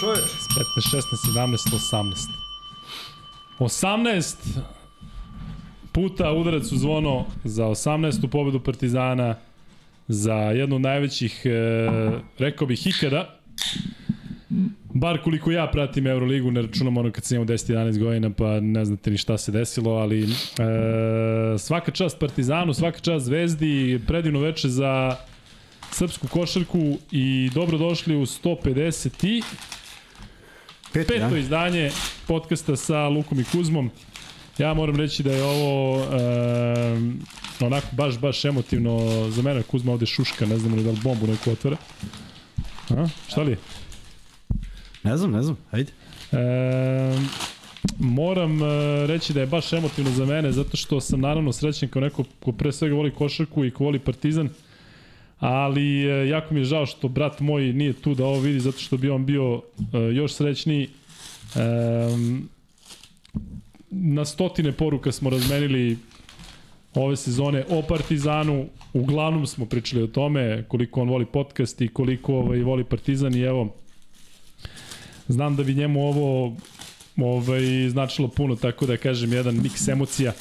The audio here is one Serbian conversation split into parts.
čoveč? 15, 16, 17, 18. 18 puta udarac u zvono za 18. pobedu Partizana za jednu od najvećih, e, rekao bih, ikada. Bar koliko ja pratim Euroligu, ne računam ono kad sam imao 10-11 godina, pa ne znate ni šta se desilo, ali e, svaka čast Partizanu, svaka čast Zvezdi, predivno veče za srpsku košarku i dobrodošli u 150 i Peti, peto ja? izdanje podcasta sa Lukom i Kuzmom. Ja moram reći da je ovo e, onako baš, baš emotivno za mene. Kuzma ovde šuška, ne znam li da li bombu neku otvara. A, šta li je? Ne znam, ne znam, ajde. E, moram e, reći da je baš emotivno za mene, zato što sam naravno srećen kao neko ko pre svega voli košarku i ko voli partizan, ali e, jako mi je žao što brat moj nije tu da ovo vidi, zato što bi on bio e, još srećniji. Na stotine poruka smo razmenili ove sezone o Partizanu, uglavnom smo pričali o tome koliko on voli podcast i koliko ovaj, voli Partizan i evo, znam da bi njemu ovo ovaj, značilo puno, tako da kažem, jedan miks emocija.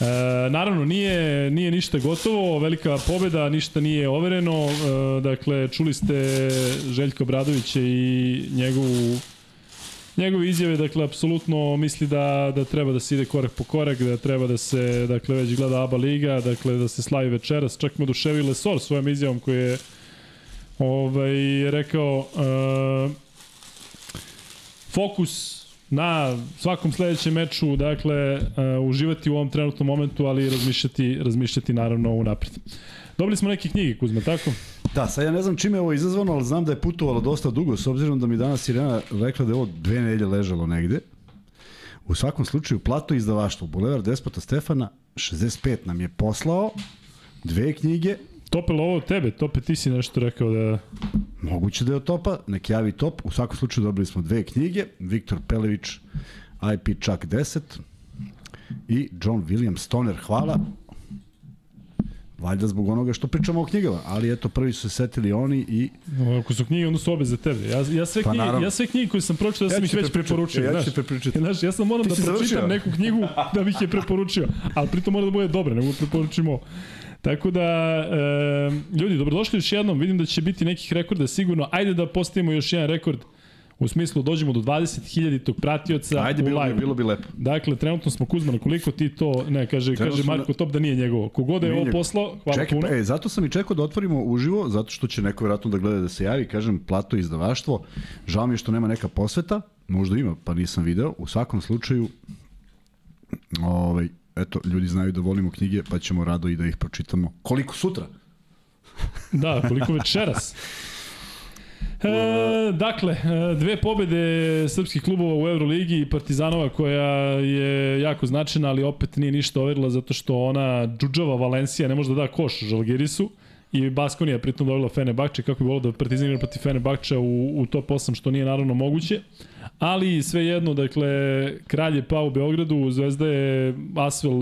E, naravno, nije, nije ništa gotovo, velika pobeda, ništa nije overeno. E, dakle, čuli ste Željko Bradovića i njegovu njegove izjave, dakle, apsolutno misli da, da treba da se ide korak po korak, da treba da se, dakle, već gleda ABA Liga, dakle, da se slavi večeras. Čak me oduševio Lesor svojom izjavom koji je ovaj, rekao uh, fokus na svakom sledećem meču, dakle, uh, uživati u ovom trenutnom momentu, ali razmišljati, razmišljati naravno unapred. Dobili smo neke knjige, Kuzma, tako? Da, sad ja ne znam čime je ovo izazvano, ali znam da je putovalo dosta dugo, s obzirom da mi danas Irena rekla da je ovo dve nedelje ležalo negde. U svakom slučaju, plato izdavaštvo, Bulevar Despota Stefana, 65 nam je poslao dve knjige, Topelo ovo od tebe, Tope, ti si nešto rekao da... Moguće da je od topa, nek javi top. U svakom slučaju dobili smo dve knjige, Viktor Pelević, IP Čak 10 i John William Stoner. Hvala. Valjda zbog onoga što pričamo o knjigama, ali eto prvi su se setili oni i Ako su knjige, onda su obe za tebe. Ja, ja, sve, Pa, knjige, naravno. ja sve knjige koje sam pročitao, ja sam ih ću već preporučio. Ja ću znaš. ti prepričati. Znaš, ja sam moram Ti da pročitam završio? neku knjigu da bih je preporučio. Ali pritom mora da bude dobra, ne mogu da preporučimo. Tako da, e, ljudi, dobrodošli još jednom. Vidim da će biti nekih rekorda sigurno. Ajde da postavimo još jedan rekord u smislu dođemo do 20.000 tog pratioca ajde, bilo bi, live. bilo bi lepo. Dakle, trenutno smo Kuzmano, koliko ti to, ne, kaže, Trenutno kaže Marko Top da nije njegovo. Kogoda je Nije ovo poslao, hvala Čekaj, puno. pa, e, zato sam i čekao da otvorimo uživo, zato što će neko vjerojatno da gleda da se javi, kažem, plato izdavaštvo. Žao mi je što nema neka posveta, možda ima, pa nisam video. U svakom slučaju, ovaj, eto, ljudi znaju da volimo knjige, pa ćemo rado i da ih pročitamo. Koliko sutra? Da, koliko večeras. E, dakle, e, dve pobede srpskih klubova u Euroligi i Partizanova koja je jako značajna, ali opet nije ništa overila zato što ona džuđava Valencija ne može da da koš Žalgirisu i Baskonija pritom dobila Fenerbahče kako bi volio da Partizan igra protiv Fenerbahča u, u top 8 što nije naravno moguće ali svejedno dakle kralj je pao u Beogradu Zvezda je Asvel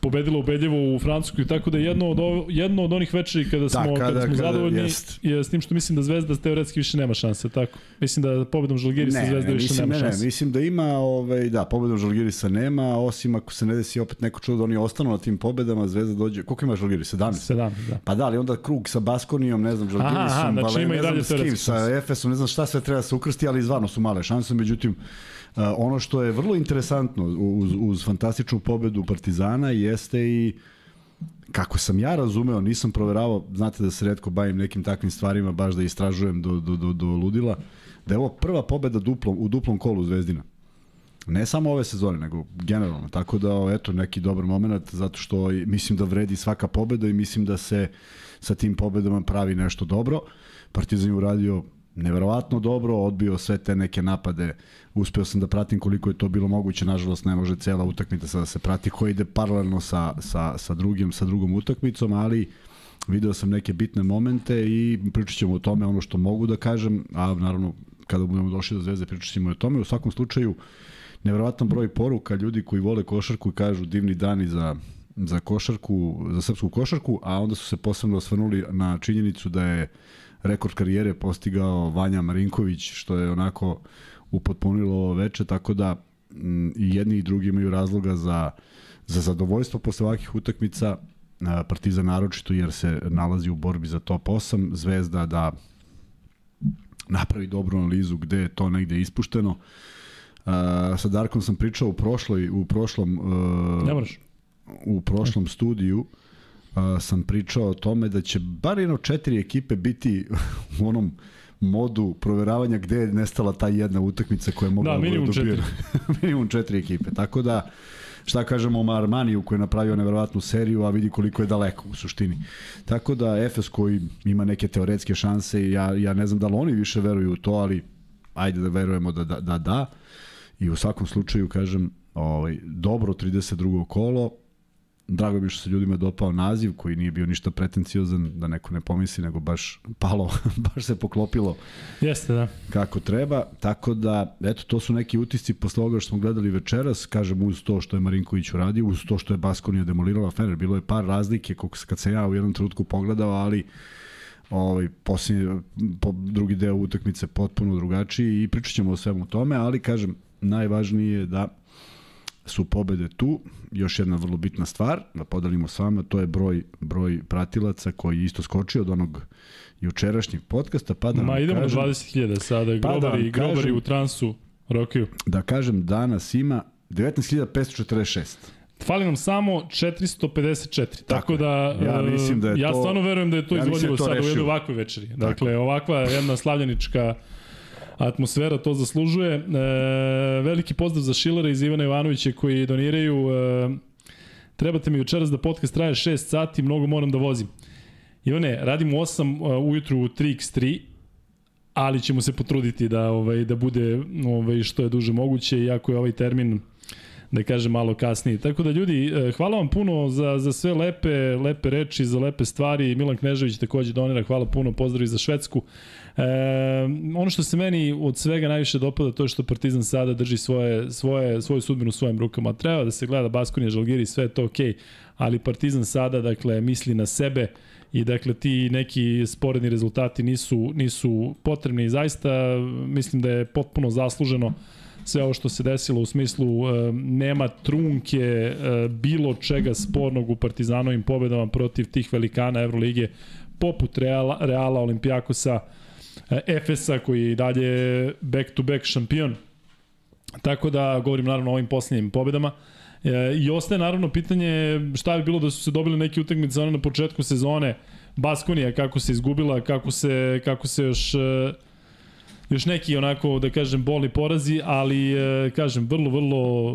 pobedila ubedljivo u Francuskoj, tako da je jedno od, ovo, jedno od onih večeri kada smo, kada- kada, smo kada- zadovoljni jest. je s tim što mislim da Zvezda teoretski više nema šanse, tako. Mislim da pobedom Žalgirisa Zvezda više mislim, nema ne, ne, šanse. mislim da ima, ovaj, da, pobedom Žalgirisa nema, osim ako se ne desi opet neko čudo da oni ostanu na tim pobedama, Zvezda dođe, koliko ima Žalgiris? 17? 17, da. Pa da, ali onda krug sa Baskonijom, ne znam, Žalgirisom, Aha, aha, znači ne znam s kim, sa. Efesom, ne znam šta sve treba se ukrsti, ali izvarno su male šanse, međutim, ono što je vrlo interesantno uz, uz fantastičnu pobedu Partizana jeste i kako sam ja razumeo, nisam proveravao, znate da se redko bavim nekim takvim stvarima, baš da istražujem do, do, do, do ludila, da je ovo prva pobeda duplom, u duplom kolu Zvezdina. Ne samo ove sezone, nego generalno. Tako da, eto, neki dobar moment, zato što mislim da vredi svaka pobeda i mislim da se sa tim pobedama pravi nešto dobro. Partizan je uradio neverovatno dobro, odbio sve te neke napade. Uspeo sam da pratim koliko je to bilo moguće, nažalost ne može cela utakmica da se prati, koja ide paralelno sa, sa, sa, drugim, sa drugom utakmicom, ali video sam neke bitne momente i pričat ćemo o tome ono što mogu da kažem, a naravno kada budemo došli do zvezde pričat ćemo o tome. U svakom slučaju, neverovatan broj poruka ljudi koji vole košarku i kažu divni dani za za košarku, za srpsku košarku, a onda su se posebno osvrnuli na činjenicu da je rekord karijere postigao Vanja Marinković, što je onako upotpunilo ovo veče, tako da m, i jedni i drugi imaju razloga za, za zadovoljstvo posle ovakvih utakmica, Partizan naročito jer se nalazi u borbi za top 8, Zvezda da napravi dobru analizu gde je to negde ispušteno. Uh, sa Darkom sam pričao u prošloj u prošlom uh, ne moraš. u prošlom studiju uh, sam pričao o tome da će bar jedno četiri ekipe biti u onom modu proveravanja gde je nestala ta jedna utakmica koja je mogla da, da minimum četiri. minimum četiri ekipe. Tako da šta kažemo o Armaniju koji je napravio neverovatnu seriju, a vidi koliko je daleko u suštini. Tako da Efes koji ima neke teoretske šanse, ja, ja ne znam da li oni više veruju u to, ali ajde da verujemo da da, da, da. I u svakom slučaju, kažem, ovaj, dobro 32. kolo, drago mi što se ljudima dopao naziv koji nije bio ništa pretenciozan, da neko ne pomisli, nego baš palo, baš se poklopilo Jeste, da. kako treba. Tako da, eto, to su neki utisci posle ovoga što smo gledali večeras, kažem uz to što je Marinković uradio, uz to što je Baskonija demolirala Fener, bilo je par razlike kad se ja u jednom trenutku pogledao, ali ovaj posljednji po, drugi deo utakmice potpuno drugačiji i pričat ćemo o svemu tome, ali kažem najvažnije je da su pobede tu. Još jedna vrlo bitna stvar, da podelimo s vama, to je broj, broj pratilaca koji isto skočio od onog jučerašnjeg podcasta. Pa da Ma idemo kažem, na 20.000 sada, pa grobari, da grobari u transu, Rokiju. Da kažem, danas ima 19.546. Fali nam samo 454. Tako, tako da ja mislim da je ja to, stvarno verujem da je to ja da izvodljivo sada rešio. u jednoj ovakvoj večeri. Dakle, tako. ovakva jedna slavljenička atmosfera to zaslužuje. E, veliki pozdrav za Šilera iz Ivana Ivanovića koji doniraju. E, trebate mi večeras da podcast traje 6 sati, mnogo moram da vozim. Ivane, radimo 8 uh, ujutru u 3x3, ali ćemo se potruditi da ovaj da bude ovaj što je duže moguće iako je ovaj termin da kažem malo kasnije. Tako da ljudi, e, hvala vam puno za, za sve lepe, lepe reči, za lepe stvari. Milan Knežević takođe donira, hvala puno, pozdrav za Švedsku. Ono što se meni od svega najviše dopada to je što Partizan sada drži svoje, svoje, svoju sudbinu u svojim rukama. Treba da se gleda Baskonija, Žalgiri, sve je to okej, okay, ali Partizan sada dakle, misli na sebe i dakle ti neki sporedni rezultati nisu, nisu potrebni i zaista mislim da je potpuno zasluženo sve ovo što se desilo u smislu e, nema trunke e, bilo čega spornog u Partizanovim pobedama protiv tih velikana Evrolige poput Reala, Reala Olimpijakosa, Efesa koji je i dalje back-to-back šampion. Tako da govorim naravno o ovim posljednjim pobedama. E, I ostaje naravno pitanje šta bi bilo da su se dobili neki utakmice na početku sezone, Baskonija kako se izgubila, kako se, kako se još e, još neki onako da kažem boli porazi, ali e, kažem vrlo vrlo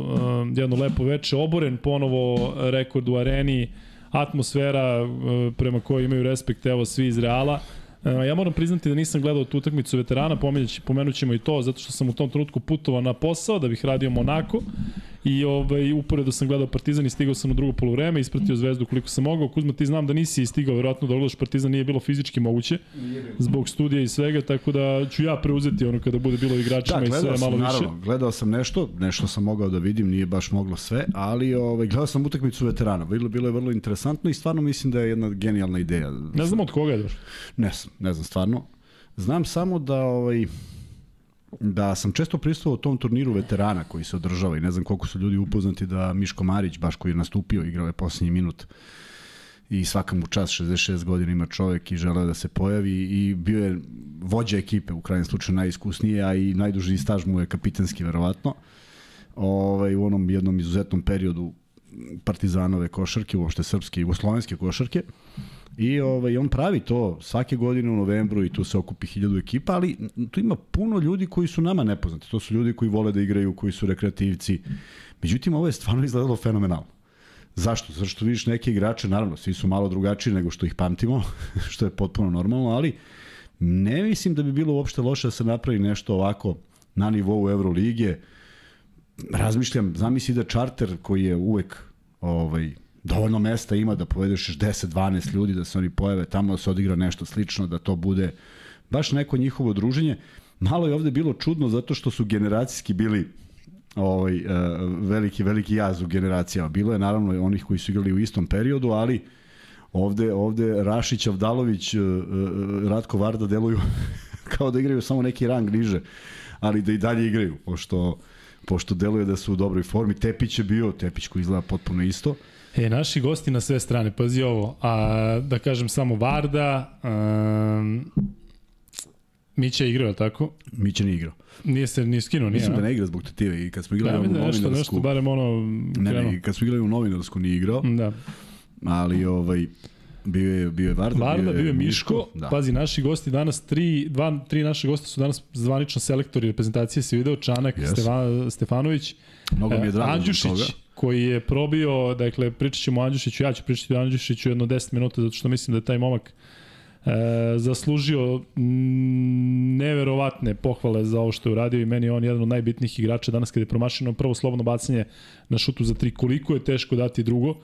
e, jedno lepo veče, oboren ponovo rekord u areni, atmosfera prema kojoj imaju respekt evo svi iz Reala. Ja moram priznati da nisam gledao tu utakmicu veterana, pomenut ćemo i to, zato što sam u tom trenutku putovao na posao da bih radio Monako i ovaj, uporedo sam gledao Partizan i stigao sam u drugo polovreme, ispratio Zvezdu koliko sam mogao. Kuzma, ti znam da nisi stigao, verovatno da gledaš Partizan nije bilo fizički moguće, zbog studija i svega, tako da ću ja preuzeti ono kada bude bilo igračima da, i sve sam, malo naravno, više. gledao sam nešto, nešto sam mogao da vidim, nije baš moglo sve, ali ovaj, gledao sam utakmicu veterana, bilo, bilo je vrlo interesantno i stvarno mislim da je jedna genijalna ideja. Ne znam od koga je došlo. Ne znam, ne znam stvarno. Znam samo da ovaj, da sam često prisutovao tom turniru veterana koji se održava i ne znam koliko su ljudi upoznati da Miško Marić, baš koji je nastupio, igrao je poslednji minut i svaka mu čas, 66 godina ima čovek i žele da se pojavi i bio je vođa ekipe, u krajnjem slučaju najiskusnije, a i najduži staž mu je kapitanski verovatno. Ovaj, u onom jednom izuzetnom periodu partizanove košarke, uopšte srpske i jugoslovenske košarke. I ovaj, on pravi to svake godine u novembru i tu se okupi hiljadu ekipa, ali tu ima puno ljudi koji su nama nepoznati. To su ljudi koji vole da igraju, koji su rekreativci. Međutim, ovo je stvarno izgledalo fenomenalno. Zašto? Zato što vidiš neke igrače, naravno, svi su malo drugačiji nego što ih pamtimo, što je potpuno normalno, ali ne mislim da bi bilo uopšte loše da se napravi nešto ovako na nivou Evrolige. Razmišljam, zamisli da čarter koji je uvek ovaj, dovoljno mesta ima da povedeš 10-12 ljudi, da se oni pojave tamo, da se odigra nešto slično, da to bude baš neko njihovo druženje. Malo je ovde bilo čudno zato što su generacijski bili ovaj, uh, veliki, veliki jaz u generacijama. Bilo je naravno onih koji su igrali u istom periodu, ali Ovde, ovde Rašić, Avdalović, e, e, Ratko Varda deluju kao da igraju samo neki rang niže, ali da i dalje igraju, pošto, pošto deluje da su u dobroj formi. Tepić je bio, Tepić koji izgleda potpuno isto. E, naši gosti na sve strane, pazi ovo, a, da kažem samo Varda, um, Mića je igrao, tako? Mića nije igrao. Nije se ni skinuo, nije. Mislim da ne igra zbog tetive i kad smo igrali ja, u da, novinarsku... Nešto, nešto, barem ono... Ne, ne, kad smo igrali u novinarsku nije igrao. Da. Ali ovaj, Bio je, bio je Varda, Varda, bio je, Miško. Miško. Da. Pazi, naši gosti danas, tri, dva, tri naši gosta su danas zvanično selektori reprezentacije, se video Čanak, yes. Stefanović, Mnogo mi je drago Andjušić, toga. Koji je probio, dakle, pričat ćemo o Andjušiću, ja ću pričati o Andjušiću jedno 10 minuta, zato što mislim da je taj momak e, zaslužio neverovatne pohvale za ovo što je uradio i meni je on jedan od najbitnijih igrača danas kada je promašeno prvo slobodno bacanje na šutu za tri, koliko je teško dati drugo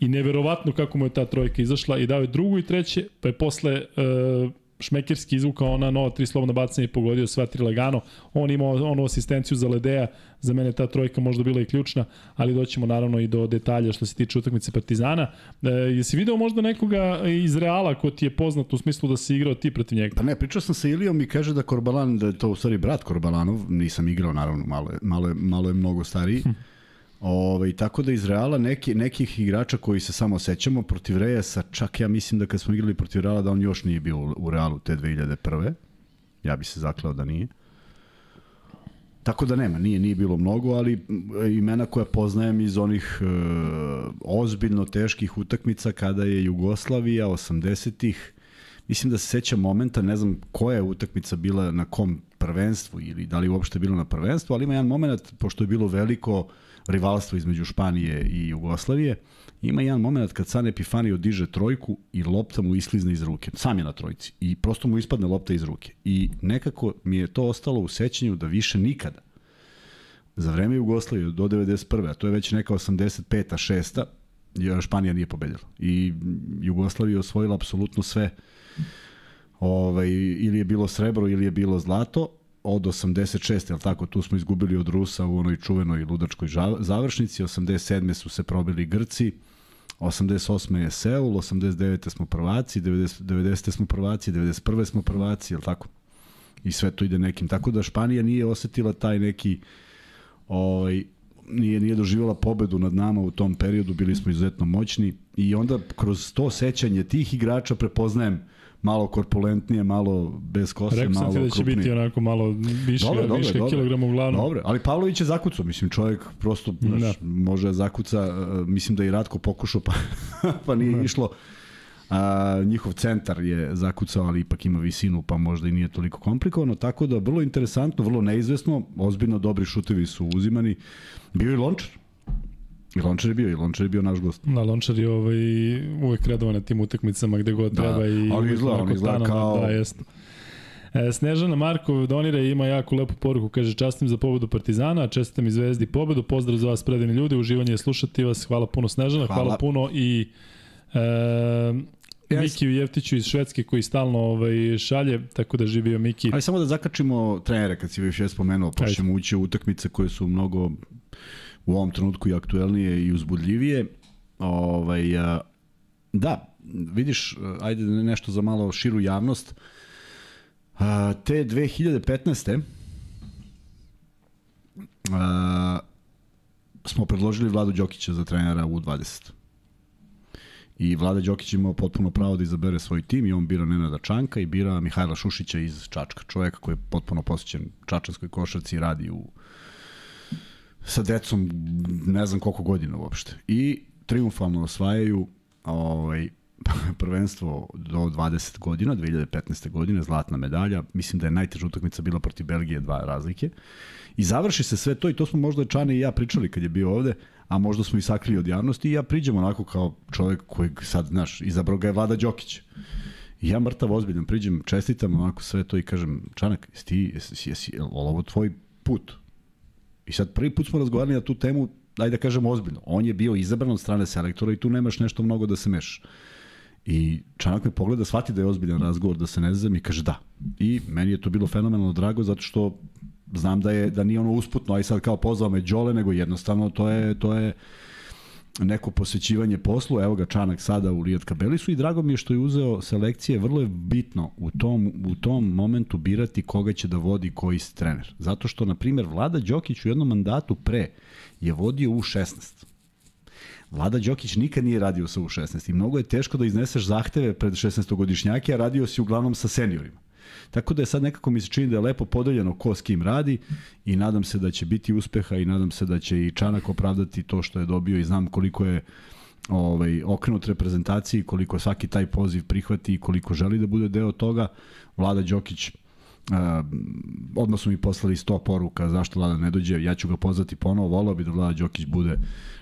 i neverovatno kako mu je ta trojka izašla i dao je drugu i treće, pa je posle uh, Šmekerski izvukao ona nova tri slobodna bacanja i pogodio sva tri lagano. On imao onu asistenciju za Ledeja, za mene ta trojka možda bila i ključna, ali doćemo naravno i do detalja što se tiče utakmice Partizana. E, jesi video možda nekoga iz Reala ko ti je poznat u smislu da si igrao ti protiv njega? Pa ne, pričao sam sa Ilijom i kaže da Korbalan, da je to u stvari brat Korbalanov, nisam igrao naravno, malo je, malo je, malo je mnogo stariji. Hm Ove, ovaj, tako da iz Reala neki, nekih igrača koji se samo sećamo protiv Reyesa, čak ja mislim da kad smo igrali protiv Reala da on još nije bio u, Realu te 2001. Ja bi se zakleo da nije. Tako da nema, nije nije bilo mnogo, ali imena koja poznajem iz onih e, ozbiljno teških utakmica kada je Jugoslavija 80-ih mislim da se seća momenta, ne znam koja je utakmica bila na kom prvenstvu ili da li uopšte bilo na prvenstvu, ali ima jedan moment, pošto je bilo veliko rivalstvo između Španije i Jugoslavije, ima jedan moment kad San Epifanio diže trojku i lopta mu isklizne iz ruke. Sam je na trojci. I prosto mu ispadne lopta iz ruke. I nekako mi je to ostalo u sećanju da više nikada za vreme Jugoslavije do 91. a to je već neka 85. 6. jer Španija nije pobedila. I Jugoslavija osvojila apsolutno sve ovaj, ili je bilo srebro ili je bilo zlato od 86. je tako, tu smo izgubili od Rusa u onoj čuvenoj ludačkoj završnici, 87. su se probili Grci, 88. je Seul, 89. smo prvaci, 90. 90. smo prvaci, 91. smo prvaci, je tako? I sve to ide nekim. Tako da Španija nije osetila taj neki ovaj, nije, nije doživjela pobedu nad nama u tom periodu, bili smo izuzetno moćni i onda kroz to sećanje tih igrača prepoznajem malo korpulentnije, malo bez kose, Rekao malo krupnije. Rekao sam ti da će biti onako malo više, dobre, dobre, više dobre. kilograma uglavnom. Dobre, ali Pavlović je zakucao, mislim čovjek prosto znaš, da. može zakuca, e, mislim da i Ratko pokušao pa, pa nije da. išlo. A, njihov centar je zakucao, ali ipak ima visinu, pa možda i nije toliko komplikovano, tako da vrlo interesantno, vrlo neizvesno, ozbiljno dobri šutevi su uzimani. Bio i Lončar, I Lončar je bio, i Lončar je bio naš gost. Da, Lončar je ovaj, uvek redovan na tim utakmicama gde god da, treba. I ali izgleda, on izgleda kao... Da, jeste. E, Snežana Markov donira i ima jako lepu poruku, kaže častim za pobedu Partizana, čestitam i Zvezdi pobedu, pozdrav za vas predivni ljudi, uživanje je slušati vas, hvala puno Snežana, hvala, hvala puno i e, yes. Miki Jeftiću iz Švedske koji stalno ovaj, šalje, tako da živio Miki. Ali samo da zakačimo trenere kad si već je spomenuo, pa ćemo ući u utakmice koje su mnogo u ovom trenutku i aktuelnije i uzbudljivije. Ovaj, da, vidiš, ajde nešto za malo širu javnost. Te 2015. A, smo predložili Vladu Đokića za trenera u 20. I Vlada Đokić imao potpuno pravo da izabere svoj tim i on bira Nenada Čanka i bira Mihajla Šušića iz Čačka, čoveka koji je potpuno posjećen čačanskoj košarci i radi u sa decom ne znam koliko godina uopšte. I triumfalno osvajaju ovaj, prvenstvo do 20 godina, 2015. godine, zlatna medalja. Mislim da je najteža utakmica bila protiv Belgije, dva razlike. I završi se sve to i to smo možda Čane i ja pričali kad je bio ovde, a možda smo i sakrili od javnosti i ja priđem onako kao čovjek koji sad, znaš, izabrao ga je Vlada Đokić. I ja mrtav ozbiljan priđem, čestitam onako sve to i kažem, Čanak, jesi ti, jesi, jesi, jesi, ovo tvoj put? I sad prvi put smo razgovarali na tu temu, ajde da kažemo ozbiljno. On je bio izabran od strane selektora i tu nemaš nešto mnogo da se meš. I Čanak me pogleda, shvati da je ozbiljan razgovor, da se ne znam i kaže da. I meni je to bilo fenomenalno drago zato što znam da je da nije ono usputno, aj sad kao pozvao me Đole, nego jednostavno to je to je neko posvećivanje poslu, evo ga Čanak sada u Lijat Kabelisu i drago mi je što je uzeo selekcije, vrlo je bitno u tom, u tom momentu birati koga će da vodi koji trener. Zato što, na primjer, Vlada Đokić u jednom mandatu pre je vodio u 16. Vlada Đokić nikad nije radio sa U16 i mnogo je teško da izneseš zahteve pred 16-godišnjake, a radio si uglavnom sa seniorima. Tako da je sad nekako mi se čini da je lepo podeljeno ko s kim radi i nadam se da će biti uspeha i nadam se da će i Čanak opravdati to što je dobio i znam koliko je ovaj, okrenut reprezentaciji, koliko svaki taj poziv prihvati i koliko želi da bude deo toga. Vlada Đokić Uh, odmah su mi poslali 100 poruka zašto Vlada ne dođe, ja ću ga pozvati ponovo, volao bi da Vlada Đokić bude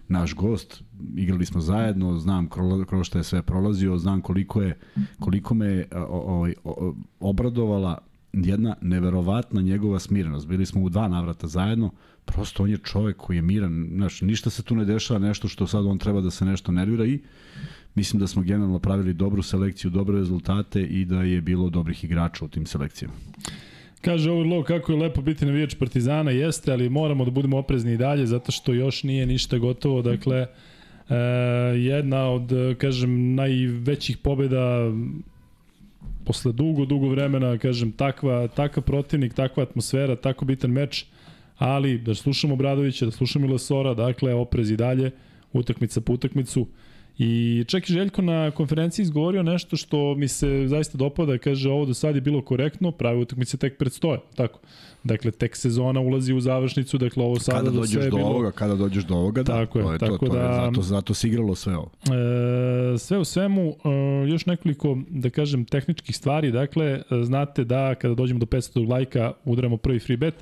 naš gost, igrali smo zajedno, znam kroz što je sve prolazio, znam koliko je koliko me ovaj obradovala jedna neverovatna njegova smirenost. Bili smo u dva navrata zajedno, prosto on je čovek koji je miran, znaš, ništa se tu ne dešava, nešto što sad on treba da se nešto nervira i mislim da smo generalno pravili dobru selekciju, dobre rezultate i da je bilo dobrih igrača u tim selekcijama. Kaže Overlow kako je lepo biti navijač Partizana, jeste, ali moramo da budemo oprezni i dalje zato što još nije ništa gotovo, dakle e, jedna od, kažem, najvećih pobeda posle dugo, dugo vremena, kažem, takva, takav protivnik, takva atmosfera, tako bitan meč, ali da slušamo Bradovića, da slušamo Ilesora, dakle, oprez i dalje, utakmica po utakmicu, I čak i Željko na konferenciji izgovorio nešto što mi se zaista dopada, kaže ovo do sad je bilo korektno, prave utakmice tek predstoje, tako. Dakle, tek sezona ulazi u završnicu, dakle ovo sada kada dođeš do, do bilo... ovoga, kada dođeš do ovoga, da, tako je, to je tako to, to da, je, zato, zato se igralo sve ovo. E, sve u svemu, e, još nekoliko, da kažem, tehničkih stvari, dakle, znate da kada dođemo do 500 lajka udaramo prvi free bet,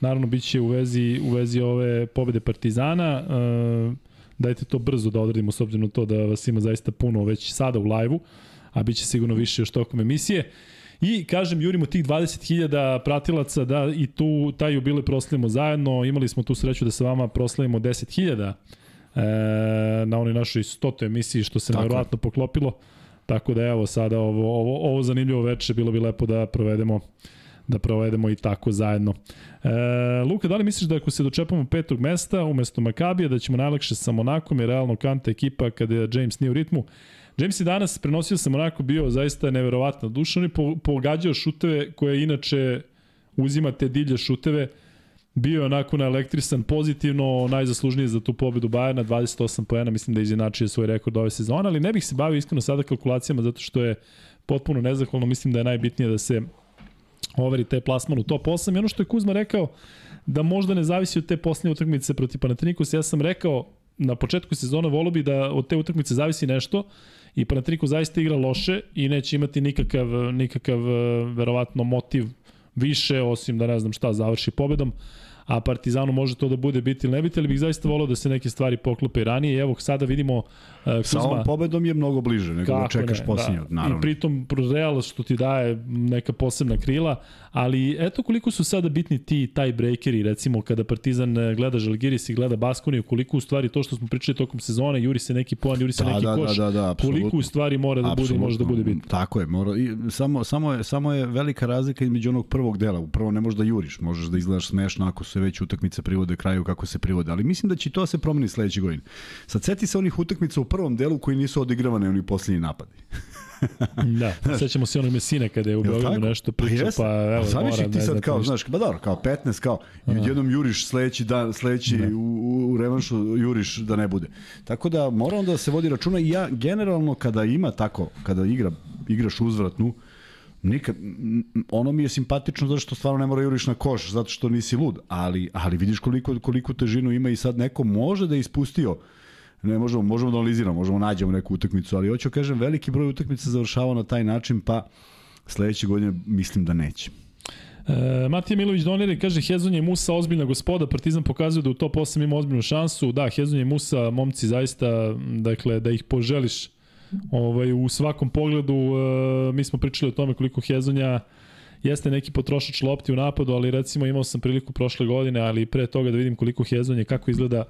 naravno biće u vezi, u vezi ove pobede Partizana, e, dajte to brzo da odradimo s obzirom na to da vas ima zaista puno već sada u live-u, a bit će sigurno više još tokom emisije. I kažem, jurimo tih 20.000 pratilaca da i tu taj jubile proslavimo zajedno. Imali smo tu sreću da sa vama proslavimo 10.000 e, na onoj našoj 100. emisiji što se nevjerojatno poklopilo. Tako da evo sada ovo, ovo, ovo zanimljivo veče bilo bi lepo da provedemo da provedemo i tako zajedno. E, Luka, da li misliš da ako se dočepamo petog mesta umesto Makabija, da ćemo najlakše sa Monakom, je realno kanta ekipa kada je James nije u ritmu? James je danas prenosio sa Monako bio zaista neverovatno. Dušan je pogađao šuteve koje inače uzima te divlje šuteve. Bio je onako na elektrisan pozitivno, najzaslužniji za tu pobedu Bajerna, 28 poena, mislim da je izjednačio svoj rekord ove sezone, ali ne bih se bavio iskreno sada kalkulacijama zato što je potpuno nezahvalno, mislim da je najbitnije da se overi taj plasman u top 8. I ono što je Kuzma rekao, da možda ne zavisi od te poslednje utakmice protiv Panathinaikos, ja sam rekao na početku sezone volo bi da od te utakmice zavisi nešto i Panathinaikos zaista igra loše i neće imati nikakav, nikakav verovatno motiv više, osim da ne znam šta završi pobedom a Partizanu može to da bude biti ili ne biti, ali bih zaista volao da se neke stvari poklope ranije. Evo, sada vidimo uh, Kuzma... Sa ovom pobedom je mnogo bliže nego da čekaš posljednje, da. naravno. I pritom Real što ti daje neka posebna krila, ali eto koliko su sada bitni ti taj breakeri, recimo kada Partizan e, gleda Žalgiris i gleda Baskoniju, koliko u stvari to što smo pričali tokom sezone, juri se neki poen, juri se da, neki da, koš, da, da, da, koliko u stvari mora da bude može da bude bitno. Tako je, mora, i samo, samo, je, samo je velika razlika između onog prvog dela. Upravo ne možeš da juriš, možeš da izgledaš smešno ako se već utakmice privode kraju kako se privode, ali mislim da će to da se promeni sledeće godine. Sad seti se onih utakmica u prvom delu koji nisu odigravane oni posljednji napadi. da, sećamo se onog Mesine kada je u Beogradu nešto pričao, pa, pa evo, pa, mora, ti sad kao, znaš, pa dobro, kao 15, kao, i jednom juriš sledeći dan, sledeći da. u, u revanšu juriš da ne bude. Tako da mora onda da se vodi računa i ja generalno kada ima tako, kada igra, igraš uzvratnu, Nikad, ono mi je simpatično zato što stvarno ne mora juriš na koš, zato što nisi lud, ali, ali vidiš koliko, koliko težinu ima i sad neko može da je ispustio ne možemo, možemo da analiziramo, možemo da nađemo neku utakmicu, ali hoću da kažem, veliki broj utakmica završava na taj način, pa sledeće godine mislim da neće. E, Matija Milović donira kaže Hezon je Musa ozbiljna gospoda, Partizan pokazuje da u top 8 ima ozbiljnu šansu. Da, Hezon je Musa, momci zaista, dakle, da ih poželiš ovaj, u svakom pogledu. E, mi smo pričali o tome koliko Hezonja jeste neki potrošač lopti u napadu, ali recimo imao sam priliku prošle godine, ali pre toga da vidim koliko Hezonje, kako izgleda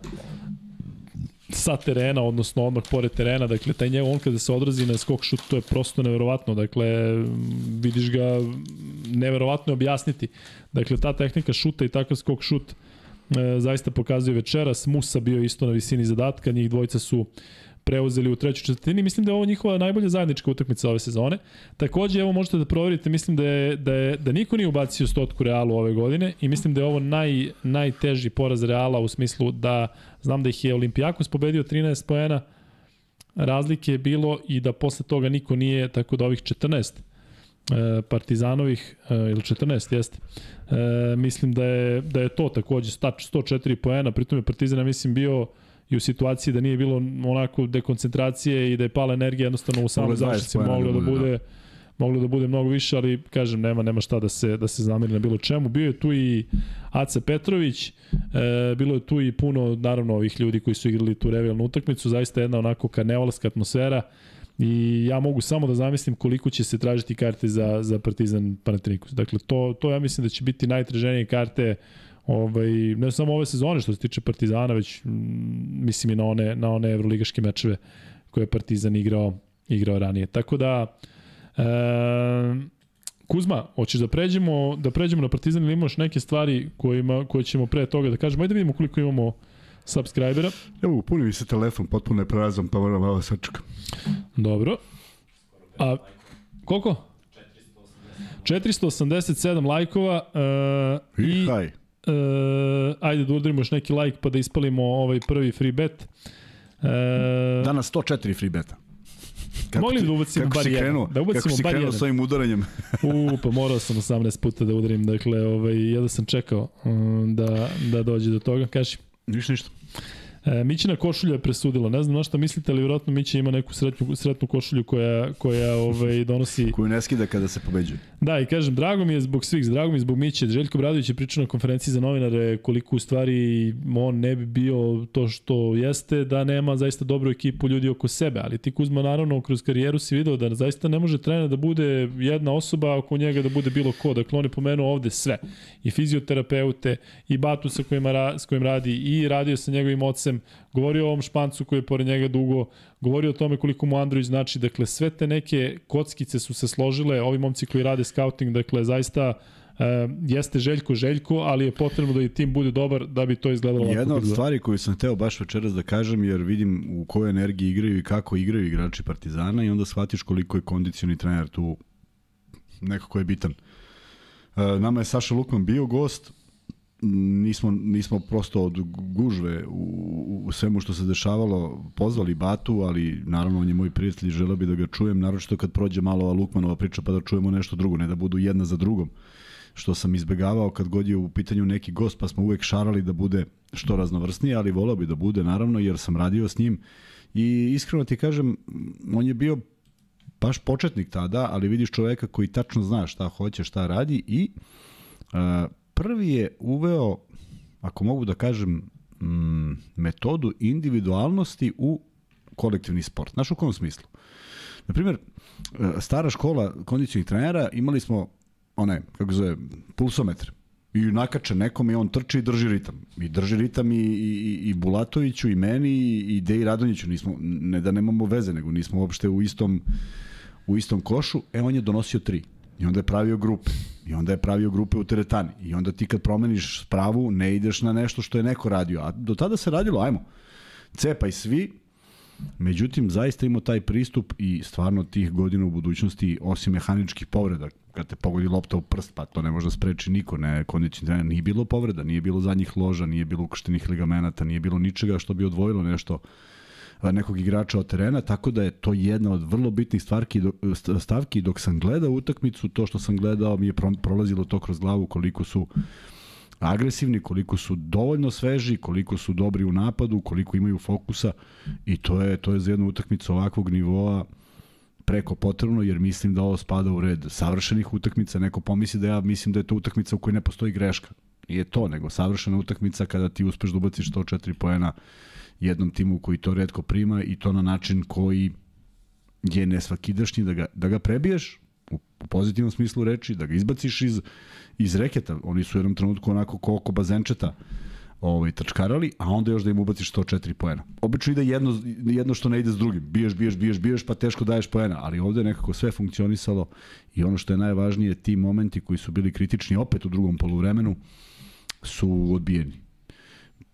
sa terena, odnosno odmah pored terena, dakle, taj njegov, on kada se odrazi na skok šut, to je prosto neverovatno, dakle, vidiš ga, neverovatno objasniti. Dakle, ta tehnika šuta i takav skok šut, e, zaista pokazuje večeras. Musa bio isto na visini zadatka, njih dvojica su preuzeli u trećoj četvrtini. Mislim da je ovo njihova najbolja zajednička utakmica ove sezone. Takođe, evo možete da proverite, mislim da, je, da, je, da niko nije ubacio stotku Realu ove godine i mislim da je ovo naj, najteži poraz Reala u smislu da znam da ih je Olimpijakos pobedio 13 poena, razlike je bilo i da posle toga niko nije, tako da ovih 14 e, Partizanovih, e, ili 14, jeste. Mislim da je, da je to takođe 104 poena, pritom je Partizan, mislim, bio i u situaciji da nije bilo onako dekoncentracije i da je pala energija jednostavno u samoj zaštici moglo da bude da. moglo da bude mnogo više, ali kažem nema nema šta da se da se zameri na bilo čemu. Bio je tu i Aca Petrović, e, bilo je tu i puno naravno ovih ljudi koji su igrali tu revijalnu utakmicu, zaista jedna onako karnevalska atmosfera i ja mogu samo da zamislim koliko će se tražiti karte za za Partizan Panathinaikos. Dakle to to ja mislim da će biti najtraženije karte Ovaj, ne samo ove sezone što se tiče Partizana, već m, mislim i na one, na one evroligaške mečeve koje je Partizan igrao, igrao ranije. Tako da, e, Kuzma, hoćeš da pređemo, da pređemo na Partizan ili imaš neke stvari kojima, koje ćemo pre toga da kažemo? Ajde da vidimo koliko imamo subscribera. Evo, puni mi se telefon, potpuno je prazan, pa moram malo sačekam. Dobro. A, koliko? 487 lajkova uh, i, i haj e, ajde da udarimo još neki like pa da ispalimo ovaj prvi free bet. E, Danas 104 free beta. Kako Mogli da ubacimo bar jedan. Da ubacimo kako si krenuo s ovim udaranjem? U, pa morao sam 18 puta da udarim, dakle, ovaj, jedno sam čekao um, da, da dođe do toga. Kaži. Ništa, ništa. E, Mićina košulja je presudila. Ne znam na šta mislite, ali vjerojatno Mića ima neku sretnu, sretnu košulju koja, koja ovaj, donosi... Koju ne skida kada se pobeđuje. Da, i kažem, drago mi je zbog svih, drago mi je zbog Miće. Željko Bradović je pričao na konferenciji za novinare koliko u stvari on ne bi bio to što jeste, da nema zaista dobru ekipu ljudi oko sebe. Ali ti Kuzma, naravno, kroz karijeru si video da zaista ne može trener da bude jedna osoba, oko njega da bude bilo ko. Dakle, on je pomenuo ovde sve. I fizioterapeute, i Batu sa kojim, ra, s kojim radi, i radio sa njegovim ocem, govorio o ovom špancu koji je pored njega dugo, govorio o tome koliko mu Android znači, dakle sve te neke kockice su se složile, ovi momci koji rade scouting, dakle zaista Uh, jeste Željko Željko, ali je potrebno da i tim bude dobar da bi to izgledalo ovako. Jedna od stvari koju sam hteo baš večeras da kažem, jer vidim u kojoj energiji igraju i kako igraju igrači Partizana i onda shvatiš koliko je kondicioni trener tu neko ko je bitan. Uh, nama je Saša Lukman bio gost, nismo, nismo prosto od gužve u, u svemu što se dešavalo pozvali Batu, ali naravno on je moj prijatelj i želeo bi da ga čujem, naročito kad prođe malo ova Lukmanova priča pa da čujemo nešto drugo, ne da budu jedna za drugom što sam izbegavao kad god je u pitanju neki gost, pa smo uvek šarali da bude što raznovrsnije, ali volao bi da bude naravno jer sam radio s njim. I iskreno ti kažem, on je bio baš početnik tada, ali vidiš čoveka koji tačno zna šta hoće, šta radi i uh, prvi je uveo, ako mogu da kažem, mm, metodu individualnosti u kolektivni sport. Znaš u kom smislu? Naprimjer, stara škola kondicijnih trenera, imali smo one, kako zove, pulsometre. I nakače nekom i on trči i drži ritam. I drži ritam i, i, i Bulatoviću, i meni, i, i Deji Radonjiću. Nismo, ne da nemamo veze, nego nismo uopšte u istom, u istom košu. E, on je donosio tri. I onda je pravio grupe. I onda je pravio grupe u teretani. I onda ti kad promeniš spravu, ne ideš na nešto što je neko radio. A do tada se radilo, ajmo, cepaj svi, Međutim, zaista imao taj pristup i stvarno tih godina u budućnosti, osim mehaničkih povreda, kad te pogodi lopta u prst, pa to ne može da spreči niko, ne, kondicijni trener, nije bilo povreda, nije bilo zadnjih loža, nije bilo ukrštenih ligamenata, nije bilo ničega što bi odvojilo nešto nekog igrača od terena, tako da je to jedna od vrlo bitnih stvarki, stavki dok sam gledao utakmicu, to što sam gledao mi je prolazilo to kroz glavu koliko su agresivni, koliko su dovoljno sveži, koliko su dobri u napadu, koliko imaju fokusa i to je to je za jednu utakmicu ovakvog nivoa preko potrebno jer mislim da ovo spada u red savršenih utakmica. Neko pomisli da ja mislim da je to utakmica u kojoj ne postoji greška. Nije to, nego savršena utakmica kada ti uspeš da ubaciš 104 poena jednom timu koji to redko prima i to na način koji je nesvakidašnji da ga, da ga prebiješ u, u pozitivnom smislu reči, da ga izbaciš iz, iz reketa. Oni su u jednom trenutku onako koliko bazenčeta ovaj, trčkarali, a onda još da im ubaciš 104 poena. Obično ide jedno, jedno što ne ide s drugim. Biješ, biješ, biješ, biješ, pa teško daješ poena, ali ovde je nekako sve funkcionisalo i ono što je najvažnije, ti momenti koji su bili kritični opet u drugom poluvremenu su odbijeni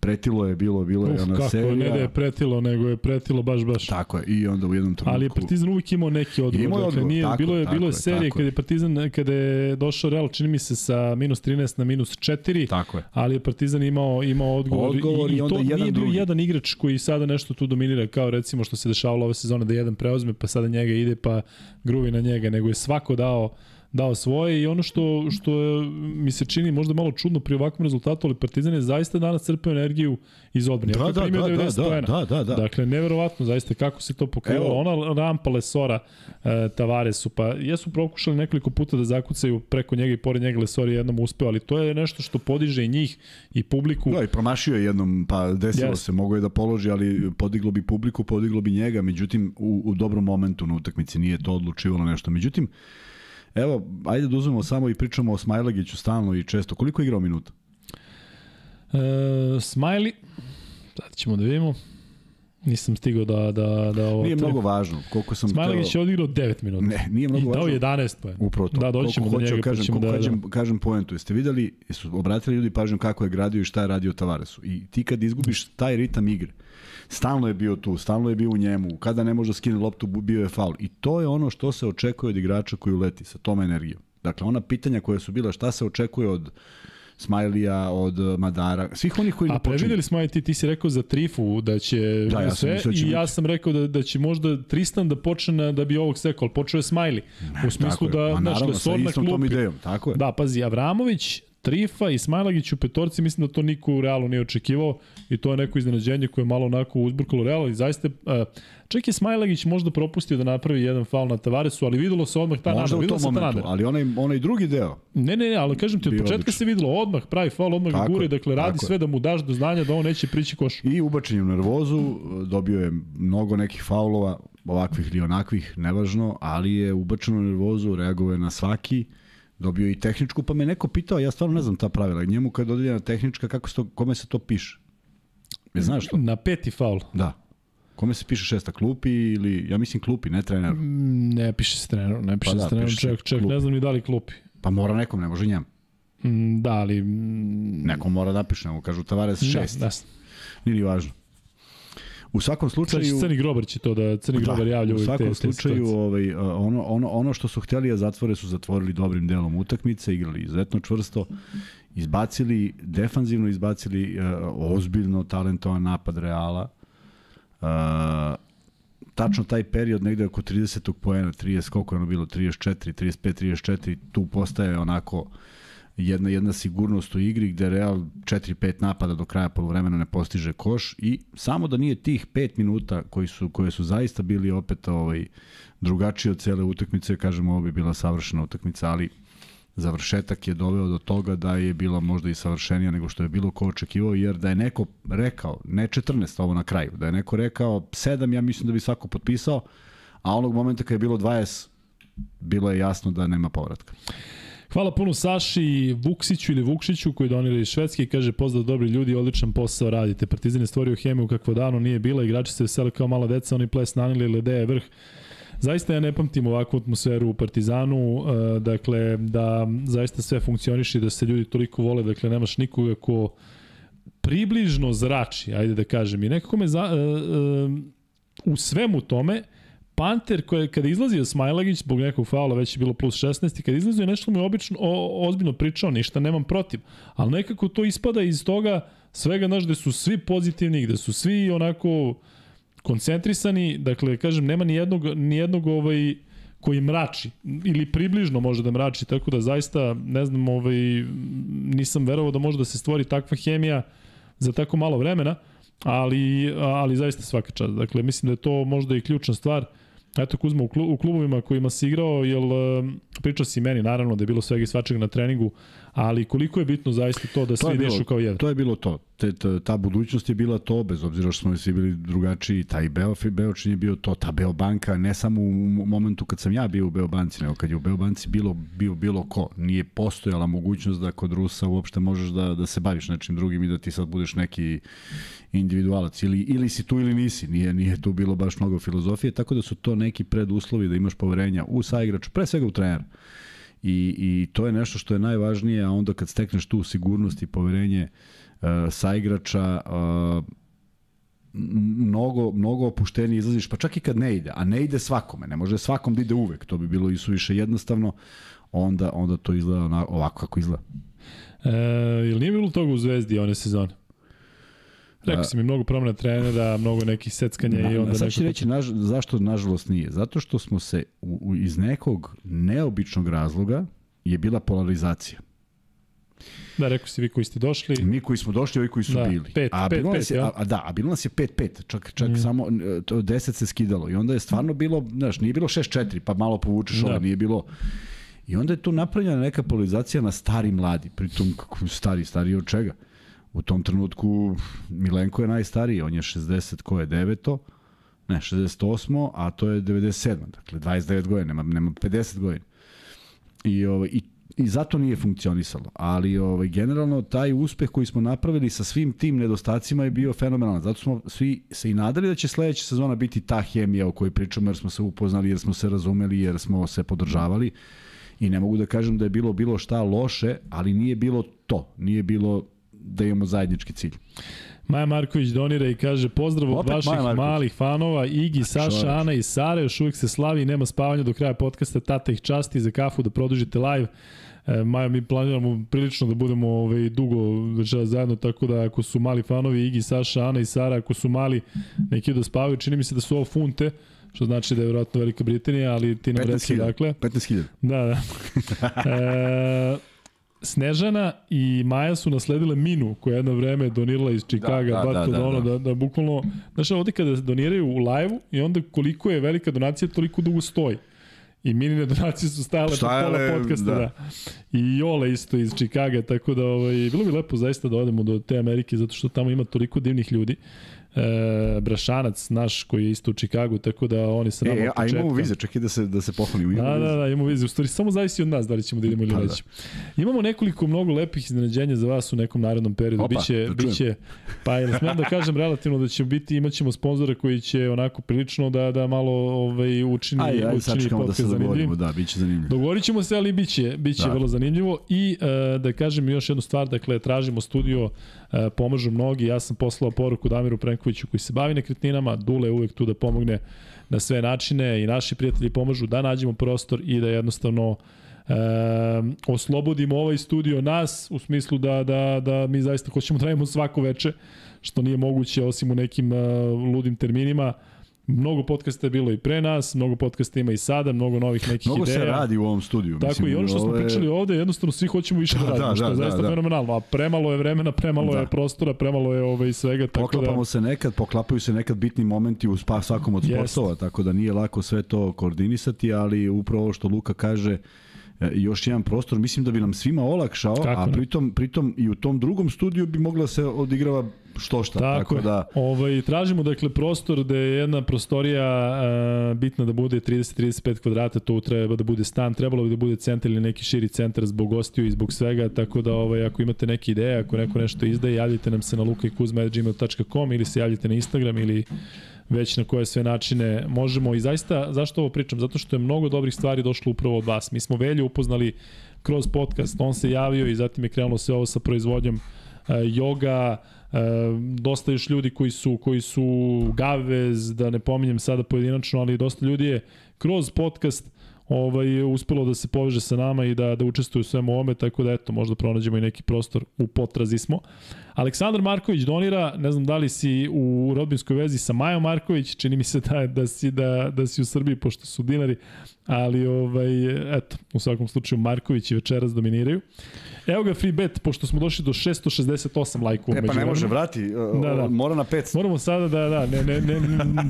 pretilo je bilo, bilo je Uf, ona kako, serija. ne da je pretilo, nego je pretilo baš, baš. Tako je, i onda u jednom trenutku... Ali je Partizan uvijek imao neki odgovor. Imao je dakle, odgovor, nije, tako, bilo je, tako bilo je je, serije kada je Partizan, kada je došao Real, čini mi se sa minus 13 na minus 4, Tako je. ali je Partizan imao, imao odgovor, Odgovor i, i i onda to jedan nije bio drugi. jedan igrač koji sada nešto tu dominira, kao recimo što se dešavalo ove sezone da jedan preozme, pa sada njega ide, pa gruvi na njega, nego je svako dao dao svoje i ono što, što je, mi se čini možda malo čudno pri ovakvom rezultatu, ali Partizan je zaista danas crpeo energiju iz odbrane. Da, da, da, 90 da, poena. da, da, da. Dakle, neverovatno, zaista, kako se to pokrivalo. Evo. Ona rampa Lesora, e, Tavaresu, pa jesu prokušali nekoliko puta da zakucaju preko njega i pored njega Lesor je jednom uspeo, ali to je nešto što podiže i njih i publiku. Da, i promašio je jednom, pa desilo Yes. se, mogo je da položi, ali podiglo bi publiku, podiglo bi njega, međutim, u, u dobrom momentu na utakmici nije to odlučivalo nešto. Međutim, evo, ajde da uzmemo samo i pričamo o Smajlagiću stalno i često. Koliko je igrao minuta? E, Smiley, sad ćemo da vidimo. Nisam stigao da... da, da ovo Nije mnogo važno. Koliko sam Smajlagić je odigrao 9 minuta. Ne, nije I mnogo dao važno. 11 poena. Upravo to. Da, doći ćemo do hoću njega, pa kažem, ćemo da... koliko da. kažem, kažem poentu. Jeste videli, jesu obratili ljudi pažnju kako je gradio i šta je radio Tavaresu. I ti kad izgubiš taj ritam igre, stalno je bio tu, stalno je bio u njemu, kada ne može da skine loptu, bio je faul. I to je ono što se očekuje od igrača koji uleti sa tom energijom. Dakle, ona pitanja koja su bila šta se očekuje od Smajlija, od Madara, svih onih koji A prevideli smo, aj ti, ti si rekao za Trifu da će Da, ja sve da će i ja biti. sam rekao da, da će možda Tristan da počne na- da bi ovog sekao, ali počeo je Smiley. U smislu Tako je. da, Ma znaš, naravno, da sa Sor na istom tom klupi. idejom, tako je. Da, pazi, Avramović, Trifa i Smajlagić u petorci, mislim da to niko u Realu nije očekivao i to je neko iznenađenje koje je malo onako uzburkalo Real i zaista, uh, čak je Smajlagić možda propustio da napravi jedan faul na Tavaresu, ali videlo se odmah ta Možda nada, u tom momentu, nada. ali onaj, onaj drugi deo, Ne, ne, ne, ali kažem ti, od početka odličan. se videlo odmah, pravi faul, odmah Tako gure, dakle radi tako je. sve da mu daš do znanja da on neće prići koš. I ubačen je u nervozu, dobio je mnogo nekih faulova, ovakvih ili onakvih, nevažno, ali je ubačen u nervozu, reagovao na svaki, dobio i tehničku, pa me neko pitao, ja stvarno ne znam ta pravila, njemu kad je dodeljena tehnička, kako se to, kome se to piše? Je znaš to? Na peti faul. Da. Kome se piše šesta klupi ili, ja mislim klupi, ne trener. Mm, Ne piše se trener, ne piše Pa se da, trener, piše se čak, čak klupi. ne znam ni da li klupi. Pa mora nekom, ne može njemu. Mm, Da, ali... mm, Nekom mora da piše, nemo kažu Tavares Da, šest. da. Nije ni važno. U svakom slučaju... će Crni Grobar će to da Crni Grobar javlja u te, svakom te slučaju situacije. ovaj, ono, ono, ono što su hteli da zatvore su zatvorili dobrim delom utakmice, igrali izuzetno čvrsto, izbacili, defanzivno izbacili uh, ozbiljno talentovan napad Reala. Uh, tačno taj period negde oko 30. poena, 30, koliko je ono bilo, 34, 35, 34, tu postaje onako jedna jedna sigurnost u igri gde Real 4-5 napada do kraja poluvremena ne postiže koš i samo da nije tih 5 minuta koji su koje su zaista bili opet ovaj drugačiji od cele utakmice, kažemo ovo bi bila savršena utakmica, ali završetak je doveo do toga da je bila možda i savršenija nego što je bilo ko očekivao, jer da je neko rekao, ne 14 ovo na kraju, da je neko rekao 7, ja mislim da bi svako potpisao, a onog momenta kad je bilo 20, bilo je jasno da nema povratka. Hvala puno Saši Vuksiću ili Vukšiću koji donira iz Švedske i kaže pozdrav dobri ljudi, odličan posao radite. Partizan je stvorio hemiju kakvo davno nije bila, igrači se vesele kao mala deca, oni ples nanili, lede je vrh. Zaista ja ne pamtim ovakvu atmosferu u Partizanu, uh, dakle da zaista sve funkcioniše da se ljudi toliko vole, dakle nemaš nikoga ko približno zrači, ajde da kažem. I nekako me za, uh, uh, u svemu tome, Panter koji kada izlazio Smajlagić zbog nekog faula već je bilo plus 16 i kada izlazio nešto mu je obično o, ozbiljno pričao, ništa nemam protiv. Ali nekako to ispada iz toga svega znaš gde su svi pozitivni, gde su svi onako koncentrisani, dakle kažem nema ni jednog ni jednog ovaj koji mrači ili približno može da mrači, tako da zaista ne znam, ovaj nisam verovao da može da se stvori takva hemija za tako malo vremena, ali ali zaista svaka čast. Dakle mislim da je to možda i ključna stvar. Eto Kuzma, u, klu, u klubovima kojima si igrao, jel, pričao si meni naravno da je bilo svega i svačega na treningu, ali koliko je bitno zaista to da To svi dišu kao jedan? To je bilo to. Te, ta, ta budućnost je bila to, bez obzira što smo svi bili drugačiji, taj Beo, Beočin je bio to, ta Beobanka, ne samo u momentu kad sam ja bio u Beobanci, nego kad je u Beobanci bilo, bio bilo ko. Nije postojala mogućnost da kod Rusa uopšte možeš da, da se baviš nečim drugim i da ti sad budeš neki individualac. Ili, ili si tu ili nisi. Nije, nije tu bilo baš mnogo filozofije, tako da su to neki preduslovi da imaš poverenja u saigraču, pre svega u trenera. I, I to je nešto što je najvažnije, a onda kad stekneš tu sigurnost i poverenje saigrača uh, mnogo, mnogo opuštenije izlaziš, pa čak i kad ne ide, a ne ide svakome, ne može svakom da ide uvek, to bi bilo i suviše jednostavno, onda, onda to izgleda ovako kako izgleda. E, ili nije bilo toga u Zvezdi one sezone? Rekao si mi mnogo promena trenera, mnogo nekih seckanja na, i onda... Sad ću reći naž, zašto nažalost nije. Zato što smo se u, u, iz nekog neobičnog razloga je bila polarizacija. Da, rekao si vi koji ste došli. Mi koji smo došli, ovi koji su da, bili. Pet, a, pet, bilo pet, je, ja. a, da, a bilo nas je 5-5, čak, čak mm. samo to 10 se skidalo. I onda je stvarno bilo, znaš, nije bilo 6-4, pa malo povučeš da. ovo, nije bilo... I onda je tu napravljena neka polarizacija na stari mladi, pritom kako stari, stari od čega? U tom trenutku Milenko je najstariji, on je 60, ko je 9 ne, 68, a to je 97, dakle 29 godina, nema, nema 50 godina. I, ovaj, i i zato nije funkcionisalo. Ali ovaj generalno taj uspeh koji smo napravili sa svim tim nedostacima je bio fenomenalan. Zato smo svi se i nadali da će sledeća sezona biti ta hemija o kojoj pričamo jer smo se upoznali, jer smo se razumeli, jer smo se podržavali. I ne mogu da kažem da je bilo bilo šta loše, ali nije bilo to. Nije bilo da imamo zajednički cilj. Maja Marković donira i kaže pozdrav od Opet vaših malih fanova Igi, Saša, Šorač. Ana i Sare, još uvijek se slavi i nema spavanja do kraja podcasta, tata ih časti za kafu da produžite live. E, Maja, mi planiramo prilično da budemo ovaj, dugo večera zajedno, tako da ako su mali fanovi Igi, Saša, Ana i Sara, ako su mali, neki da spavaju, čini mi se da su ovo funte, što znači da je vjerojatno Velika Britanija, ali ti nam reci dakle. 15.000. Da, da. e, Snežana i Maja su nasledile Minu, koja je jedno vreme donirala iz Čikaga, da, da, da, da, da, da. da, da bukvalno, znaš, ovde kada doniraju u live-u i onda koliko je velika donacija, toliko dugo stoji. I minine donacije su stajale po pola podcasta, da. da. I Jole isto iz Čikaga, tako da ovaj, bilo bi lepo zaista da odemo do te Amerike, zato što tamo ima toliko divnih ljudi e, Brašanac naš koji je isto u Čikagu, tako da oni se nama e, A imamo vize, čekaj da se, da se pohvalimo. Da, da, da, imamo vize. U stvari, samo zavisi od nas da li ćemo da idemo ili pa, nećemo. Da. Imamo nekoliko mnogo lepih iznenađenja za vas u nekom narednom periodu. Opa, biće, da biće, pa jel smem da kažem relativno da će biti, imaćemo sponzora koji će onako prilično da, da malo ovaj, učini, aj, aj, učini podcast da zanimljiv. Da, biće zanimljivo. Dogovorit ćemo se, ali biće, biće da. vrlo zanimljivo. I uh, da kažem još jednu stvar, dakle, tražimo studio E, pomažu mnogi. Ja sam poslao poruku Damiru Prenkoviću koji se bavi nekretninama, Dule je uvek tu da pomogne na sve načine i naši prijatelji pomažu da nađemo prostor i da jednostavno e, oslobodimo ovaj studio nas u smislu da, da, da mi zaista hoćemo da radimo svako veče, što nije moguće osim u nekim uh, ludim terminima. Mnogo podcasta je bilo i pre nas, mnogo podcasta ima i sada, mnogo novih nekih mnogo ideja. Mnogo se radi u ovom studiju. Tako mislim, i ono što smo ove... pričali ovde, jednostavno svi hoćemo više da, da radimo, da, što da, je zaista da, da. fenomenalno. A premalo je vremena, premalo da. je prostora, premalo je ove i svega. Tako Poklapamo da... se nekad, poklapaju se nekad bitni momenti u svakom od sportova, tako da nije lako sve to koordinisati, ali upravo što Luka kaže, E, još jedan prostor, mislim da bi nam svima olakšao, Kako a pritom, pritom i u tom drugom studiju bi mogla se odigrava što šta. Tako, tako da... Ovaj, tražimo dakle prostor da je jedna prostorija uh, bitna da bude 30-35 kvadrata, to treba da bude stan, trebalo bi da bude centar ili neki širi centar zbog gostiju i zbog svega, tako da ovaj, ako imate neke ideje, ako neko nešto izdaje, javljite nam se na lukajkuzma.gmail.com ili se javljite na Instagram ili već na koje sve načine možemo i zaista, zašto ovo pričam? Zato što je mnogo dobrih stvari došlo upravo od vas. Mi smo Velju upoznali kroz podcast, on se javio i zatim je krenulo sve ovo sa proizvodnjom uh, joga, uh, dosta još ljudi koji su, koji su Gavez, da ne pominjem sada pojedinačno, ali dosta ljudi je kroz podcast ovaj, uspelo da se poveže sa nama i da, da učestvuju u svemu ome, tako da eto, možda pronađemo i neki prostor u potrazi smo. Aleksandar Marković donira, ne znam da li si u rodbinskoj vezi sa Majom Marković, čini mi se da, da, si, da, da si u Srbiji pošto su dinari, ali ovaj, eto, u svakom slučaju Marković i večeras dominiraju. Evo ga free bet, pošto smo došli do 668 lajkova. E pa ne može, vrati, da, da. mora na 500. Moramo sada da, da, ne, ne, ne,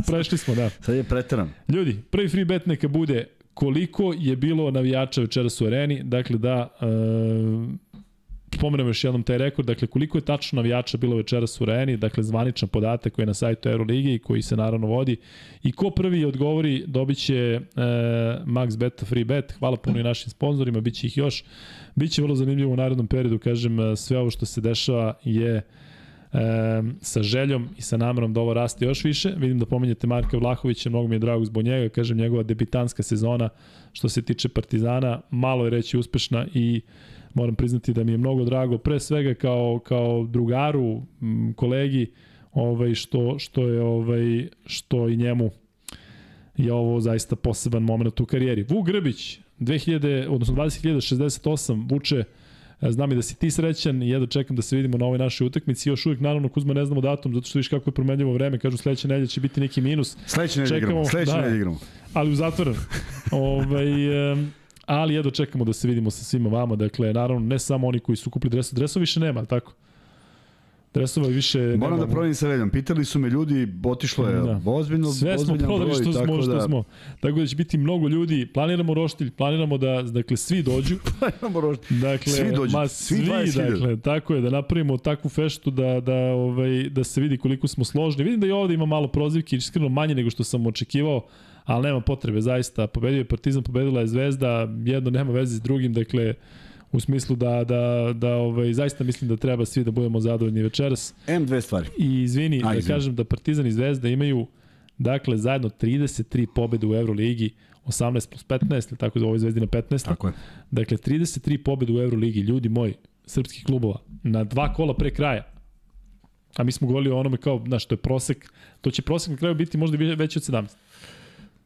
prešli smo, da. Sad je preteran. Ljudi, prvi free bet neka bude koliko je bilo navijača večeras u areni, dakle da e, spomenemo još jednom taj rekord, dakle koliko je tačno navijača bilo večeras u areni, dakle zvaničan podatak koji je na sajtu Euroligi i koji se naravno vodi. I ko prvi odgovori dobit će e, Max Beta Free Bet, hvala puno i našim sponsorima, bit će ih još, bit će vrlo zanimljivo u narednom periodu, kažem sve ovo što se dešava je e, sa željom i sa namerom da ovo raste još više. Vidim da pominjete Marka Vlahovića, mnogo mi je drago zbog njega, kažem njegova debitanska sezona što se tiče Partizana, malo je reći uspešna i moram priznati da mi je mnogo drago, pre svega kao, kao drugaru, kolegi, ovaj, što, što je ovaj, što i njemu je ovo zaista poseban moment u karijeri. Vuk Grbić, 2000, odnosno 20.068, vuče Znam i da si ti srećan i jedno čekam da se vidimo na ovoj našoj utakmici. Još uvijek, naravno, Kuzma ne znamo datum, zato što viš kako je promenljivo vreme. Kažu sledeće nedelje će biti neki minus. Sledeće nedelje igramo, sledeće da, nedelje igramo. Ali u zatvoren. ovaj, ali jedno čekamo da se vidimo sa svima vama. Dakle, naravno, ne samo oni koji su kupili dresove. Dresova više nema, tako? Dresova više Moram da provjerim sa Veljom. Pitali su me ljudi, otišlo je da. ozbiljno, Sve smo prodali broj, što smo, što da... smo. Tako da će biti mnogo ljudi. Planiramo roštilj, planiramo da, dakle, svi dođu. planiramo roštilj. Dakle, svi dođu. Ma, svi, svi dakle, tako je, da napravimo takvu feštu da, da, ovaj, da se vidi koliko smo složni. Vidim da i ovde ima malo prozivki, iskreno manje nego što sam očekivao ali nema potrebe, zaista. Pobedio je Partizan, pobedila je Zvezda, jedno nema veze s drugim, dakle, u smislu da, da, da ovaj, zaista mislim da treba svi da budemo zadovoljni večeras. M dve stvari. I izvini, A, da izvini. kažem da Partizan i Zvezda imaju dakle zajedno 33 pobede u Euroligi, 18 plus 15, tako da ovo je Zvezdina 15. Tako je. Dakle, 33 pobede u Euroligi, ljudi moji, srpskih klubova, na dva kola pre kraja. A mi smo govorili o onome kao, znaš, to je prosek, to će prosek na kraju biti možda veći od 17.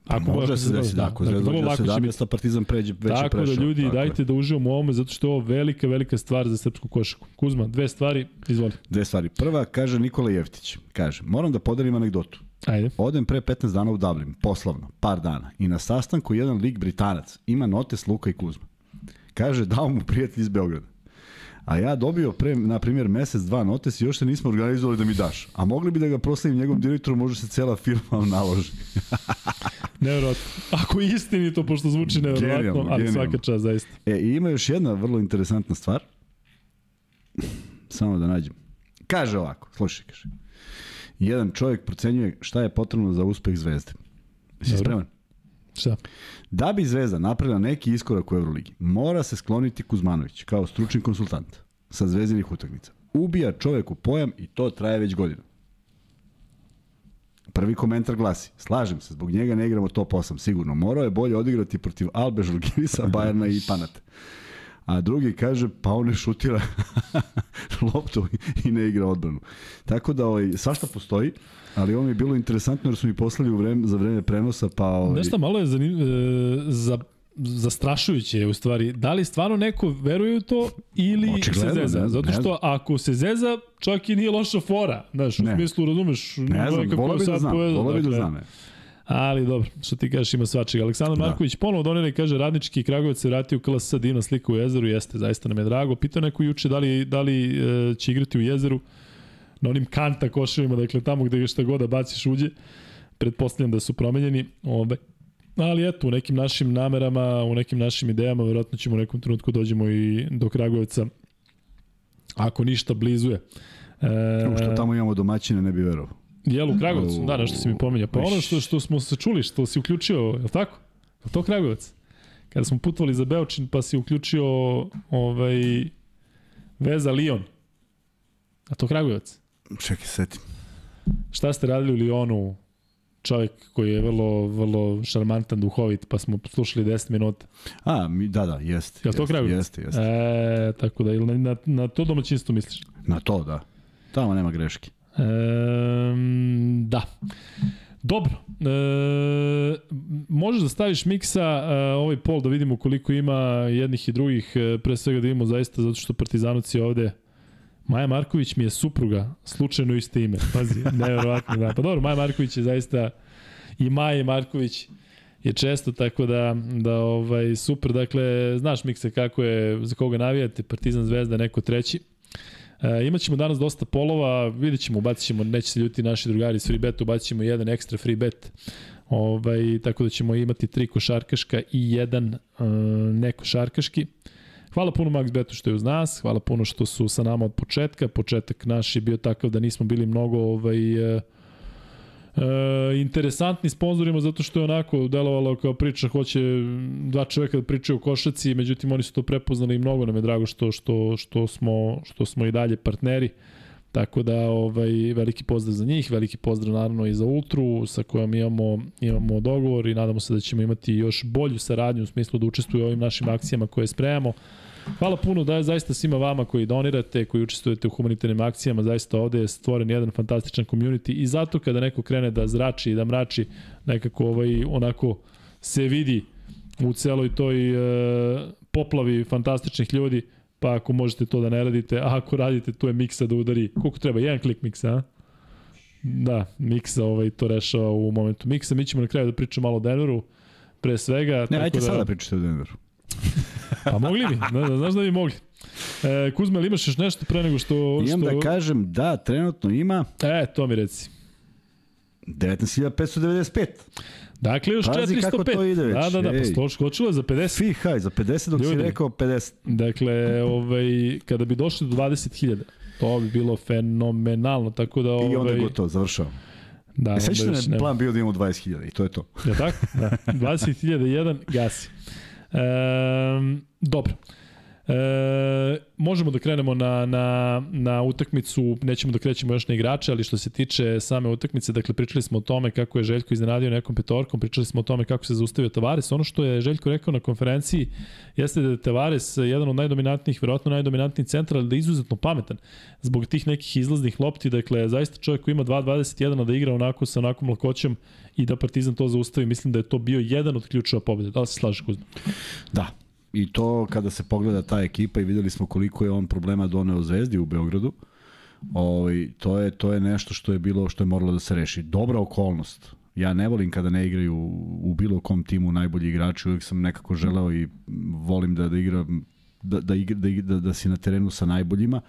Ako može se desiti, da, ako dakle, Zvezda dođe do 17, Partizan pređe već tako prešao. Tako da ljudi, tako dajte je. da uživamo u ovome, zato što je ovo velika, velika stvar za srpsku košaku. Kuzma, dve stvari, izvoli. Dve stvari. Prva, kaže Nikola Jevtić, kaže, moram da podelim anegdotu. Ajde. Odem pre 15 dana u Dublin, poslovno, par dana, i na sastanku jedan lik Britanac ima notes Luka i Kuzma. Kaže, dao mu prijatelj iz Beograda. A ja dobio pre, na primjer, mesec, dva notes i još se nismo organizovali da mi daš. A mogli bi da ga proslavim njegovom direktoru, može se cela firma naloži. Nevjerojatno. Ako je istinito, pošto zvuči nevjerojatno, genijalno, ali genijalno. svaka čast, zaista. E, i ima još jedna vrlo interesantna stvar. Samo da nađem. Kaže ovako, slušaj, kaže. Jedan čovjek procenjuje šta je potrebno za uspeh zvezde. Si spreman? Šta? Da bi Zvezda napravila neki iskorak u Euroligi, mora se skloniti Kuzmanović kao stručni konsultant sa zvezdinih utakmica. Ubija čovek u pojam i to traje već godinu. Prvi komentar glasi, slažem se, zbog njega ne igramo top 8, sigurno. Morao je bolje odigrati protiv Albe, Žalgirisa, Bajerna i Panate. A drugi kaže, pa on ne šutira loptu i ne igra odbranu. Tako da ovaj, svašta postoji, ali ovo mi je bilo interesantno jer su mi poslali u vreme, za vreme prenosa, pa... Ovaj... Nešto malo je zanim, e, za zastrašujuće u stvari. Da li stvarno neko veruje u to ili Očigledno, se zeza? Ne, Zato što ne ako se zeza, čak i nije loša fora. Znaš, u smislu, razumeš, ne znam, vola bi da znam, vola bi da dakle, znam. Ali dobro, što ti kažeš ima svačega. Aleksandar da. Marković ponovo donere kaže radnički Kragovac se vratio u KLS divna slika u jezeru, jeste, zaista nam je drago. Pitao neko juče da li, da li e, će igrati u jezeru na onim kanta koševima, dakle tamo gde šta god da baciš uđe. Pretpostavljam da su promenjeni. Ove, Ali eto, u nekim našim namerama, u nekim našim idejama, verovatno ćemo u nekom trenutku dođemo i do Kragujevca, ako ništa blizu je. E, što tamo imamo domaćine, ne bi verovao. Jel u Kragujevcu? Da, nešto si mi pominja. Pa ono što, što smo se čuli, što si uključio, je li tako? Je to Kragujevac? Kada smo putovali za Beočin, pa si uključio ovaj, veza Lion. A to Kragujevac? Čekaj, setim. Šta ste radili u Lionu čovjek koji je vrlo, vrlo šarmantan, duhovit, pa smo slušali 10 minuta. A, mi, da, da, jeste. Je to kraj? Jeste, jeste. E, tako da, ili na, na to domaćinstvo misliš? Na to, da. Tamo nema greške. E, da. Dobro. E, možeš da staviš miksa e, ovaj pol da vidimo koliko ima jednih i drugih, e, pre svega da vidimo zaista zato što Partizanoci ovde Maja Marković mi je supruga, slučajno iste ime. Pazi, nevjerovatno. Da. Pa dobro, Maja Marković je zaista i Maja Marković je često, tako da, da ovaj, super. Dakle, znaš Mikse kako je, za koga navijate, Partizan Zvezda, neko treći. E, imaćemo danas dosta polova, vidjet ćemo, ubacit ćemo, neće se ljuti naši drugari s free betu, ubacit ćemo jedan ekstra free bet. Ovaj, tako da ćemo imati tri košarkaška i jedan uh, nekošarkaški. šarkaški. Hvala puno Max Betu što je uz nas, hvala puno što su sa nama od početka. Početak naš je bio takav da nismo bili mnogo ovaj, e, e, interesantni sponzorima zato što je onako delovalo kao priča hoće dva čoveka da pričaju o košaci, međutim oni su to prepoznali i mnogo nam je drago što, što, što, smo, što smo i dalje partneri. Tako da ovaj veliki pozdrav za njih, veliki pozdrav naravno i za Ultru sa kojom imamo imamo dogovor i nadamo se da ćemo imati još bolju saradnju u smislu da učestvuju u ovim našim akcijama koje spremamo. Hvala puno da zaista svima vama koji donirate, koji učestvujete u humanitarnim akcijama, zaista ovde je stvoren jedan fantastičan community i zato kada neko krene da zrači i da mrači, nekako ovaj, onako se vidi u celoj toj e, poplavi fantastičnih ljudi, pa ako možete to da ne radite, a ako radite, tu je miksa da udari, koliko treba, jedan klik miksa, a? Da, miksa ovaj, to rešava u momentu miksa. Mi ćemo na kraju da pričamo malo o Denveru, pre svega. Ne, ajte da... sada pričate o Denveru. pa mogli bi, da, da, znaš da bi mogli. E, Kuzma, ili imaš još nešto pre nego što... Imam što... da kažem, da, trenutno ima... E, to mi reci. 19.595. Dakle, još Pazi 405. kako to ide već. Da, da, da, Ej. pa sto skočilo je za 50. Fi, haj, za 50 dok Ljudi. si rekao 50. Dakle, ovaj, kada bi došli do 20.000, to bi bilo fenomenalno, tako da... Ovaj, I onda je gotovo, završao. Da, E, onda da je plan bio da imamo 20.000 i to je to. Je tako? Da. 20.001 gasi. E, dobro. E, možemo da krenemo na, na, na utakmicu, nećemo da krećemo još na igrače, ali što se tiče same utakmice, dakle pričali smo o tome kako je Željko iznenadio nekom petorkom, pričali smo o tome kako se zaustavio Tavares. Ono što je Željko rekao na konferenciji jeste da je Tavares jedan od najdominantnijih, verovatno najdominantniji centar, ali da je izuzetno pametan zbog tih nekih izlaznih lopti. Dakle, zaista čovjek koji ima 2.21 a da igra onako sa onakvom lakoćem i da Partizan to zaustavi, mislim da je to bio jedan od ključeva pobjede. Da li se slažeš Kuzma? Da. I to kada se pogleda ta ekipa i videli smo koliko je on problema doneo Zvezdi u Beogradu, ovaj, to, je, to je nešto što je bilo što je moralo da se reši. Dobra okolnost. Ja ne volim kada ne igraju u bilo kom timu najbolji igrači, uvijek sam nekako želeo i volim da, da igram da, da, igra, da, da, da si na terenu sa najboljima,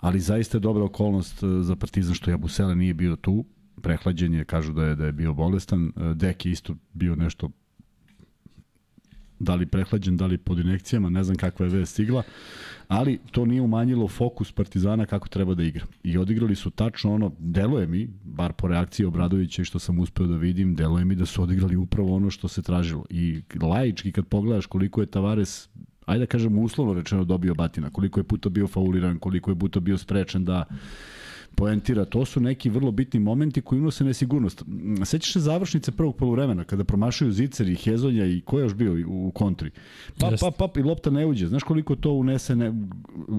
ali zaista je dobra okolnost eh, za Partizan što Jabusele nije bio tu, prehlađen je, kažu da je, da je bio bolestan, Eh, Dek je isto bio nešto da li prehlađen, da li pod inekcijama, ne znam kakva je vest stigla, ali to nije umanjilo fokus Partizana kako treba da igra. I odigrali su tačno ono, deluje mi, bar po reakciji Obradovića i što sam uspeo da vidim, deluje mi da su odigrali upravo ono što se tražilo. I laički kad pogledaš koliko je Tavares ajde da kažem uslovno rečeno dobio batina, koliko je puta bio fauliran, koliko je puta bio sprečen da poentira, to su neki vrlo bitni momenti koji unose nesigurnost. Sećaš se završnice prvog poluvremena kada promašaju Zicer i Hezonja i ko je još bio u kontri? Pa, pa, pa, i lopta ne uđe. Znaš koliko to unese, ne,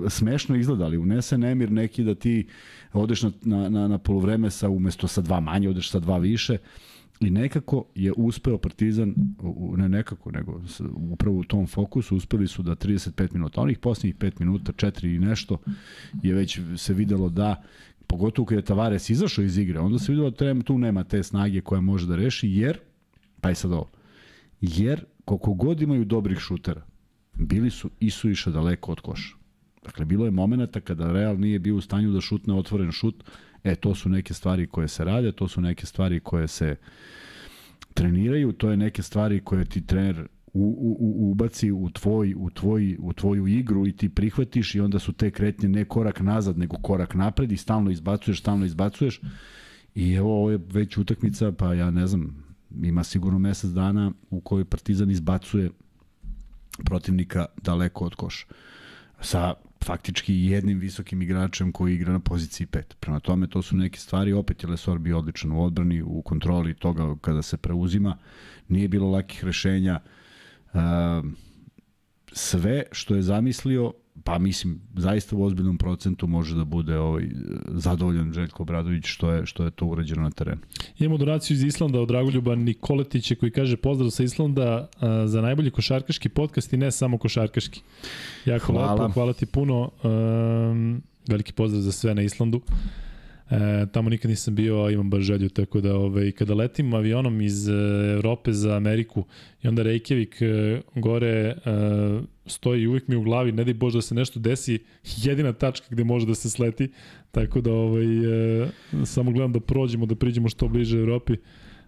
smešno izgleda, ali unese nemir neki da ti odeš na, na, na, na poluvreme sa, umesto sa dva manje, odeš sa dva više. I nekako je uspeo Partizan, ne nekako, nego upravo u tom fokusu uspeli su da 35 minuta, onih posljednjih 5 minuta, 4 i nešto, je već se videlo da pogotovo kada je Tavares izašao iz igre, onda se videlo da tu nema te snage koja može da reši, jer, pa je sad ovo, jer koliko god imaju dobrih šutera, bili su i su iša daleko od koša. Dakle, bilo je momenata kada Real nije bio u stanju da šutne otvoren šut, e, to su neke stvari koje se rade, to su neke stvari koje se treniraju, to je neke stvari koje ti trener u, u, ubaci u tvoj u tvoj u tvoju igru i ti prihvatiš i onda su te kretnje ne korak nazad nego korak napred i stalno izbacuješ, stalno izbacuješ. I evo ovo je već utakmica, pa ja ne znam, ima sigurno mesec dana u kojoj Partizan izbacuje protivnika daleko od koša. Sa faktički jednim visokim igračem koji igra na poziciji 5. Prema tome, to su neke stvari. Opet je Lesor bio odličan u odbrani, u kontroli toga kada se preuzima. Nije bilo lakih rešenja. Sve što je zamislio, pa mislim, zaista u ozbiljnom procentu može da bude ovaj, zadovoljan Željko Obradović što je, što je to urađeno na terenu. Imamo donaciju iz Islanda od Dragoljuba Nikoletića koji kaže pozdrav sa Islanda a, za najbolji košarkaški podcast i ne samo košarkaški. Jako Hvala. lepo, hvala ti puno. Um, veliki pozdrav za sve na Islandu. E, tamo nikad nisam bio, a imam baš želju, tako da ovaj, kada letim avionom iz e, Evrope za Ameriku i onda Reykjavik e, gore e, stoji uvijek mi u glavi, ne daj Bože da se nešto desi, jedina tačka gde može da se sleti, tako da ovaj, e, samo gledam da prođemo, da priđemo što bliže Evropi,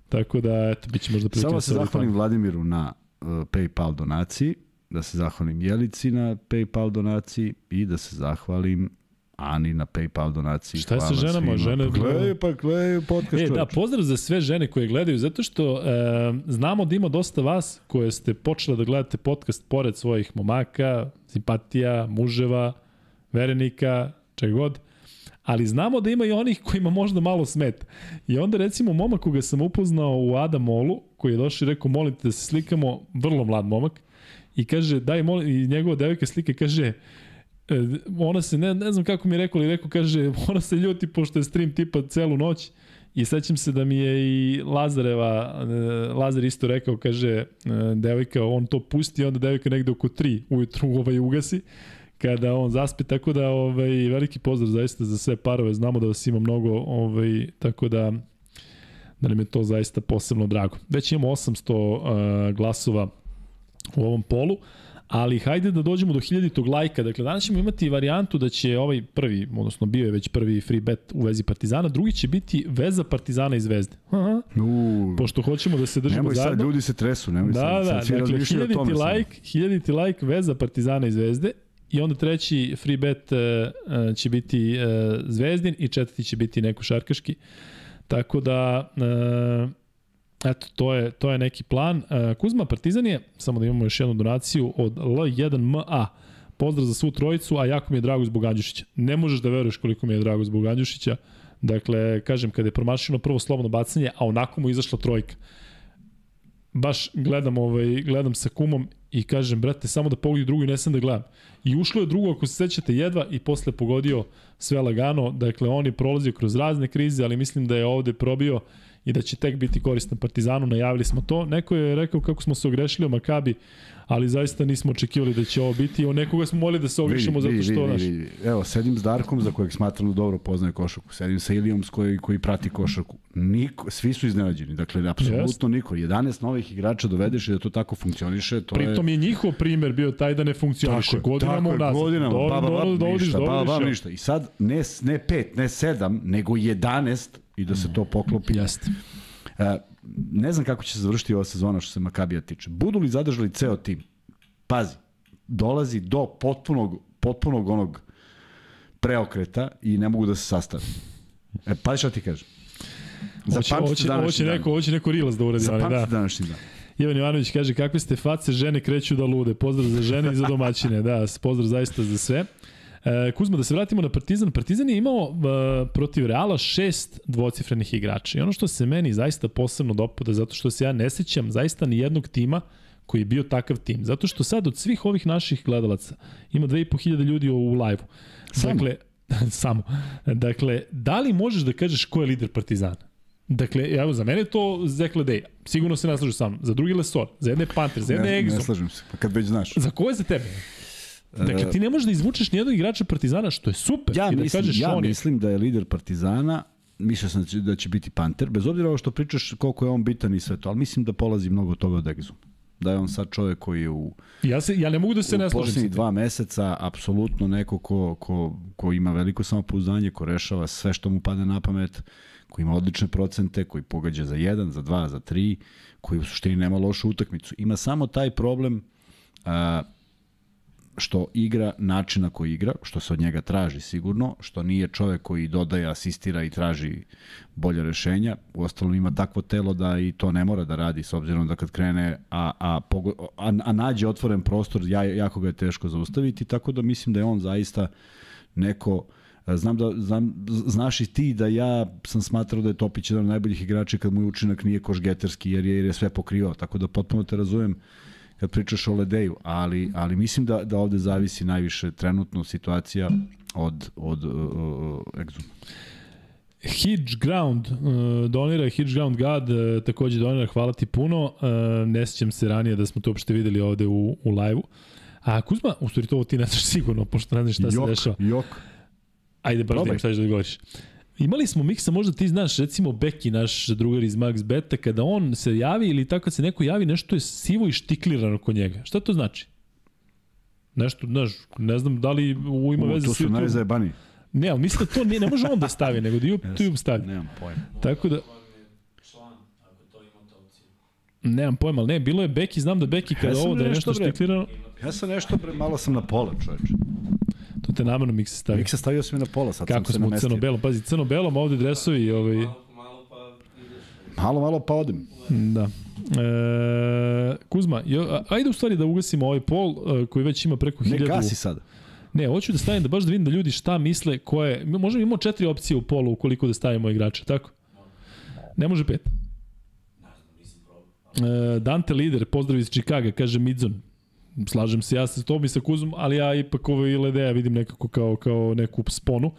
tako da eto, bit će možda prilike Samo da se zahvalim tamo. Vladimiru na uh, PayPal donaciji, da se zahvalim Jelici na PayPal donaciji i da se zahvalim Ani na PayPal donaciji. Šta je sa ženama? svima. Žene- Gledaju, pa gledaju podcast. E, da, pozdrav za sve žene koje gledaju, zato što e, znamo da ima dosta vas koje ste počeli da gledate podcast pored svojih momaka, simpatija, muževa, verenika, čega god, ali znamo da ima i onih kojima možda malo smeta. I onda recimo momak koga sam upoznao u Adamolu, koji je došao i rekao molim te da se slikamo, vrlo mlad momak, i kaže daj molim, i njegova devojka slike kaže ona se, ne, ne znam kako mi je rekao, ali rekao, kaže, ona se ljuti pošto je stream tipa celu noć i sećam se da mi je i Lazareva, e, Lazar isto rekao, kaže, e, devojka, on to pusti, onda devojka negde oko 3 ujutru ovaj ugasi, kada on zaspe, tako da ovaj, veliki pozdrav zaista za sve parove, znamo da vas ima mnogo, ovaj, tako da da nam je to zaista posebno drago. Već imamo 800 uh, glasova u ovom polu, ali hajde da dođemo do hiljaditog lajka. Dakle, danas ćemo imati varijantu da će ovaj prvi, odnosno bio je već prvi free bet u vezi Partizana, drugi će biti veza Partizana i Zvezde. Aha. U, Pošto hoćemo da se držimo nemoj zajedno. sad, ljudi se tresu, nemoj Da, sad, da, sad svi dakle, hiljaditi samo. like, hiljaditi like veza Partizana i Zvezde i onda treći free bet uh, će biti uh, Zvezdin i četvrti će biti neko šarkaški. Tako da, uh, eto, to je, to je neki plan. Uh, Kuzma Partizan je, samo da imamo još jednu donaciju od L1MA. Pozdrav za svu trojicu, a jako mi je drago zbog Andjušića. Ne možeš da veruješ koliko mi je drago zbog Andjušića. Dakle, kažem, kada je promašeno prvo slobodno bacanje, a onako mu izašla trojka baš gledam, ovaj, gledam sa kumom i kažem, brate, samo da pogodi drugu i ne sam da gledam. I ušlo je drugo, ako se sećate, jedva i posle pogodio sve lagano. Dakle, on je prolazio kroz razne krize, ali mislim da je ovde probio i da će tek biti koristan Partizanu, najavili smo to. Neko je rekao kako smo se ogrešili o Makabi, ali zaista nismo očekivali da će ovo biti. O nekoga smo molili da se ogrišemo zato što... vidi, naš, vidi. Evo, sedim s Darkom, za kojeg smatram da dobro poznaje košarku. Sedim sa Ilijom, s koji, koji prati košarku. Niko, svi su iznenađeni. Dakle, apsolutno niko. 11 novih igrača dovedeš i da to tako funkcioniše. To je... Pritom je njihov primer bio taj da ne funkcioniše Tako je, godinama tako je, godinama, Do- ba, ba, ba, dovodiš, ništa, ba, dovodiš, ba, ništa. I sad ne, ne pet, ne sedam, nego 11 i da se to poklopi. Jeste. E, ne znam kako će se završiti ova sezona što se Makabija tiče. Budu li zadržali ceo tim? Pazi, dolazi do potpunog, potpunog onog preokreta i ne mogu da se sastave. E, pazi šta ti kažem. Zapamtite hoće, današnji hoće dan. neko, hoće neko rilaz da uradi. Zapamtite da. današnji dan. Ivan Ivanović kaže kakve ste face, žene kreću da lude. Pozdrav za žene i za domaćine. Da, pozdrav zaista za sve. E, Kuzma, da se vratimo na Partizan. Partizan je imao e, protiv Reala šest dvocifrenih igrača. I ono što se meni zaista posebno dopada, zato što se ja ne sećam zaista ni jednog tima koji je bio takav tim. Zato što sad od svih ovih naših gledalaca ima 2500 ljudi u live-u. Samo? Dakle, samo. Dakle, da li možeš da kažeš ko je lider Partizana? Dakle, evo, za mene je to Zekle Dej. Sigurno se ne slažu sa mnom. Za drugi Lesor, za jedne Panter, za jedne Ne, ne Exo. slažem se, pa kad već znaš. Za ko je za tebe? Dakle, ti ne možeš da izvučeš nijednog igrača Partizana, što je super. Ja I da mislim, kažeš ja on je. mislim da je lider Partizana mislio sam da će, da će biti Panter, bez obzira ovo što pričaš koliko je on bitan i sve to, ali mislim da polazi mnogo od toga od Exuma. Da je on sad čovek koji je u, Ja, se, ja ne mogu da se ne složim poslednjih dva meseca apsolutno neko ko, ko, ko ima veliko samopouzdanje, ko rešava sve što mu pada na pamet, koji ima odlične procente, koji pogađa za 1, za 2, za 3, koji u suštini nema lošu utakmicu. Ima samo taj problem a, što igra načina koji igra, što se od njega traži sigurno, što nije čovek koji dodaje, asistira i traži bolje rešenja. Uostalom ima takvo telo da i to ne mora da radi s obzirom da kad krene, a, a, a, a nađe otvoren prostor, ja, jako ga je teško zaustaviti, tako da mislim da je on zaista neko Znam da, znam, znaš i ti da ja sam smatrao da je Topić jedan od najboljih igrača kad mu učinak nije košgeterski jer je, jer je sve pokrivao, tako da potpuno te razumem kad pričaš o Ledeju, ali, ali mislim da, da ovde zavisi najviše trenutno situacija od, od uh, uh, Exuma. Hitch Ground, uh, donira Hitch Ground God, uh, takođe donira, hvala ti puno. Uh, ne sjećam se ranije da smo to uopšte videli ovde u, u live-u. A Kuzma, u stvari to ti ne znaš sigurno, pošto ne znaš šta jok, se dešava. Jok, Ajde, baš da šta ćeš da odgovoriš. Imali smo miksa, možda ti znaš, recimo Beki, naš drugar iz Max Beta, kada on se javi ili tako kad se neko javi, nešto je sivo ištiklirano kod njega. Šta to znači? Nešto, znaš, ne znam da li u ima veze to sa su YouTube. najzajebaniji. Ne, ali mislim da to ne, ne može on da stavi, nego da YouTube, YouTube stavi. Nemam pojma. Tako da, nemam pojma, ali ne, bilo je Beki, znam da Beki kada Ja ovo da je nešto, nešto bre.štiklirano, Ja sam nešto, pre, malo sam na pola, čoveče. Te namerno miksa stavi. Miksa stavio sam na pola, sad Kako sam se smo namestio. crno-belom, pazi, crno-belom, ovde dresovi i ovaj... malo pa ideš. Malo, malo pa odem. Da. E, Kuzma, jo, ajde u stvari da ugasimo ovaj pol e, koji već ima preko Ne 1000. gasi sada. Ne, hoću da stavim da baš da vidim da ljudi šta misle, koje... Možemo imamo četiri opcije u polu ukoliko da stavimo igrače, tako? Ne može pet. E, Dante Lider, pozdrav iz Čikaga, kaže Midzon. Slažem se ja sa tobom i sa Kuzom, ali ja ipak ovaj Ledeja vidim nekako kao, kao neku sponu.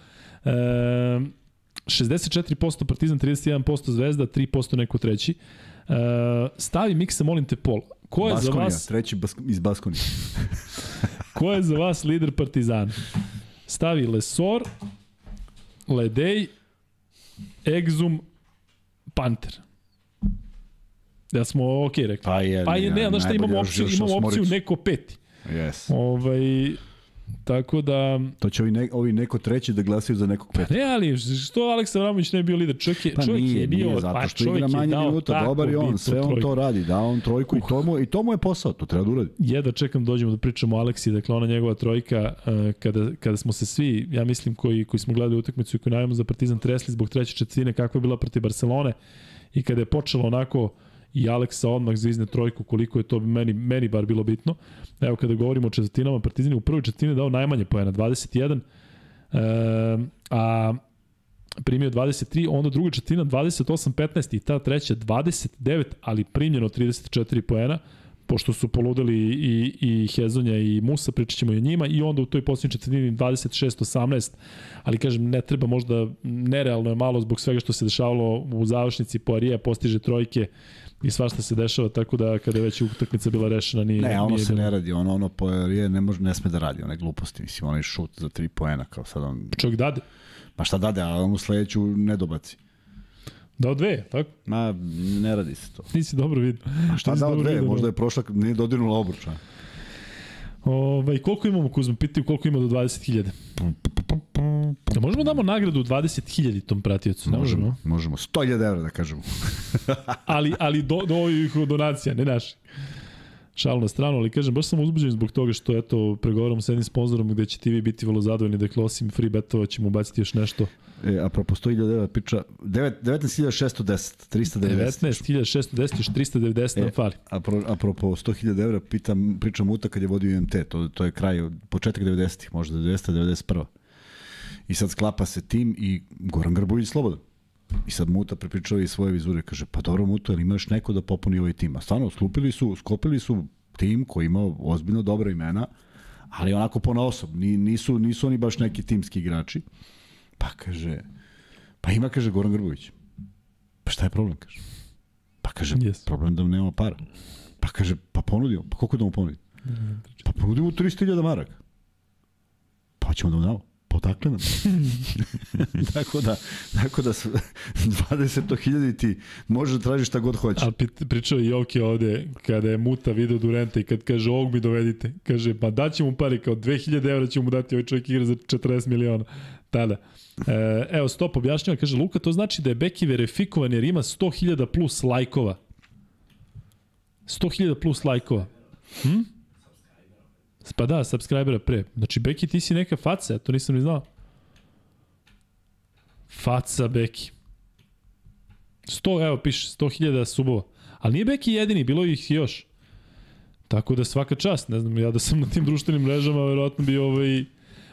E, 64% Partizan, 31% Zvezda, 3% neko treći. E, stavi miksa, molim te, Pol. Ko je Baskonija, za vas... treći bas, iz Baskonije. Ko je za vas lider Partizana? Stavi Lesor, Ledej, Exum, Panter. Da smo ok rekli. Pa je, Pa je, ne, znaš šta, imamo opciju, imamo opciju neko peti. Yes. Ovaj, tako da... To će ovi, ne, ovi neko treći da glasaju za nekog peta. Ne, ali što Aleksa Vramović ne bio lider? Čovjek je, Pa čovjek nije, je bio, nije, zato pa što čovjek igra je manje minuta, dobar je on, sve on trojku. to radi, da on trojku i to mu, i to mu je posao, to treba da uradi. Čekam da dođemo da pričamo o Aleksi, dakle ona njegova trojka, uh, kada, kada smo se svi, ja mislim koji, koji smo gledali utakmicu i koji najavimo za Partizan tresli zbog treće četvrtine kakva je bila protiv Barcelone i kada je počelo onako i Aleksa odmah zvizne trojku, koliko je to meni, meni bar bilo bitno. Evo kada govorimo o četvrtinama, Partizan je u prvoj četvrtini dao najmanje pojena, 21, e, a primio 23, onda druga četvrtina 28-15 i ta treća 29, ali primljeno 34 poena, pošto su poludeli i, i Hezonja i Musa, pričat ćemo i o njima, i onda u toj posljednjoj četvrtini 26-18, ali kažem, ne treba možda, nerealno je malo zbog svega što se dešavalo u završnici, Poirija postiže trojke i svašta se dešava, tako da kada je već utakmica bila rešena, nije Ne, ono nije se bilo. ne radi, ono, ono je, ne, može, ne sme da radi, one gluposti, mislim, onaj šut za tri poena, kao sad on, Čovjek dade, pa šta dade, a on u sledeću ne dobaci. dao dve, tako? Ma, ne radi se to. Nisi dobro vidio. A šta Nisi dao dve, vidio, možda da. je prošla, nije dodirnula obruča. Ovaj, koliko imamo, Kuzma? Pitaju koliko ima do 20.000. Da možemo damo nagradu 20.000 tom pratiocu? Ne možemo. Možemo, 100.000 evra da kažemo. Ali, ali do, do ovih donacija, ne naši. Šalu na stranu, ali kažem, baš sam uzbuđen zbog toga što, eto, pregovaram sa jednim sponzorom gde će ti vi biti vrlo zadovoljni, dakle, osim free betova ćemo ubaciti još nešto. E, apropo 100.000 evra priča, 9 19.610, 390. 19.610, još 390 nam E, fali. Apro, apropo 100.000 evra, pitam, pričam Muta kad je vodio IMT, to, to je kraj, početak 90-ih, možda 291. I sad sklapa se tim i Goran Grbović slobodan. I sad Muta prepričava i svoje vizure, kaže, pa dobro Muta, ali imaš neko da popuni ovaj tim? A stvarno, sklupili su, skopili su tim koji ima ozbiljno dobra imena, ali onako po osob, nisu, nisu oni baš neki timski igrači. Pa kaže, pa ima, kaže Goran Grbović. Pa šta je problem, kaže? Pa kaže, Yes. problem da nema para. Pa kaže, pa ponudio, pa koliko da mu ponudi? Pa ponudi mu 300.000 maraka. Pa ćemo da mu damo. Odakle nam? tako da, tako da s- 20.000 ti može da tražiš šta god hoće. Ali pričao je Joki ovde, kada je Muta video Durenta i kad kaže ovog mi dovedite, kaže pa daće mu pare kao 2000 evra će mu dati ovaj čovjek igra za 40 miliona tada. E, evo, Stop objašnjava, kaže Luka, to znači da je Beki verifikovan jer ima 100.000 plus lajkova. 100.000 plus lajkova. Hm? Pa da, subscribera pre. Znači, Beki, ti si neka faca, ja to nisam ni znao. Faca Beki. 100, evo piše, 100.000 subova. Ali nije Beki jedini, bilo ih još. Tako da svaka čast, ne znam, ja da sam na tim društvenim mrežama, verovatno bi ovaj,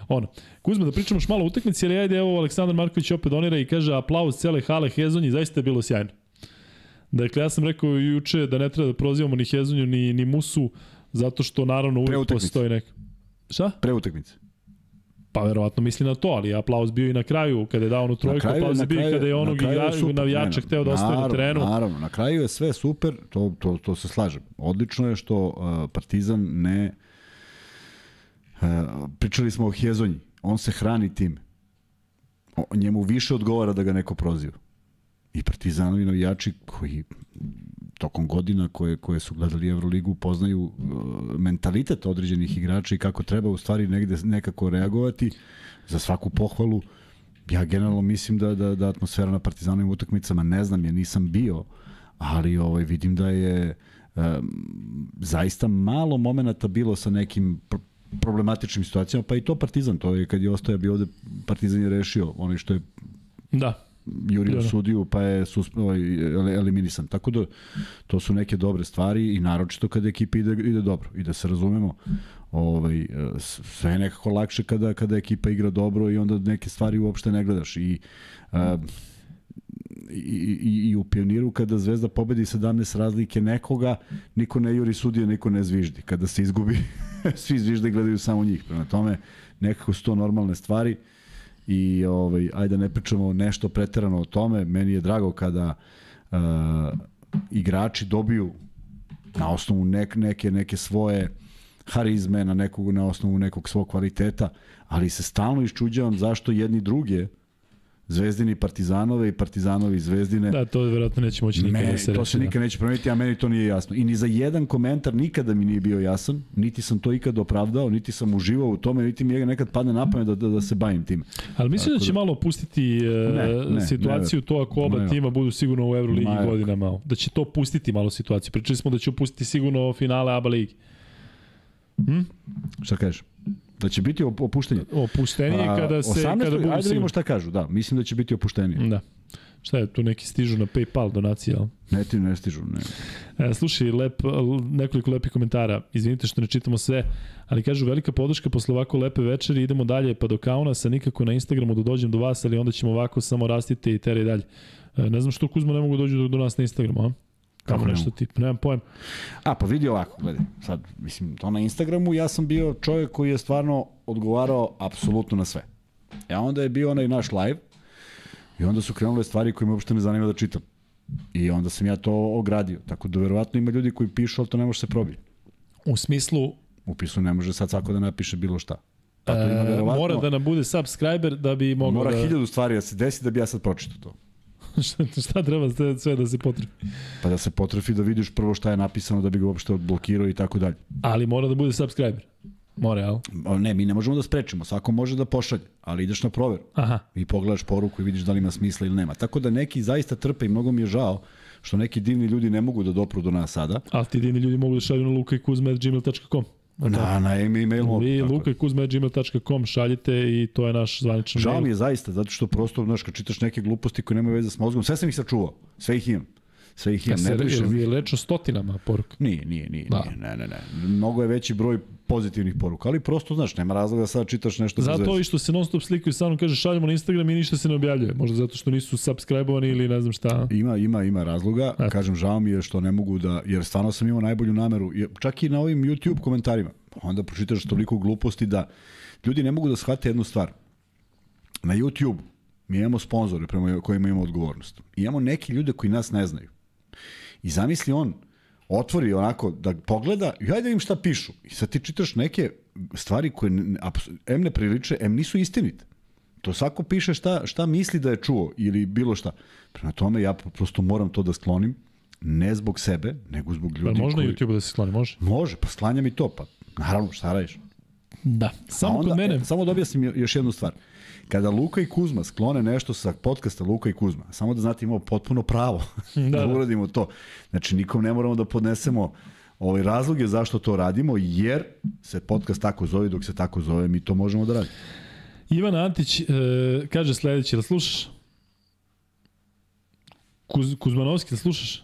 ono. Kuzma, da pričamo još malo utakmici, ali ajde, evo, Aleksandar Marković opet donira i kaže aplauz cele hale Hezonji, zaista je bilo sjajno. Dakle, ja sam rekao juče da ne treba da prozivamo ni Hezonju, ni, ni Musu, zato što naravno uvijek postoji neka... Šta? Pre utakmice. Pa verovatno misli na to, ali aplauz bio i na kraju, kada je dao onu trojku, kraju- aplauz je bio kada je onog kraju je igra, super, navijača ne, hteo da ostane na terenu. Naravno, na kraju je sve super, to, to, to se slažem. Odlično je što uh, Partizan ne... Uh, pričali smo o Hezonji, on se hrani tim. O, njemu više odgovara da ga neko proziva. I Partizanovi navijači koji tokom godina koje, koje su gledali Euroligu poznaju uh, mentalitet određenih igrača i kako treba u stvari negde nekako reagovati za svaku pohvalu. Ja generalno mislim da, da, da atmosfera na partizanovim utakmicama, ne znam je, nisam bio, ali ovaj, vidim da je um, zaista malo momenata bilo sa nekim pr problematičnim situacijama, pa i to Partizan, to je kad je Ostoja bio ovde, Partizan je rešio onaj što je Da. Jurio da. sudiju pa je susp, ovaj, eliminisan. Tako da to su neke dobre stvari i naročito kada ekipa ide, ide dobro i da se razumemo ovaj, sve je nekako lakše kada, kada ekipa igra dobro i onda neke stvari uopšte ne gledaš i uh, i, i, i u pioniru kada Zvezda pobedi 17 razlike nekoga, niko ne juri sudija, niko ne zviždi. Kada se izgubi, svi zvižde gledaju samo njih. Prema tome, nekako su to normalne stvari i ovaj, ajde da ne pričamo nešto preterano o tome. Meni je drago kada uh, igrači dobiju na osnovu nek, neke, neke svoje harizme, na, nekog, na osnovu nekog svog kvaliteta, ali se stalno iščuđavam zašto jedni druge Zvezdini Partizanove i Partizanovi Zvezdine. Da, to verovatno neće moći nikada da se reći. To se nikad neće promeniti, a meni to nije jasno. I ni za jedan komentar nikada mi nije bio jasan, niti sam to ikad opravdao, niti sam uživao u tome, niti mi je nekad padne na pamet da, da, da se bavim tim. Ali mislim da će da... malo opustiti uh, ne, ne, situaciju ne, to ako oba ne, tima budu sigurno u Euroligi godinama. Da će to pustiti malo situaciju. Pričali smo da će opustiti sigurno finale ABA ligi. Hm? Šta kažeš? Da će biti opuštenje. Opuštenije kada se 18, kada budu Ajde da vidimo šta kažu, da, mislim da će biti opuštenije. Da. Šta je, tu neki stižu na PayPal donacije, ali? Ne ti ne stižu, ne. E, slušaj, lep, nekoliko lepih komentara. Izvinite što ne čitamo sve, ali kažu velika podrška posle ovako lepe večeri, idemo dalje pa do Kaunasa, nikako na Instagramu da dođem do vas, ali onda ćemo ovako samo rastite i tere dalje. E, ne znam što Kuzma ne mogu dođu do, do nas na Instagramu, a? Kako nešto tipa, nemam pojem. A, pa vidi ovako, gledaj, sad, mislim, to na Instagramu ja sam bio čovjek koji je stvarno odgovarao apsolutno na sve. E onda je bio onaj naš live i onda su krenule stvari koje me uopšte ne zanima da čitam. I onda sam ja to ogradio. Tako da verovatno ima ljudi koji pišu, ali to ne može se probiti. U smislu... U pisu ne može sad svako da napiše bilo šta. Tako da ima e, mora da nam bude subscriber da bi mogao mora da... Mora hiljadu stvari da se desi da bi ja sad pročitao to. šta treba sve da se potrefi? Pa da se potrefi da vidiš prvo šta je napisano da bi ga uopšte odblokirao i tako dalje. Ali mora da bude subscriber. Mora, jel? Ne, mi ne možemo da sprečimo, svako može da pošalje, ali ideš na proveru. Aha. I pogledaš poruku i vidiš da li ima smisla ili nema. Tako da neki zaista trpe i mnogo mi je žao što neki divni ljudi ne mogu da dopru do nas sada. Ali ti divni ljudi mogu da šalju na lukajkuzme.gmail.com. Na, na e-mail mogu. Vi lukajkuzme.gmail.com šaljite i to je naš zvaničan mail. Žao mi je zaista, zato što prosto, znaš, kad čitaš neke gluposti koje nemaju veze s mozgom, sve sam ih sačuvao, sve ih imam sve ih. Ja ne brišem. Je leč o stotinama poruka? Nije, nije, nije, da. nije, ne, ne, ne. Mnogo je veći broj pozitivnih poruka, ali prosto, znaš, nema razloga da sad čitaš nešto Zato i što se non stop slikaju sa mnom, kaže šaljemo na Instagram i ništa se ne objavljuje. Možda zato što nisu subscribe-ovani ili ne znam šta. Ima, ima, ima razloga. Eto. Kažem, žao mi je što ne mogu da, jer stvarno sam imao najbolju nameru, čak i na ovim YouTube komentarima. Onda pročitaš toliko gluposti da ljudi ne mogu da shvate jednu stvar. Na YouTube mi imamo sponzore prema kojima imamo odgovornost. I imamo neki ljude koji nas ne znaju. I zamisli on, otvori onako da pogleda i ajde da im šta pišu. I sad ti čitaš neke stvari koje M ne priliče, M nisu istinite. To svako piše šta, šta misli da je čuo ili bilo šta. Prema tome ja prosto moram to da sklonim, ne zbog sebe, nego zbog ljudi pa može koji... na YouTube da se skloni, može? Može, pa sklanja mi to, pa naravno, šta radiš? Da, samo onda, kod mene. E, samo da objasnim još jednu stvar. Kada Luka i Kuzma sklone nešto sa podcasta Luka i Kuzma, samo da znate imamo potpuno pravo da, da, da uradimo to. Znači nikom ne moramo da podnesemo ovaj razloge zašto to radimo, jer se podcast tako zove, dok se tako zove, mi to možemo da radimo. Ivan Antić e, kaže sledeće, da slušaš? Kuz, Kuzmanovski, da slušaš?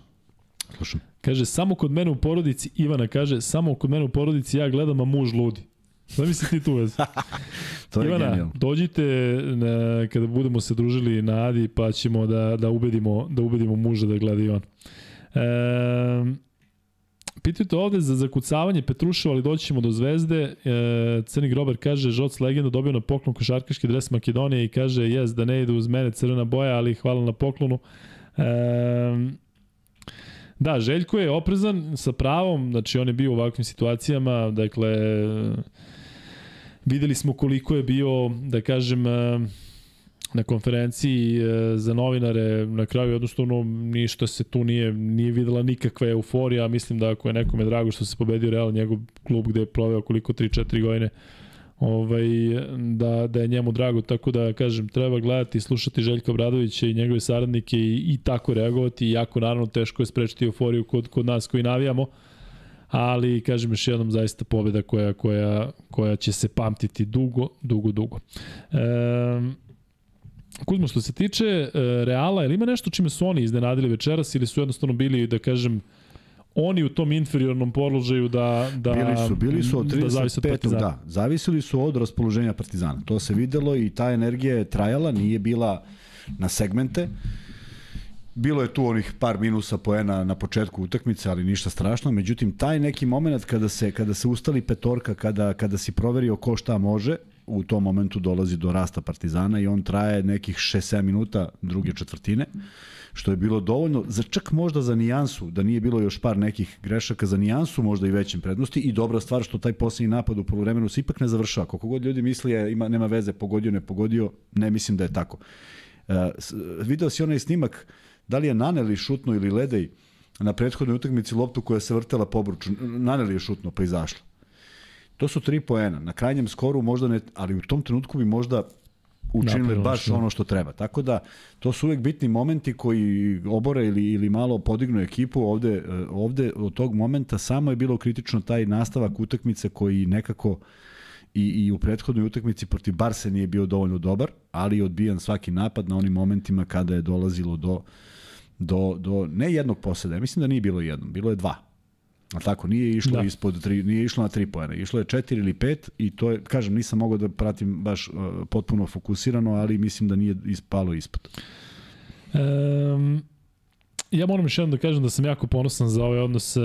Slušam. Kaže, samo kod mene u porodici, Ivana kaže, samo kod mene u porodici ja gledam, a muž ludi. Zamisli ti tu vez. to je Ivana, genijalno. dođite na, kada budemo se družili na Adi, pa ćemo da, da, ubedimo, da ubedimo muža da gleda Ivan. E, Pitujete ovde za zakucavanje Petruševa, ali doći ćemo do zvezde. E, Crni grober kaže, Žoc legenda dobio na poklon košarkaški dres Makedonije i kaže, jes, da ne ide uz mene crvena boja, ali hvala na poklonu. E, da, Željko je oprezan sa pravom, znači on je bio u ovakvim situacijama, dakle, Videli smo koliko je bio, da kažem, e, na konferenciji e, za novinare na kraju jednostavno ništa se tu nije nije videla nikakva euforija. Mislim da ako je nekome drago što se pobedio Real njegov klub gde je proveo koliko 3-4 godine ovaj, da, da je njemu drago, tako da kažem, treba gledati i slušati Željka Bradovića i njegove saradnike i, i tako reagovati, jako naravno teško je sprečiti euforiju kod, kod nas koji navijamo, ali kažem još jednom zaista pobeda koja, koja, koja će se pamtiti dugo, dugo, dugo. E, Kuzma, što se tiče uh, Reala, ili ima nešto čime su oni iznenadili večeras ili su jednostavno bili, da kažem, oni u tom inferiornom položaju da da bili su bili su od 35 da, da. Zavisili su od raspoloženja Partizana. To se videlo i ta energija je trajala nije bila na segmente bilo je tu onih par minusa poena na početku utakmice, ali ništa strašno. Međutim, taj neki moment kada se, kada se ustali petorka, kada, kada si proverio ko šta može, u tom momentu dolazi do rasta Partizana i on traje nekih 6-7 minuta druge četvrtine, što je bilo dovoljno za čak možda za nijansu, da nije bilo još par nekih grešaka, za nijansu možda i većim prednosti i dobra stvar što taj poslednji napad u polovremenu se ipak ne završava. Koliko god ljudi misli je, ima, nema veze, pogodio, ne pogodio, ne mislim da je tako. Uh, video si onaj snimak, da li je Naneli šutno ili Ledej na prethodnoj utakmici loptu koja se vrtela po obruču. Naneli je šutno pa izašla. To su tri poena. Na krajnjem skoru možda ne, ali u tom trenutku bi možda učinili Napravno, baš što. ono što treba. Tako da to su uvek bitni momenti koji obore ili ili malo podignu ekipu. Ovde ovde od tog momenta samo je bilo kritično taj nastavak utakmice koji nekako i, i u prethodnoj utakmici protiv Barse nije bio dovoljno dobar, ali je odbijan svaki napad na onim momentima kada je dolazilo do do, do ne jednog poseda, ja mislim da nije bilo jedno, bilo je dva A tako, nije išlo da. ispod tri, nije išlo na tri poena, išlo je četiri ili pet i to je, kažem, nisam mogao da pratim baš uh, potpuno fokusirano, ali mislim da nije ispalo ispod. Um, ja moram još jednom da kažem da sam jako ponosan za ovaj odnos uh,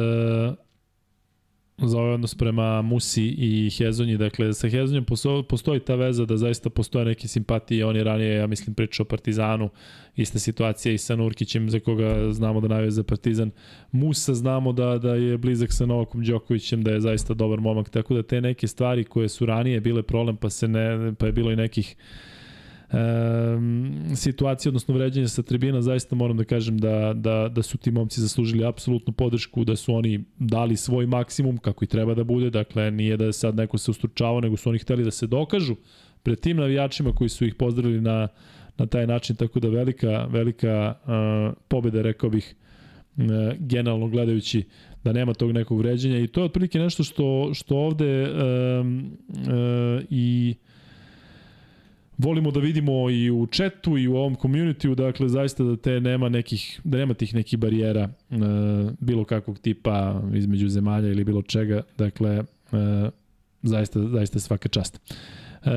za ovaj odnos prema Musi i Hezonji. Dakle, sa Hezonjom postoji ta veza da zaista postoje neke simpatije. On je ranije, ja mislim, pričao o Partizanu. Ista situacija i sa Nurkićem, za koga znamo da navije za Partizan. Musa znamo da, da je blizak sa Novakom Đokovićem, da je zaista dobar momak. Tako da te neke stvari koje su ranije bile problem, pa, se ne, pa je bilo i nekih e, situacije, odnosno vređenja sa tribina, zaista moram da kažem da, da, da su ti momci zaslužili apsolutnu podršku, da su oni dali svoj maksimum kako i treba da bude, dakle nije da je sad neko se ustručavao, nego su oni hteli da se dokažu pred tim navijačima koji su ih pozdravili na, na taj način, tako da velika, velika uh, pobeda, rekao bih, uh, generalno gledajući da nema tog nekog vređenja i to je otprilike nešto što, što ovde um, uh, i volimo da vidimo i u chatu i u ovom communityu, dakle zaista da te nema nekih da nema tih nekih barijera e, bilo kakvog tipa između zemalja ili bilo čega, dakle e, zaista zaista svaka čast. E,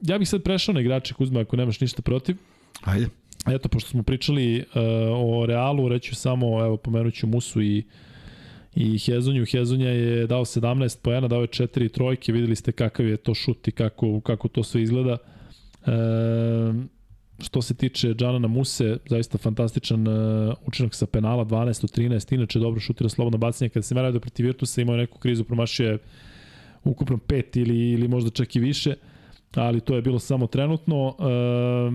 ja bih sad prešao na igrače Kuzma ako nemaš ništa protiv. Ajde. Eto, pošto smo pričali uh, o Realu, reću samo, evo, pomenuću Musu i i Hezonju. Hezonja je dao 17 pojena, dao je 4 trojke, videli ste kakav je to šut i kako, kako to sve izgleda. Uh, E, što se tiče Džanana Muse, zaista fantastičan uh, učinak sa penala, 12 od 13, inače dobro šutira slobodno bacanje. Kada se mera protiv Virtusa imao neku krizu, promašio je ukupno pet ili, ili možda čak i više, ali to je bilo samo trenutno. Uh,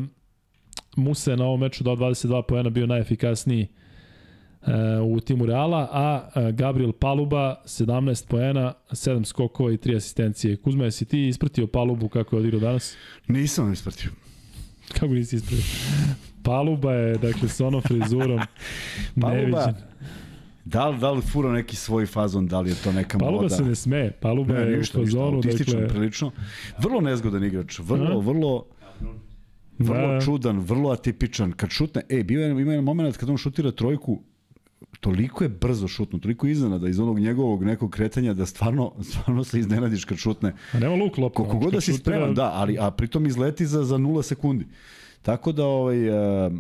Muse je na ovom meču dao 22 poena, bio najefikasniji u timu Reala, a Gabriel Paluba 17 poena, 7 skokova i 3 asistencije. Kuzma, jesi ti ispratio Palubu kako je odigrao danas? Nisam ispratio. Kako nisi ispratio? Paluba je, dakle, s onom frizurom Paluba, neviđen. Da li, da li fura neki svoj fazon, da li je to neka Paluba moda? Paluba se ne sme, Paluba ne, je ništa, u fazonu. Ništa, autističan dakle... prilično. Vrlo nezgodan igrač, vrlo, vrlo vrlo da. čudan, vrlo atipičan. Kad šutne, e, bio je, ima jedan moment kad on šutira trojku, toliko je brzo šutno, toliko iznenada iz onog njegovog nekog kretanja da stvarno, stvarno se iznenadiš kad šutne. A nema luk lopta. Koliko god da si spreman, da, ali a pritom izleti za, za 0 sekundi. Tako da ovaj, uh,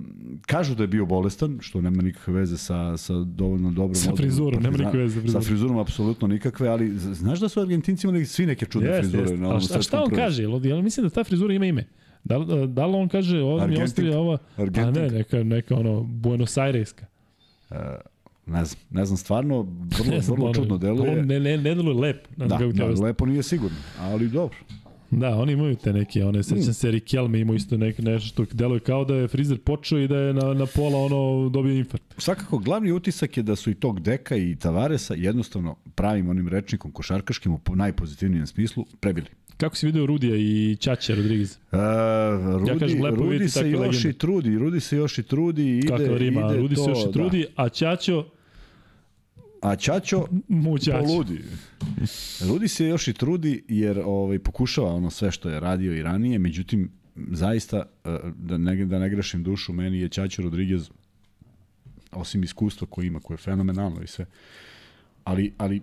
kažu da je bio bolestan, što nema nikakve veze sa, sa dovoljno dobrom... Sa frizurom, nema nikakve veze sa frizurom. Sa frizurom apsolutno nikakve, ali znaš da su Argentinci imali svi neke čudne yes, frizure? Yes. Na a, šta, a šta on prvi? kaže? Ja mislim da ta frizura ima ime. Da, da li on kaže, ovo mi ostavlja ova... A ne, neka, neka ono, Buenos Aireska. Uh, Ne znam, ne znam stvarno, vrlo, ne znam, vrlo čudno deluje. Ne, ne, ne deluje lepo. Ne da, da, lepo nije sigurno, ali dobro. Da, oni imaju te neke, one, sećam mm. se Rikelme imao isto nek, nešto, deluje kao da je frizer počeo i da je na, na pola ono dobio infarkt. Svakako, glavni utisak je da su i tog Deka i Tavaresa jednostavno pravim onim rečnikom košarkaškim u najpozitivnijem smislu prebili. Kako si video Rudija i Ćaća Rodriguez? Uh, Rudi, ja kažem, lepo Rudi se još legende. i trudi, Rudi se još i trudi, ide, Kako rima, ide Rudi to, se još i trudi, da. a Ćaćo A Ćaćo poludi. Rudi se još i trudi jer ovaj, pokušava ono sve što je radio i ranije, međutim zaista, e, da ne, da ne grešim dušu, meni je Ćaćo Rodriguez, osim iskustva koje ima, koje je fenomenalno i sve, ali, ali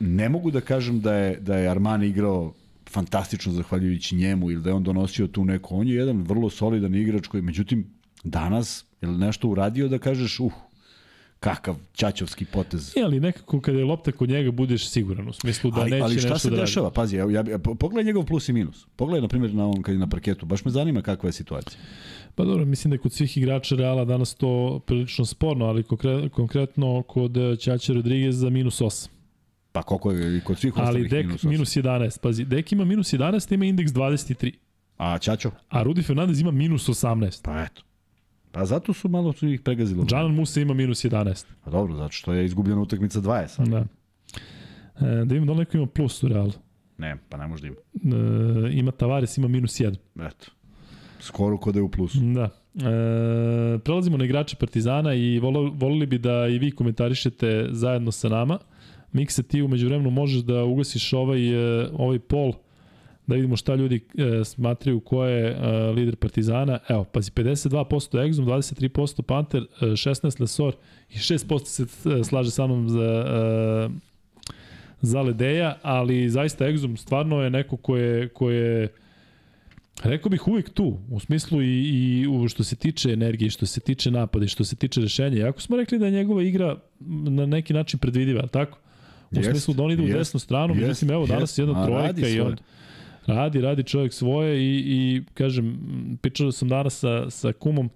ne mogu da kažem da je, da je Armani igrao fantastično zahvaljujući njemu ili da je on donosio tu neku. On je jedan vrlo solidan igrač koji, međutim, danas je nešto uradio da kažeš, uh, kakav ćaćovski potez. Je, ali nekako kada je lopta kod njega budeš siguran u smislu da ali, neće nešto da Ali šta se dešava? Radi. Pazi, ja, ja, pogledaj njegov plus i minus. Pogledaj, na primjer, na ovom kad je na parketu. Baš me zanima kakva je situacija. Pa dobro, mislim da je kod svih igrača Reala danas to prilično sporno, ali konkretno kod Ćaća Rodrigueza minus 8. Pa koliko je kod svih ostalih Ali Dek minus, minus 11. Pazi, Dek ima minus 11, ima indeks 23. A Ćaćo? A Rudi Fernandez ima minus 18. Pa eto. Pa zato su malo su ih pregazilo. Džanan Musa ima minus 11. Pa dobro, zato što je izgubljena utakmica 20. Da. E, da ima da neko ima plus u Realu? Ne, pa ne može da ima. E, ima Tavares, ima minus 1. Eto. Skoro kod je u plusu. Da. E, prelazimo na igrače Partizana i volili bi da i vi komentarišete zajedno sa nama. Miksa, ti umeđu vremenu možeš da ugasiš ovaj, e, ovaj pol da vidimo šta ljudi e, smatraju ko je e, lider Partizana. Evo, pazi, 52% Exum, 23% Panter, e, 16% Lesor i 6% se e, slaže sa mnom za, e, za Ledeja, ali zaista Exum stvarno je neko ko je, ko je Rekao bih uvijek tu, u smislu i, i u što se tiče energije, što se tiče napada i što se tiče rešenja. Jako smo rekli da je njegova igra na neki način predvidiva, tako? U jest, smislu da on ide u desnu stranu, jest, međutim evo danas jest, jedna trojka i on radi, radi čovjek svoje i, i kažem, pričao sam danas sa, sa kumom,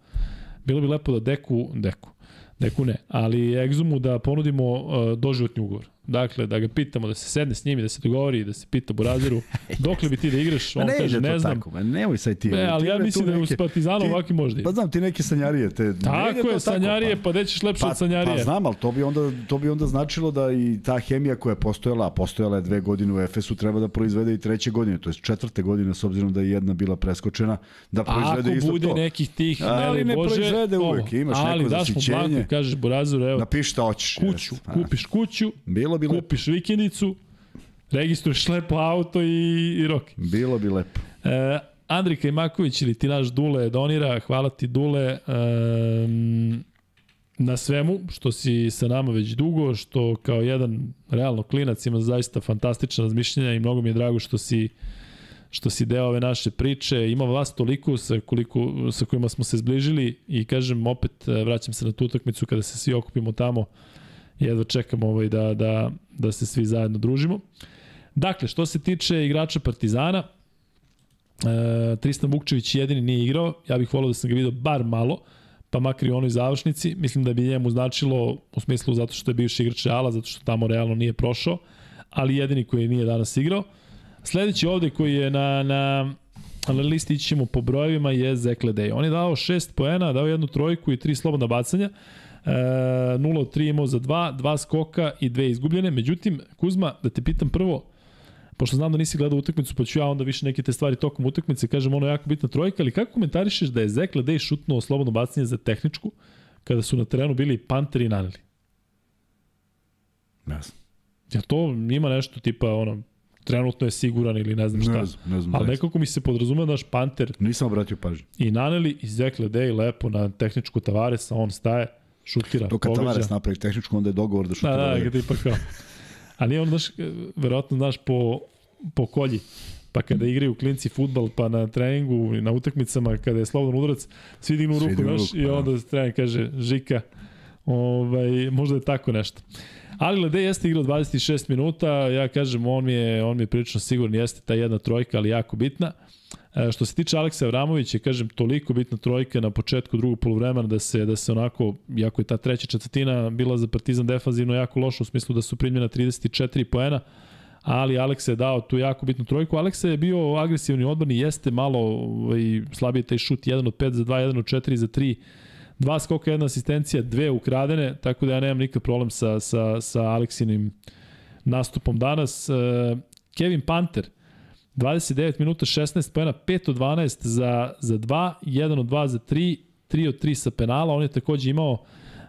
bilo bi lepo da deku, deku, deku ne, ali egzumu da ponudimo uh, doživotni ugovor. Dakle, da ga pitamo, da se sedne s njim i da se dogovori, da se pita Burazeru, dokle bi ti da igraš, on ne kaže, ne znam. Tako, ma nemoj sad ti. Ne, ali ja mislim da je uz Partizanom ovaki možda. Pa znam ti neke sanjarije. Te, tako je, sanjarije, pa, pa gde ćeš lepše pa, od sanjarije. Pa znam, ali to bi, onda, to bi onda značilo da i ta hemija koja je postojala, a postojala je dve godine u Efesu, treba da proizvede i treće godine, to je četvrte godine, s obzirom da je jedna bila preskočena, da proizvede Ako isto to. Ako bude nekih tih, ali ne Bože, proizvede uvek, imaš ali neko zasićenje. Ali daš mu blanku, kažeš Burazeru, evo, Napiši šta hoćeš. Kuću, kupiš kuću, Bilo bi kupiš vikend vikendicu, registruješ lepo auto i, i rok. Bilo bi lepo. E, Andri Kajmaković ili ti naš Dule donira, hvala ti Dule um, na svemu što si sa nama već dugo, što kao jedan realno klinac ima zaista fantastična razmišljenja i mnogo mi je drago što si što si deo ove naše priče. Ima vas toliko sa, koliko, sa kojima smo se zbližili i kažem opet vraćam se na tu utakmicu kada se svi okupimo tamo jedva čekam ovaj da, da, da se svi zajedno družimo. Dakle, što se tiče igrača Partizana, e, Tristan Vukčević jedini nije igrao, ja bih volio da sam ga vidio bar malo, pa makar i onoj završnici, mislim da bi njemu značilo u smislu zato što je bivši igrač Reala, zato što tamo realno nije prošao, ali jedini koji nije danas igrao. Sledeći ovde koji je na, na na listi ćemo po brojevima je Zekle Dej. On je dao 6 poena, dao jednu trojku i tri slobodna bacanja. E, 0 od 3 imao za 2, 2 skoka i dve izgubljene. Međutim, Kuzma, da te pitam prvo, pošto znam da nisi gledao utakmicu, pa ću ja onda više neke te stvari tokom utakmice, kažem ono jako bitna trojka, ali kako komentarišeš da je Zekle Dej šutnuo slobodno bacanje za tehničku, kada su na terenu bili Panteri i Naneli? Ne znam. Ja to ima nešto tipa ono, trenutno je siguran ili ne znam šta. Ne znam, ne znam. Ali nekako mi se podrazumeo naš Panter. Nisam obratio pažnju. I Naneli i Zekle Dej lepo na tehničku Tavaresa, on staje šutira. To kad Tavares napravi tehničku, onda je dogovor da šutira. Da, da, kada tipa kao. Ali on, znaš, verovatno, znaš, po, po kolji. Pa kada igraju klinci futbal, pa na treningu, na utakmicama, kada je slobodan udarac, svi dignu ruku, znaš, i pa onda da. trener kaže, Žika, ovaj, možda je tako nešto. Ali Lede jeste igrao 26 minuta, ja kažem, on mi je, on mi je prilično siguran, jeste ta jedna trojka, ali jako bitna. Što se tiče Aleksa Avramovića, kažem, toliko bitna trojka na početku drugog polovremena da se, da se onako, jako je ta treća četvrtina bila za Partizan defanzivno jako loša u smislu da su primljena 34 poena, ali Aleksa je dao tu jako bitnu trojku. Aleksa je bio agresivni odbrani, jeste malo ovaj, slabije taj šut, 1 od 5 za 2, 1 od 4 za 3, dva skoka, jedna asistencija, dve ukradene, tako da ja nemam nikakav problem sa, sa, sa Aleksinim nastupom danas. E, Kevin Panter, 29 minuta, 16 pojena, 5 od 12 za, za 2, 1 od 2 za 3, 3 od 3 sa penala. On je takođe imao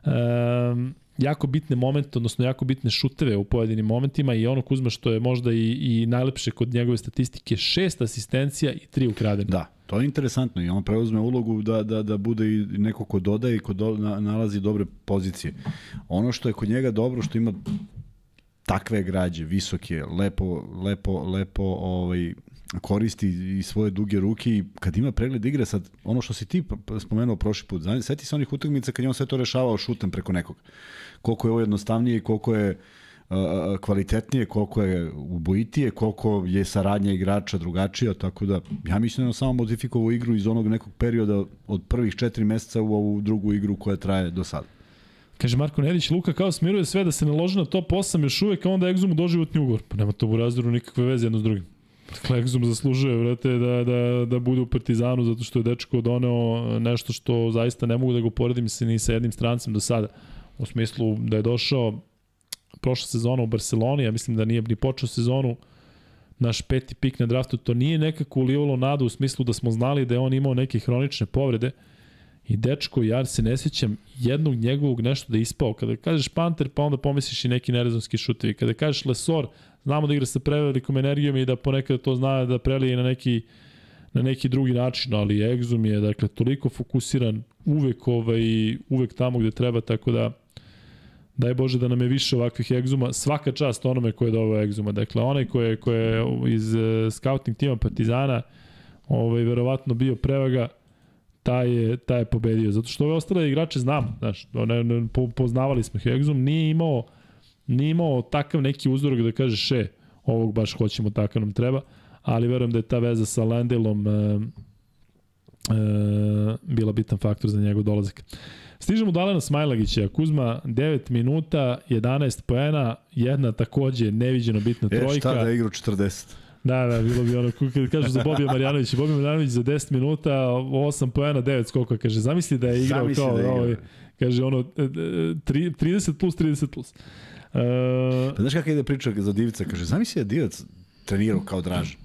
um, jako bitne momente, odnosno jako bitne šuteve u pojedinim momentima i ono Kuzma što je možda i, i najlepše kod njegove statistike, šest asistencija i tri ukradene. Da, To je interesantno i on preuzme ulogu da, da, da bude i neko ko dodaje i ko do, na, nalazi dobre pozicije. Ono što je kod njega dobro, što ima takve građe, visoke, lepo, lepo, lepo ovaj, koristi i svoje duge ruke i kad ima pregled igre, sad ono što si ti spomenuo prošli put, seti se onih utakmica kad je on sve to rešavao šutem preko nekog. Koliko je ovo jednostavnije i koliko je kvalitetnije, koliko je ubojitije, koliko je saradnja igrača drugačija, tako da ja mislim da samo modifikovao igru iz onog nekog perioda od prvih četiri meseca u ovu drugu igru koja traje do sada. Kaže Marko Nedić, Luka kao smiruje sve da se ne loži na top 8 još uvek, a onda Exum doživotni ugovor. Pa nema to u razdoru nikakve veze jedno s drugim. Dakle, Exum zaslužuje, vrate, da, da, da bude u Partizanu, zato što je dečko doneo nešto što zaista ne mogu da ga uporedim se ni sa jednim strancem do sada. U smislu da je došao prošla sezona u Barceloni, ja mislim da nije ni počeo sezonu, naš peti pik na draftu, to nije nekako ulivalo nadu u smislu da smo znali da je on imao neke hronične povrede i dečko, ja se ne sjećam jednog njegovog nešto da je ispao. Kada kažeš Panter, pa onda pomisliš i neki nerezonski šutevi. Kada kažeš Lesor, znamo da igra sa prevelikom energijom i da ponekad to zna da prelije na neki na neki drugi način, ali Exum je dakle toliko fokusiran uvek ovaj uvek tamo gde treba tako da Daj Bože da nam je više ovakvih egzuma. Svaka čast onome ko je doveo egzuma. Dakle, onaj ko je, ko je iz uh, scouting tima Partizana ovaj, verovatno bio prevaga, taj je, taj je pobedio. Zato što ove ostale igrače znam, znaš, ne, ne, po, poznavali smo ih. Egzum nije imao, nije imao takav neki uzorak da kaže še, ovog baš hoćemo, takav nam treba, ali verujem da je ta veza sa Landelom uh, uh, bila bitan faktor za njegov dolazak. Stižemo do Alena Smajlagića, Kuzma 9 minuta, 11 poena, jedna takođe neviđeno bitna trojka. E, šta da igra 40? Da, da, bilo bi ono, kada kažu za Bobija Marjanovića, Bobija Marjanović za 10 minuta, 8 poena, 9 skoka, kaže, zamisli da je igrao zamisli kao, da je igrao. ovaj, kaže ono, 30 e, plus, 30 plus. Uh, pa znaš kakva ide priča za Divica, kaže, zamisli da Divac trenirao kao Dražan.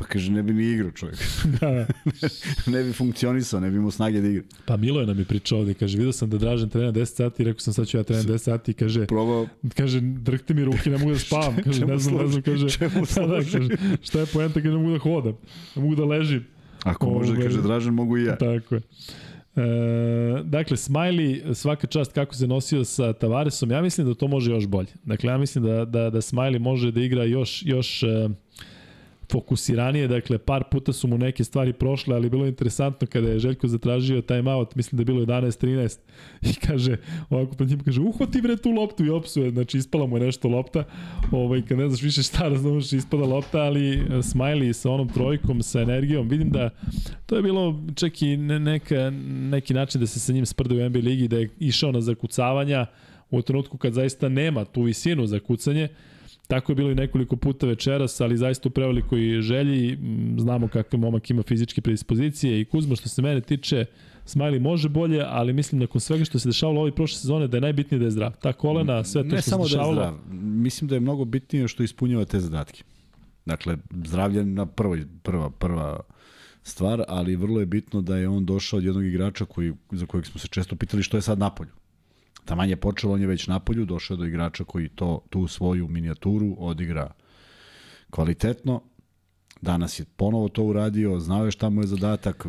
Pa kaže, ne bi ni igrao čovjek. da. ne bi funkcionisao, ne bi imao snage da igra. Pa Milo je nam je pričao ovde, kaže, vidio sam da Dražen trena 10 sati, rekao sam sad ću ja trena 10 sati, kaže, Probao. kaže, drhte mi ruke, ne mogu da spavam, kaže, ne znam, ne znam, kaže, Čemu da, da, kaže, šta je poenta, kaže, ne mogu da hodam, ne mogu da ležim. Ako Ove, može, kaže, Dražen, mogu i ja. Tako je. E, dakle, Smiley, svaka čast kako se nosio sa Tavaresom, ja mislim da to može još bolje. Dakle, ja mislim da, da, da Smiley može da igra još, još e, fokusiranije, dakle par puta su mu neke stvari prošle, ali bilo je interesantno kada je Željko zatražio time out, mislim da je bilo 11-13 i kaže, ovako pred njim kaže, uhvati bre tu loptu i opsuje, znači ispala mu je nešto lopta, ovaj, kad ne znaš više šta razumeš, ispada lopta, ali e, Smiley sa onom trojkom, sa energijom, vidim da to je bilo čak i neka, neki način da se sa njim sprde u NBA ligi, da je išao na zakucavanja u trenutku kad zaista nema tu visinu za kucanje, Tako je bilo i nekoliko puta večeras, ali zaista u prevelikoj želji. Znamo kakav momak ima fizičke predispozicije i Kuzma što se mene tiče, Smiley može bolje, ali mislim nakon svega što se dešavalo ovoj prošle sezone da je najbitnije da je zdrav. Ta kolena, sve to ne što samo se dešavalo... Da je zdrav. Mislim da je mnogo bitnije što ispunjava te zadatke. Dakle, zdravlje na prvoj, prva, prva stvar, ali vrlo je bitno da je on došao od jednog igrača koji, za kojeg smo se često pitali što je sad napolju. Taman je počelo, on je već napolju, došao do igrača koji to, tu svoju minijaturu odigra kvalitetno. Danas je ponovo to uradio, znao je šta mu je zadatak,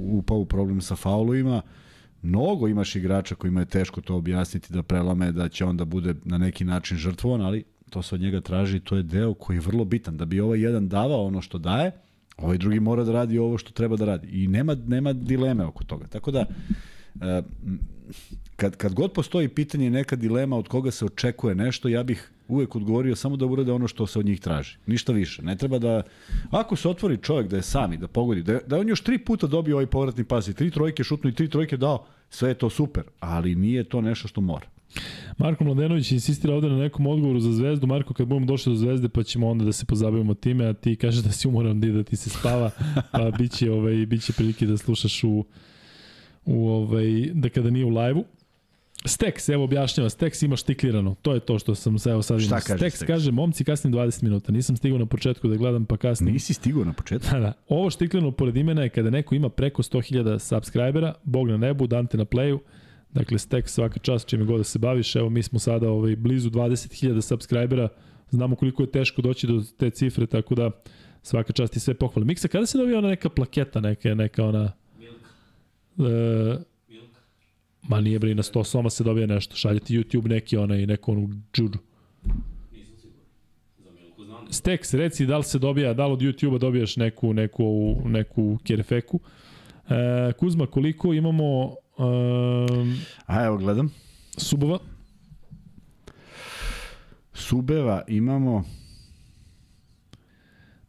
upao u problem sa faulovima. Mnogo imaš igrača kojima je teško to objasniti da prelame, da će onda bude na neki način žrtvovan, ali to se od njega traži to je deo koji je vrlo bitan. Da bi ovaj jedan davao ono što daje, ovaj drugi mora da radi ovo što treba da radi. I nema, nema dileme oko toga. Tako da, e, kad, kad god postoji pitanje neka dilema od koga se očekuje nešto, ja bih uvek odgovorio samo da urade ono što se od njih traži. Ništa više. Ne treba da... Ako se otvori čovjek da je sami, da pogodi, da, da on još tri puta dobio ovaj povratni pas i tri trojke šutnu i tri trojke dao, sve je to super, ali nije to nešto što mora. Marko Mladenović insistira ovde na nekom odgovoru za Zvezdu. Marko, kad budemo došli do Zvezde, pa ćemo onda da se pozabavimo time, a ti kažeš da si umoran da ti se spava, pa biće, ovaj, biće prilike da slušaš u, u ovaj, da kada nije u live-u. Stex, evo objašnjava, Stex ima štiklirano. To je to što sam se evo sad Šta kaže Stex? Stex kaže, momci kasnim 20 minuta. Nisam stigao na početku da gledam pa kasnim. Nisi stigao na početku? Da, da. Ovo štiklirano pored imena je kada neko ima preko 100.000 subscribera, Bog na nebu, Dante na playu. Dakle, Stex svaka čast čime god da se baviš. Evo, mi smo sada ovaj, blizu 20.000 subscribera. Znamo koliko je teško doći do te cifre, tako da svaka čast i sve pohvale. Miksa, kada se dobija ona neka plaketa, neka, neka ona... Milka. E, Ma nije bre, na 100 soma se dobije nešto. Šaljete YouTube neki onaj, neku onu džuđu. Stex, reci da li se dobija, da li od YouTube-a dobijaš neku, neku, neku kerefeku. E, Kuzma, koliko imamo... Um, A evo, gledam. Subova? Subeva imamo...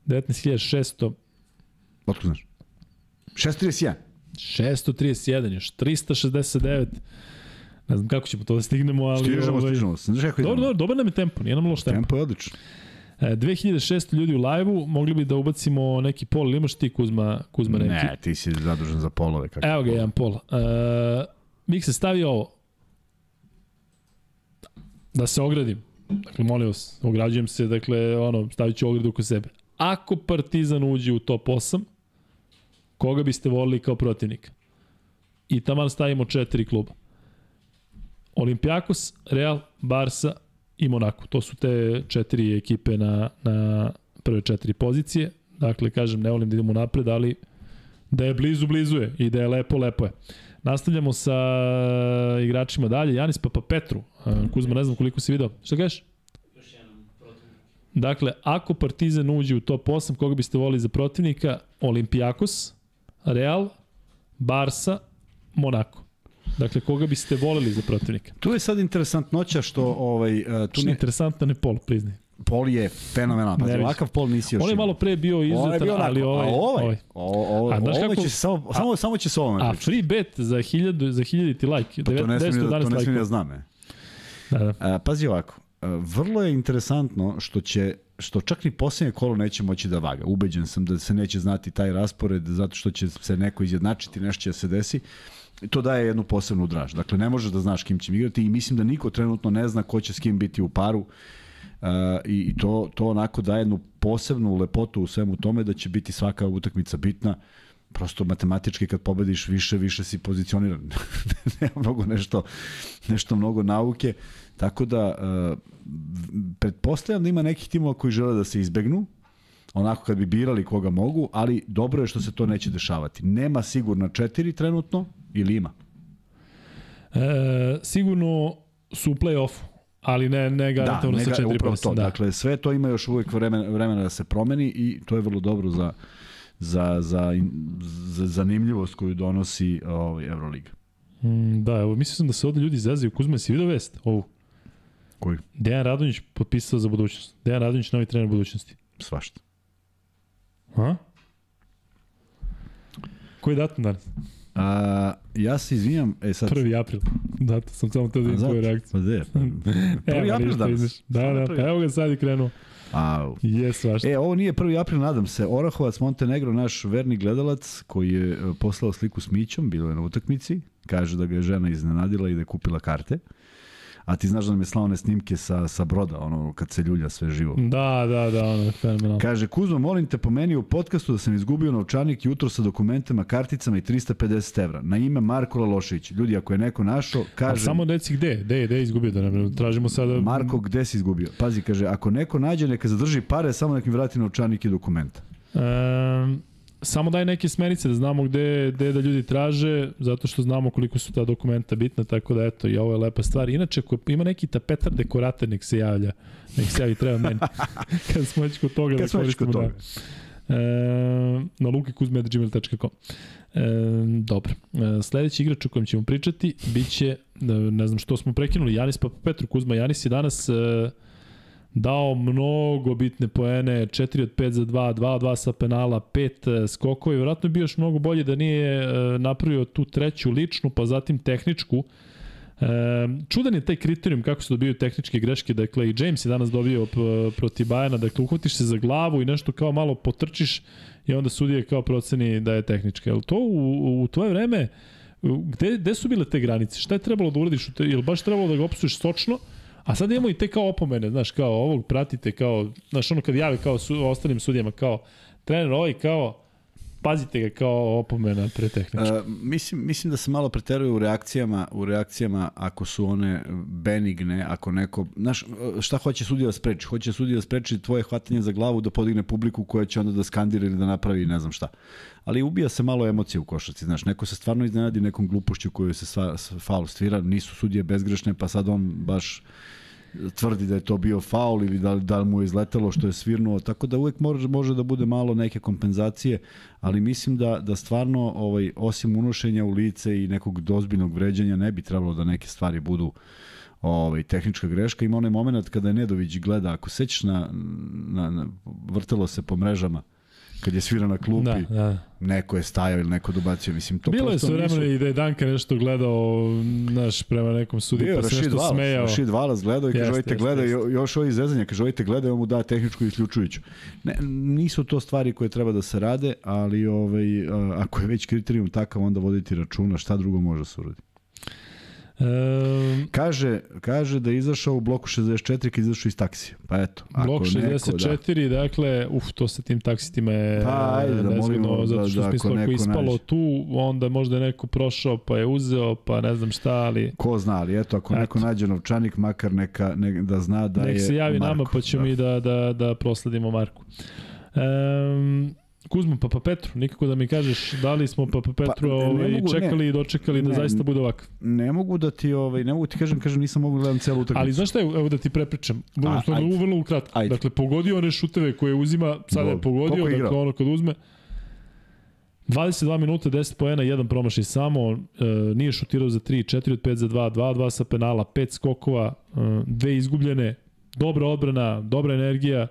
19.600. Otko znaš? 631. 631, još 369. Ne znam kako ćemo to da stignemo, ali... Stižemo, ovaj... stižemo. Znaš kako dobro, dobro, dobar nam je tempo, nije nam loš tempo. Tempo je odlično. 2600 e, ljudi u live-u, mogli bi da ubacimo neki pol, ili imaš ti Kuzma, Kuzma neki? Ne, ti si zadužen za polove. Kako Evo ga, jedan pol. Uh, Mik se stavi ovo. Da se ogradim. Dakle, molim vas, ograđujem se, dakle, ono, stavit ću ogradu oko sebe. Ako Partizan uđe u top 8, koga biste volili kao protivnika? I tamo stavimo četiri kluba. Olimpijakos, Real, Barsa i Monako. To su te četiri ekipe na, na prve četiri pozicije. Dakle, kažem, ne volim da idemo napred, ali da je blizu, blizu je i da je lepo, lepo je. Nastavljamo sa igračima dalje. Janis Papa Petru. Kuzma, ne znam koliko si video. Šta kažeš? Dakle, ako Partizan uđe u top 8, koga biste volili za protivnika? Olimpijakos, Real, Barsa, Monako. Dakle, koga biste voleli za protivnika? Tu je sad interesantnoća što... Ovaj, uh, tu ne... Interesantan je pol, priznaj. Pol je fenomenal. Pa ovakav pol nisi još On je malo pre bio izuzetan, ali ovaj... A ovaj? ovaj. O, o, a, znaš kako, će samo, samo, samo će se ovome A free bet za 1000 za 1000 ti like. Pa to ne smijem da, to ne smijem da znam. E. Da, da. A, pazi ovako. Vrlo je interesantno što će što čak ni poslednje kolo neće moći da vaga. Ubeđen sam da se neće znati taj raspored zato što će se neko izjednačiti, nešto će da se desi. To daje jednu posebnu draž. Dakle, ne možeš da znaš kim će igrati i mislim da niko trenutno ne zna ko će s kim biti u paru. Uh, i to, to onako daje jednu posebnu lepotu u svemu tome da će biti svaka utakmica bitna prosto matematički kad pobediš više, više si pozicioniran. Nema mnogo nešto, nešto mnogo nauke. Tako da, uh, pretpostavljam da ima nekih timova koji žele da se izbegnu, onako kad bi birali koga mogu, ali dobro je što se to neće dešavati. Nema sigurno četiri trenutno, ili ima? E, sigurno su u play-offu, ali ne, ne garantovano da, sa četiri to. Da. Dakle, sve to ima još uvijek vremena, vremena da se promeni i to je vrlo dobro za, za, za, za zanimljivost koju donosi ovaj, Euroliga. Mm, da, evo, mislim sam da se ovde ljudi zezaju. Kuzma, si vidio vest ovu? Koji? Dejan Radonjić potpisao za budućnost. Dejan Radonjić, novi trener budućnosti. Svašta. A? Koji je datum danas? A, ja se izvinjam, e sad... 1. april. Da, sam samo te da vidim tvoju reakciju. Pa de, pa, 1. april danas. Da, da, pa evo ga sad i krenuo. Au. Svašta. E, ovo nije 1. april, nadam se. Orahovac Montenegro, naš verni gledalac, koji je e, poslao sliku s Mićom, bilo je na utakmici, kaže da ga je žena iznenadila i da je kupila karte. A ti znaš da nam je slao one snimke sa, sa broda, ono, kad se ljulja sve živo. Da, da, da, ono, fenomenalno. Kaže, Kuzma, molim te pomeni u podcastu da sam izgubio novčanik jutro sa dokumentima, karticama i 350 evra. Na ime Marko Lalošić. Ljudi, ako je neko našao, kaže... A samo reci gde, gde, gde je izgubio, da ne tražimo sada... Marko, gde si izgubio? Pazi, kaže, ako neko nađe, neka zadrži pare, samo nek mi vrati novčanik i dokumenta. Um, samo daj neke smerice da znamo gde, gde da ljudi traže, zato što znamo koliko su ta dokumenta bitna, tako da eto, i ovo je lepa stvar. Inače, ako ima neki tapetar dekorator, nek se javlja, nek se javi, treba meni. Kad smo već kod toga Kad da koristimo. Toga. Da. E, na lukikuzme.gmail.com e, Dobro. E, sledeći igrač o kojem ćemo pričati biće, e, ne znam što smo prekinuli, Janis pa Petru Kuzma. Janis je danas e, dao mnogo bitne poene, 4 od 5 za 2, 2 od 2 sa penala, 5 e, skokova i vjerojatno bi još mnogo bolje da nije e, napravio tu treću ličnu, pa zatim tehničku. E, čudan je taj kriterijum kako se dobijaju tehničke greške, dakle i James je danas dobio protiv Bajana, dakle uhvatiš se za glavu i nešto kao malo potrčiš i onda sudije kao proceni da je tehnička. Jel to u, u tvoje vreme, gde, gde su bile te granice? Šta je trebalo da uradiš? Jel baš trebalo da ga opsuješ sočno? A sad imamo i te kao opomene, znaš, kao ovog pratite, kao, znaš, ono kad jave kao su, ostalim sudijama, kao trener ovaj kao, spazite ga kao opomena pre tehnički. Uh, mislim, mislim da se malo preteruje u reakcijama, u reakcijama ako su one benigne, ako neko, znaš, šta hoće sudija da spreči? Hoće sudija da spreči tvoje hvatanje za glavu da podigne publiku koja će onda da skandira ili da napravi ne znam šta. Ali ubija se malo emocije u košarci, znaš, neko se stvarno iznenadi nekom glupošću koju se sva, faul stvira, nisu sudije bezgrešne, pa sad on baš tvrdi da je to bio faul ili da, da mu je izletelo što je svirnuo, tako da uvek može, može da bude malo neke kompenzacije, ali mislim da, da stvarno ovaj, osim unošenja u lice i nekog dozbiljnog vređanja ne bi trebalo da neke stvari budu ovaj, tehnička greška. Ima onaj moment kada je Nedović gleda, ako sećaš na, na, na vrtelo se po mrežama, kad je svira na klupi, da, da. neko je stajao ili neko dobacio, mislim, to Bilo je su vremena nisu... i da je Danka nešto gledao naš prema nekom sudi, pa se nešto Valas, smejao. Rašid Valas gledao i kaže, ovajte gleda, jest. još ovaj zezanja, kaže, ovajte gleda, on mu da tehničku i isključujuću. Ne, nisu to stvari koje treba da se rade, ali ovaj, ako je već kriterijum takav, onda voditi računa šta drugo može se uradi. Um, kaže, kaže da je izašao u bloku 64 kad izašao iz taksija. Pa eto. Blok 64, neko, da. dakle, uf, to sa tim taksitima je pa, ajde, da molimo, zato što da, smislu ako, ako ispalo nađe. tu, onda možda je neko prošao pa je uzeo, pa ne znam šta, ali... Ko zna, ali eto, ako eto. neko nađe novčanik, makar neka, ne, da zna da Nek je Nek se javi Marko, nama pa ćemo da. mi da, da, da prosledimo Marku. Um, Kuzmo, Papa Petru, nikako da mi kažeš da li smo Papa pa, Petru pa, ovaj, mogu, čekali ne, i dočekali da ne, zaista bude ovak. Ne mogu da ti, ovaj, ne mogu ti kažem, kažem nisam mogu da gledam celu utakmicu. Ali znaš šta je, evo da ti prepričam, vrlo, vrlo, vrlo ukratko. Ajde. Dakle, pogodio one šuteve koje uzima, sada je pogodio, Koliko dakle ono kad uzme, 22 minuta, 10 poena, jedan promašaj samo, e, nije šutirao za 3, 4 od 5 za 2, 2 2 sa penala, 5 skokova, e, dve izgubljene, dobra odbrana, dobra energija,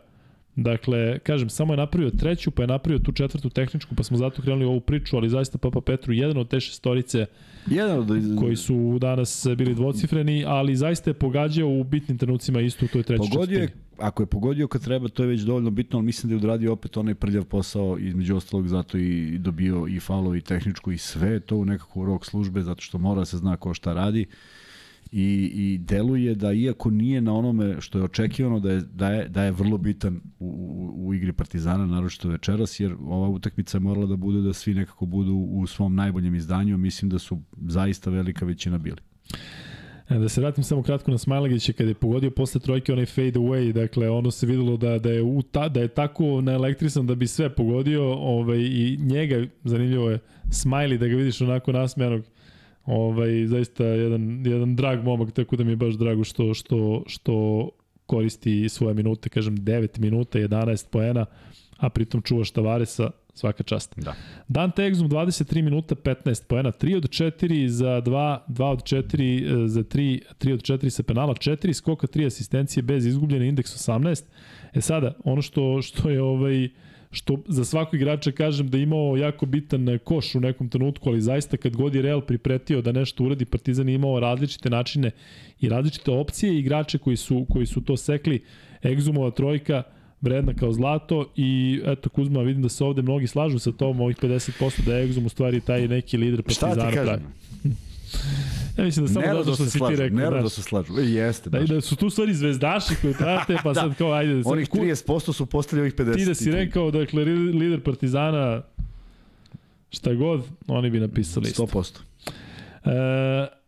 Dakle, kažem, samo je napravio treću, pa je napravio tu četvrtu tehničku, pa smo zato krenuli ovu priču, ali zaista Papa Petru jedan od te šestorice jedan od... koji su danas bili dvocifreni, ali zaista je pogađao u bitnim trenucima isto u toj trećoj Pogodio je, ako je pogodio kad treba, to je već dovoljno bitno, ali mislim da je odradio opet onaj prljav posao, između ostalog zato i dobio i falovi tehničku i sve to u nekako rok službe, zato što mora da se zna ko šta radi i, i deluje da iako nije na onome što je očekivano da je, da je, da je vrlo bitan u, u, u igri Partizana, naročito večeras, jer ova utakmica je morala da bude da svi nekako budu u svom najboljem izdanju, mislim da su zaista velika većina bili. E, da se vratim samo kratko na Smajlagića kada je pogodio posle trojke onaj fade away, dakle ono se videlo da da je u ta, da je tako naelektrisan da bi sve pogodio, ovaj i njega zanimljivo je Smiley da ga vidiš onako nasmejanog Ovaj, zaista jedan, jedan drag momak, tako da mi je baš drago što, što, što koristi svoje minute, kažem 9 minuta, 11 poena, a pritom čuva Tavaresa, svaka čast. Da. Dante Exum 23 minuta 15 poena, 3 od 4 za 2, 2 od 4 e, za 3, 3 od 4 sa penala, 4 skoka, 3 asistencije bez izgubljene indeks 18. E sada, ono što što je ovaj što za svakog igrača kažem da je imao jako bitan koš u nekom trenutku, ali zaista kad god je Real pripretio da nešto uradi, Partizan je imao različite načine i različite opcije i igrače koji su, koji su to sekli. Egzumova trojka, vredna kao zlato i eto Kuzma vidim da se ovde mnogi slažu sa tom ovih 50% da je Egzum u stvari taj neki lider Partizana. Šta ti kažem? Ja mislim da samo zato što si ti rekao. Nerado se slažu, e, jeste. Da, da su tu stvari zvezdaši koji prate, pa da. sad kao ajde. Sad, Onih 30% su postali ovih 50. Ti da si rekao, dakle, lider Partizana, šta god, oni bi napisali 100%. E,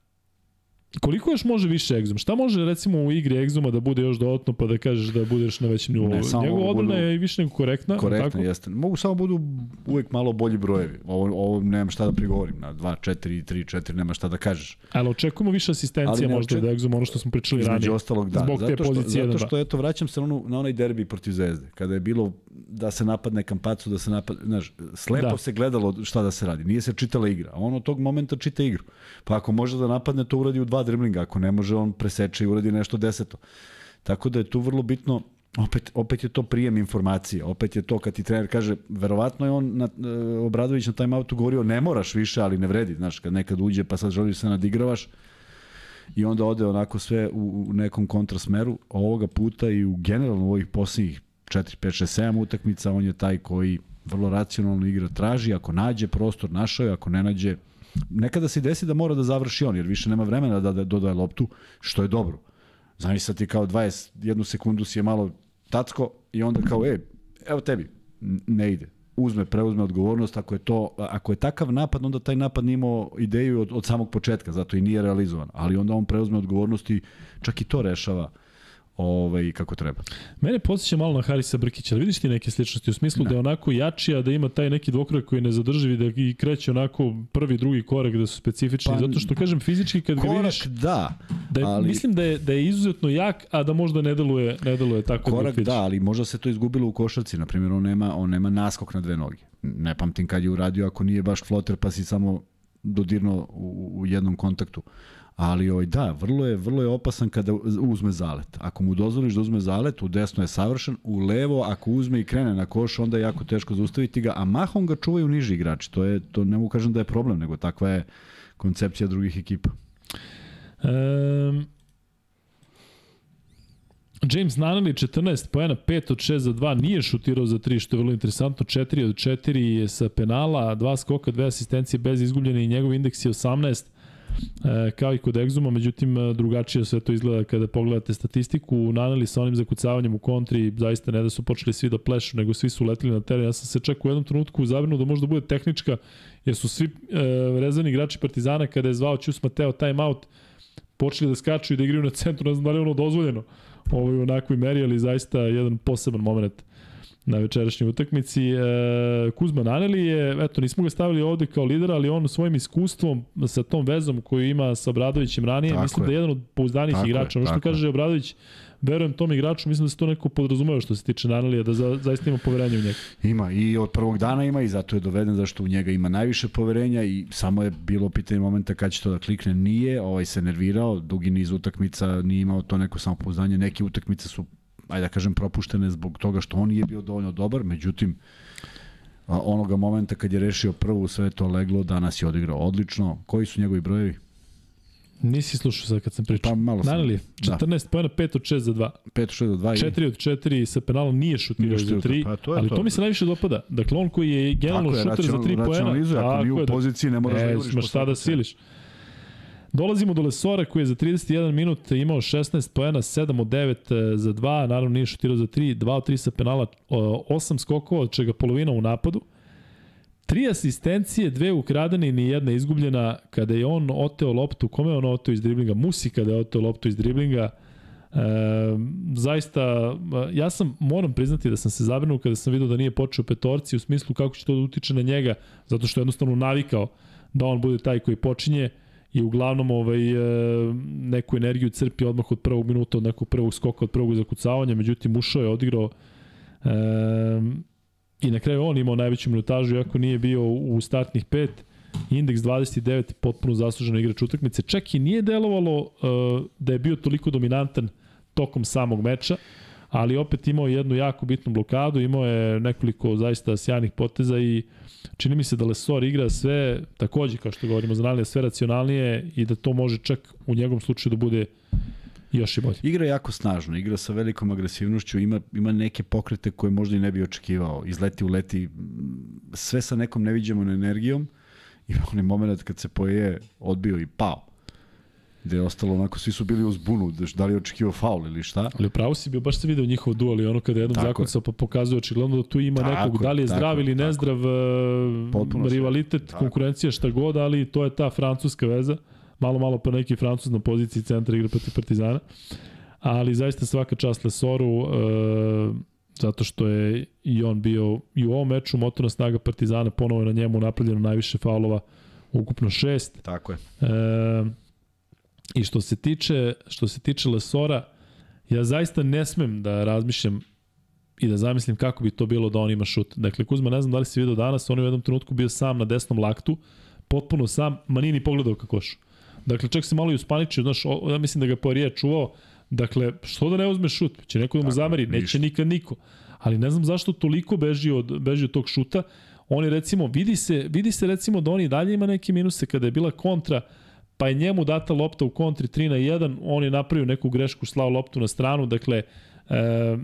Koliko još može više Exum? Šta može recimo u igri Exuma da bude još dodatno pa da kažeš da budeš na većem nivou? Njegova odbrana budu... je i više nego korektna. Korektna, tako? jeste. Mogu samo budu uvek malo bolji brojevi. Ovo, ovo nemam šta da prigovorim. Na 2, 4, 3, 4 nema šta da kažeš. Ali očekujemo više asistencija možda da Exum, ono što smo pričali ranije. Između ostalog, da. Zbog zato te pozicije. Što, zato što, eto, vraćam se na, onu, na onaj derbi protiv Zvezde. Kada je bilo da se napadne Kampacu, da se napadne, znaš, slepo da. se gledalo šta da se radi. Nije se čitala igra. A on od tog momenta čita igru. Pa ako može da napadne, to uradi u dva driblinga. Ako ne može, on preseče i uradi nešto deseto. Tako da je tu vrlo bitno opet, opet je to prijem informacije, opet je to kad ti trener kaže, verovatno je on, na, e, Obradović na time outu govorio, ne moraš više, ali ne vredi, znaš, kad nekad uđe pa sad želiš da se nadigravaš i onda ode onako sve u, u nekom kontrasmeru, ovoga puta i u generalno u ovih posljednjih 4, 5, 6, 7 utakmica, on je taj koji vrlo racionalno igra traži, ako nađe prostor, našao je, ako ne nađe, nekada se desi da mora da završi on, jer više nema vremena da, da dodaje loptu, što je dobro. Znaš sad ti kao 21 sekundu si je malo tacko i onda kao, e, evo tebi, ne ide. uzme, preuzme odgovornost, ako je to, ako je takav napad, onda taj napad nije imao ideju od, od samog početka, zato i nije realizovan, ali onda on preuzme odgovornost i čak i to rešava uh, ovaj, kako treba. Mene podsjeća malo na Harisa Brkića, ali vidiš ti neke sličnosti u smislu ne. da je onako jači, a da ima taj neki dvokorak koji ne zadrživi, da i kreće onako prvi, drugi korak da su specifični, pa, zato što kažem fizički kad korak, ga vidiš, da, da je, ali, mislim da je, da je izuzetno jak, a da možda ne deluje, ne deluje tako korak, da, da, ali možda se to izgubilo u košarci, na primjer on nema, on nema naskok na dve noge. Ne pamtim kad je uradio ako nije baš floter pa si samo dodirno u, u jednom kontaktu ali ovaj, da, vrlo je, vrlo je opasan kada uzme zalet. Ako mu dozvoliš da uzme zalet, u desno je savršen, u levo ako uzme i krene na koš, onda je jako teško zaustaviti ga, a mahom ga čuvaju niži igrači. To, je, to ne mogu kažem da je problem, nego takva je koncepcija drugih ekipa. Um, James Nanali 14 pojena, 5 od 6 za 2, nije šutirao za 3, što je vrlo interesantno, 4 od 4 je sa penala, 2 skoka, 2 asistencije bez izgubljene i njegov indeks je 18 e, kao i kod Exuma, međutim e, drugačije sve to izgleda kada pogledate statistiku, naneli sa onim zakucavanjem u kontri, zaista ne da su počeli svi da plešu, nego svi su letili na teren. Ja sam se čak u jednom trenutku zabrinuo da možda bude tehnička, jer su svi e, rezervni igrači Partizana kada je zvao Ćus Mateo timeout, počeli da skaču i da igraju na centru, ne znam da li je ono dozvoljeno ovo je u onakvoj meri, ali zaista jedan poseban moment na večerašnjoj utakmici. E, Kuzma Naneli je, eto, nismo ga stavili ovde kao lidera, ali on svojim iskustvom sa tom vezom koju ima sa Obradovićem ranije, tako mislim je. da je jedan od pouzdanih igrača. Ono što kaže Obradović, verujem tom igraču, mislim da se to neko podrazumeva što se tiče Nanelija, da za, zaista ima poverenje u njega. Ima i od prvog dana ima i zato je doveden zašto u njega ima najviše poverenja i samo je bilo pitanje momenta kad će to da klikne. Nije, ovaj se nervirao, dugi niz utakmica nije imao to neko samopouzdanje, neke utakmice su ajde da kažem, propuštene zbog toga što on nije bio dovoljno dobar, međutim, onoga momenta kad je rešio prvu, sve to leglo, danas je odigrao odlično. Koji su njegovi brojevi? Nisi slušao sad kad sam pričao. Pa malo sam. Naneli, 14 da. pojena, 5 od 6 za 2. 5 od 6 za 2. 4 od 4 sa penalom nije šutirao za 3, pa to ali to. to mi se najviše dopada. Dakle, on koji je generalno šuter za 3 pojena. Ako nije u da. poziciji, ne moraš da juriš. Ne, šta da siliš. Dolazimo do Lesora koji je za 31 minut imao 16 poena, 7 od 9 e, za 2, naravno nije šutirao za 3, 2 od 3 sa penala, 8 skokova, od čega polovina u napadu. Tri asistencije, dve ukradene i ni jedna izgubljena kada je on oteo loptu, kome je on oteo iz driblinga? Musi kada je oteo loptu iz driblinga. E, zaista, ja sam, moram priznati da sam se zabrinuo kada sam vidio da nije počeo petorci u smislu kako će to da utiče na njega, zato što je jednostavno navikao da on bude taj koji počinje i uglavnom ovaj, e, neku energiju crpi odmah od prvog minuta, od nekog prvog skoka, od prvog zakucavanja, međutim ušao je, odigrao e, i na kraju on imao najveću minutažu, iako nije bio u startnih pet, indeks 29, potpuno zaslužena igrač utakmice, čak i nije delovalo uh, da je bio toliko dominantan tokom samog meča, ali opet imao jednu jako bitnu blokadu, imao je nekoliko zaista sjajnih poteza i čini mi se da Lesor igra sve, takođe kao što govorimo za Nalija, sve racionalnije i da to može čak u njegovom slučaju da bude još i bolje. Igra jako snažno, igra sa velikom agresivnošću, ima, ima neke pokrete koje možda i ne bi očekivao. Izleti, uleti, sve sa nekom neviđenom energijom. Ima onaj moment kad se poje, odbio i pao gde je ostalo onako, svi su bili uz bunu, da li je očekivao faul ili šta. Ali upravo si bio, baš se video njihov duel i ono kada jednom zakucao pa pokazuje očigledno da tu ima tako, nekog, da li je zdrav tako, ili nezdrav e, Potpuno rivalitet, tako. konkurencija šta god, ali to je ta francuska veza. Malo, malo pa neki francuz na poziciji centra igra protiv Partizana. Ali zaista svaka čast Lesoru, e, zato što je i on bio i u ovom meču motorna snaga Partizana, ponovo je na njemu napravljeno najviše faulova, ukupno šest. Tako je. E, I što se tiče, što se tiče Lesora, ja zaista ne smem da razmišljam i da zamislim kako bi to bilo da on ima šut. Dakle, Kuzma, ne znam da li si vidio danas, on je u jednom trenutku bio sam na desnom laktu, potpuno sam, ma nije ni pogledao ka košu. Dakle, čak se malo i uspaničio, znaš, o, ja mislim da ga Poirier čuvao, dakle, što da ne uzme šut? Će neko da mu zameri? Neće nikad niko. Ali ne znam zašto toliko beži od, beži od tog šuta. On je recimo, vidi se, vidi se recimo da on i dalje ima neke minuse kada je bila kontra, pa je njemu data lopta u kontri 3 na 1, on je napravio neku grešku, slao loptu na stranu, dakle, e,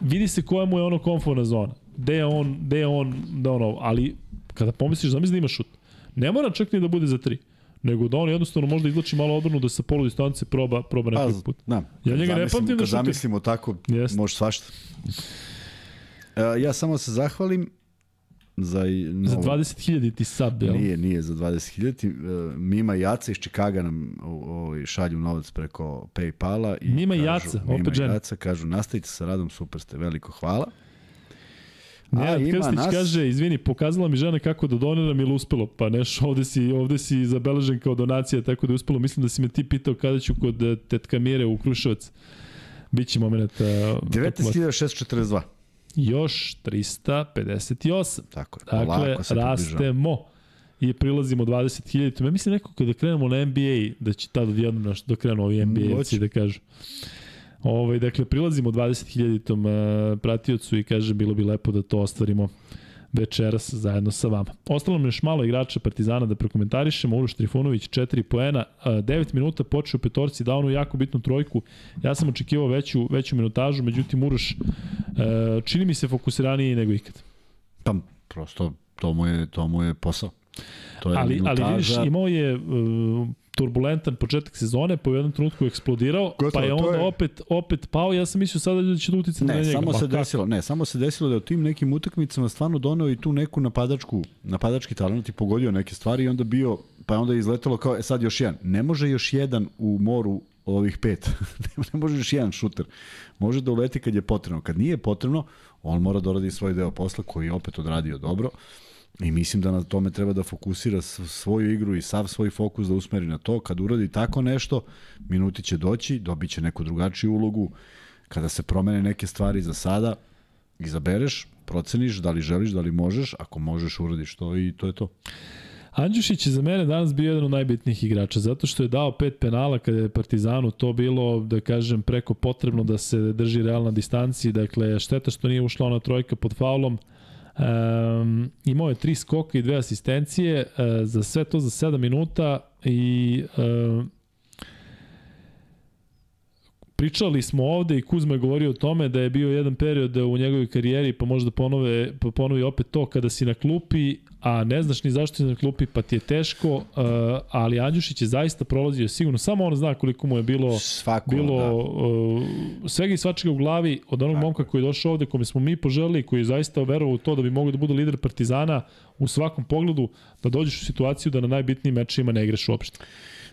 vidi se koja mu je ono konforna zona, gde je on, gde je on, da ono, ali kada pomisliš, zamisli da ima šut, ne mora čak ni da bude za 3, nego da on jednostavno možda izlači malo odbranu da sa polu distance proba, proba pa, neki put. Da, ja njega ne pamtim da šuti. Zamislimo tako, yes. može svašta. Uh, ja samo se zahvalim za, za 20.000 ti sub, jel? Nije, nije za 20.000. Uh, Mima Jaca iz Čikaga nam ovaj, šalju novac preko Paypala. I Mima kažu, Jaca, Mima opet žena. Jaca, kažu, nastavite sa radom, super ste, veliko hvala. Nenad Krstić nas... kaže, izvini, pokazala mi žena kako da doniram ili uspelo. Pa neš, ovde si, ovde si zabeležen kao donacija, tako da je uspelo. Mislim da si me ti pitao kada ću kod eh, tetka Mire u Kruševac. Biće moment... Uh, 19.642. Još 358. Tako je, dakle, se rastemo i prilazimo 20.000. Ja mislim neko kada krenemo na NBA, da će tada odjednom da krenu ovi NBA-evci da kažu. Ovaj, dakle, prilazimo 20.000 uh, pratiocu i kaže bilo bi lepo da to ostvarimo večeras zajedno sa vama. Ostalo mi još malo igrača Partizana da prokomentarišemo. Uroš Trifunović 4 poena, 9 minuta počeo petorci, dao onu jako bitnu trojku. Ja sam očekivao veću, veću minutažu, međutim Uroš e, čini mi se fokusiraniji nego ikad. Pa, prosto to mu je, to mu je posao. To je ali, minutaža. ali vidiš, imao je uh, turbulentan početak sezone, po jednom trenutku eksplodirao, Gotovo, pa je onda je... opet opet pao. Ja sam mislio sada da će da uticati na njega. Samo se desilo, ne, samo se desilo da je u tim nekim utakmicama stvarno doneo i tu neku napadačku, napadački talent i pogodio neke stvari i onda bio, pa je onda izletelo kao, e sad još jedan. Ne može još jedan u moru ovih pet. ne može još jedan šuter. Može da uleti kad je potrebno. Kad nije potrebno, on mora da oradi svoj deo posla koji je opet odradio dobro. I mislim da na tome treba da fokusira svoju igru i sav svoj fokus da usmeri na to. Kad uradi tako nešto, minuti će doći, dobit će neku drugačiju ulogu. Kada se promene neke stvari za sada, izabereš, proceniš da li želiš, da li možeš, ako možeš uradiš to i to je to. Andjušić je za mene danas bio jedan od najbitnijih igrača, zato što je dao pet penala kada je Partizanu to bilo, da kažem, preko potrebno da se drži realna distanci, dakle, šteta što nije ušla ona trojka pod faulom, Um, imao je tri skoka i dve asistencije, uh, za sve to za 7 minuta i uh, pričali smo ovde i Kuzma je govorio o tome da je bio jedan period u njegovoj karijeri, pa možda ponove, pa ponovi opet to kada si na klupi, a ne znaš ni zašto si na klupi, pa ti je teško, uh, ali Andjušić je zaista prolazio sigurno, samo on zna koliko mu je bilo, Svako, bilo da. uh, svega i svačega u glavi od onog Tako. momka koji je došao ovde, kome smo mi poželili, koji je zaista verovao u to da bi mogao da bude lider Partizana u svakom pogledu, da dođeš u situaciju da na najbitnijim mečima ne igraš uopšte.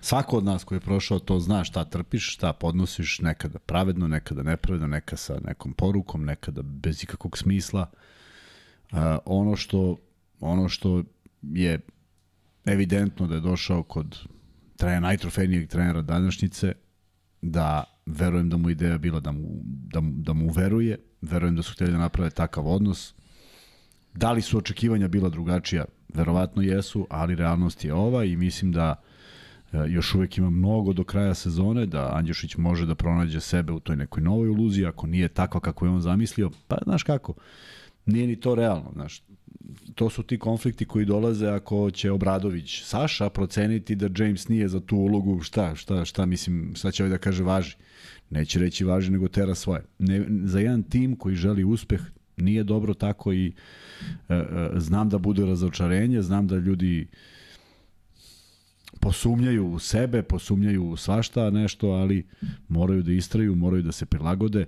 Svako od nas koji je prošao to zna šta trpiš, šta podnosiš, nekada pravedno, nekada nepravedno, neka sa nekom porukom, nekada bez ikakvog smisla. Uh, ono što ono što je evidentno da je došao kod trenera, najtrofejnijeg trenera današnjice, da verujem da mu ideja bila da mu, da, da mu veruje, verujem da su hteli da naprave takav odnos. Da li su očekivanja bila drugačija? Verovatno jesu, ali realnost je ova i mislim da još uvek ima mnogo do kraja sezone, da Andjušić može da pronađe sebe u toj nekoj novoj iluziji, ako nije takva kako je on zamislio, pa znaš kako, nije ni to realno, znaš, to su ti konflikti koji dolaze ako će Obradović Saša proceniti da James nije za tu ulogu, šta, šta, šta mislim, šta će ovaj da kaže važi. Neće reći važi, nego tera svoje. Ne, za jedan tim koji želi uspeh, nije dobro tako i e, e, znam da bude razočarenje, znam da ljudi posumnjaju u sebe, posumnjaju u svašta nešto, ali moraju da istraju, moraju da se prilagode,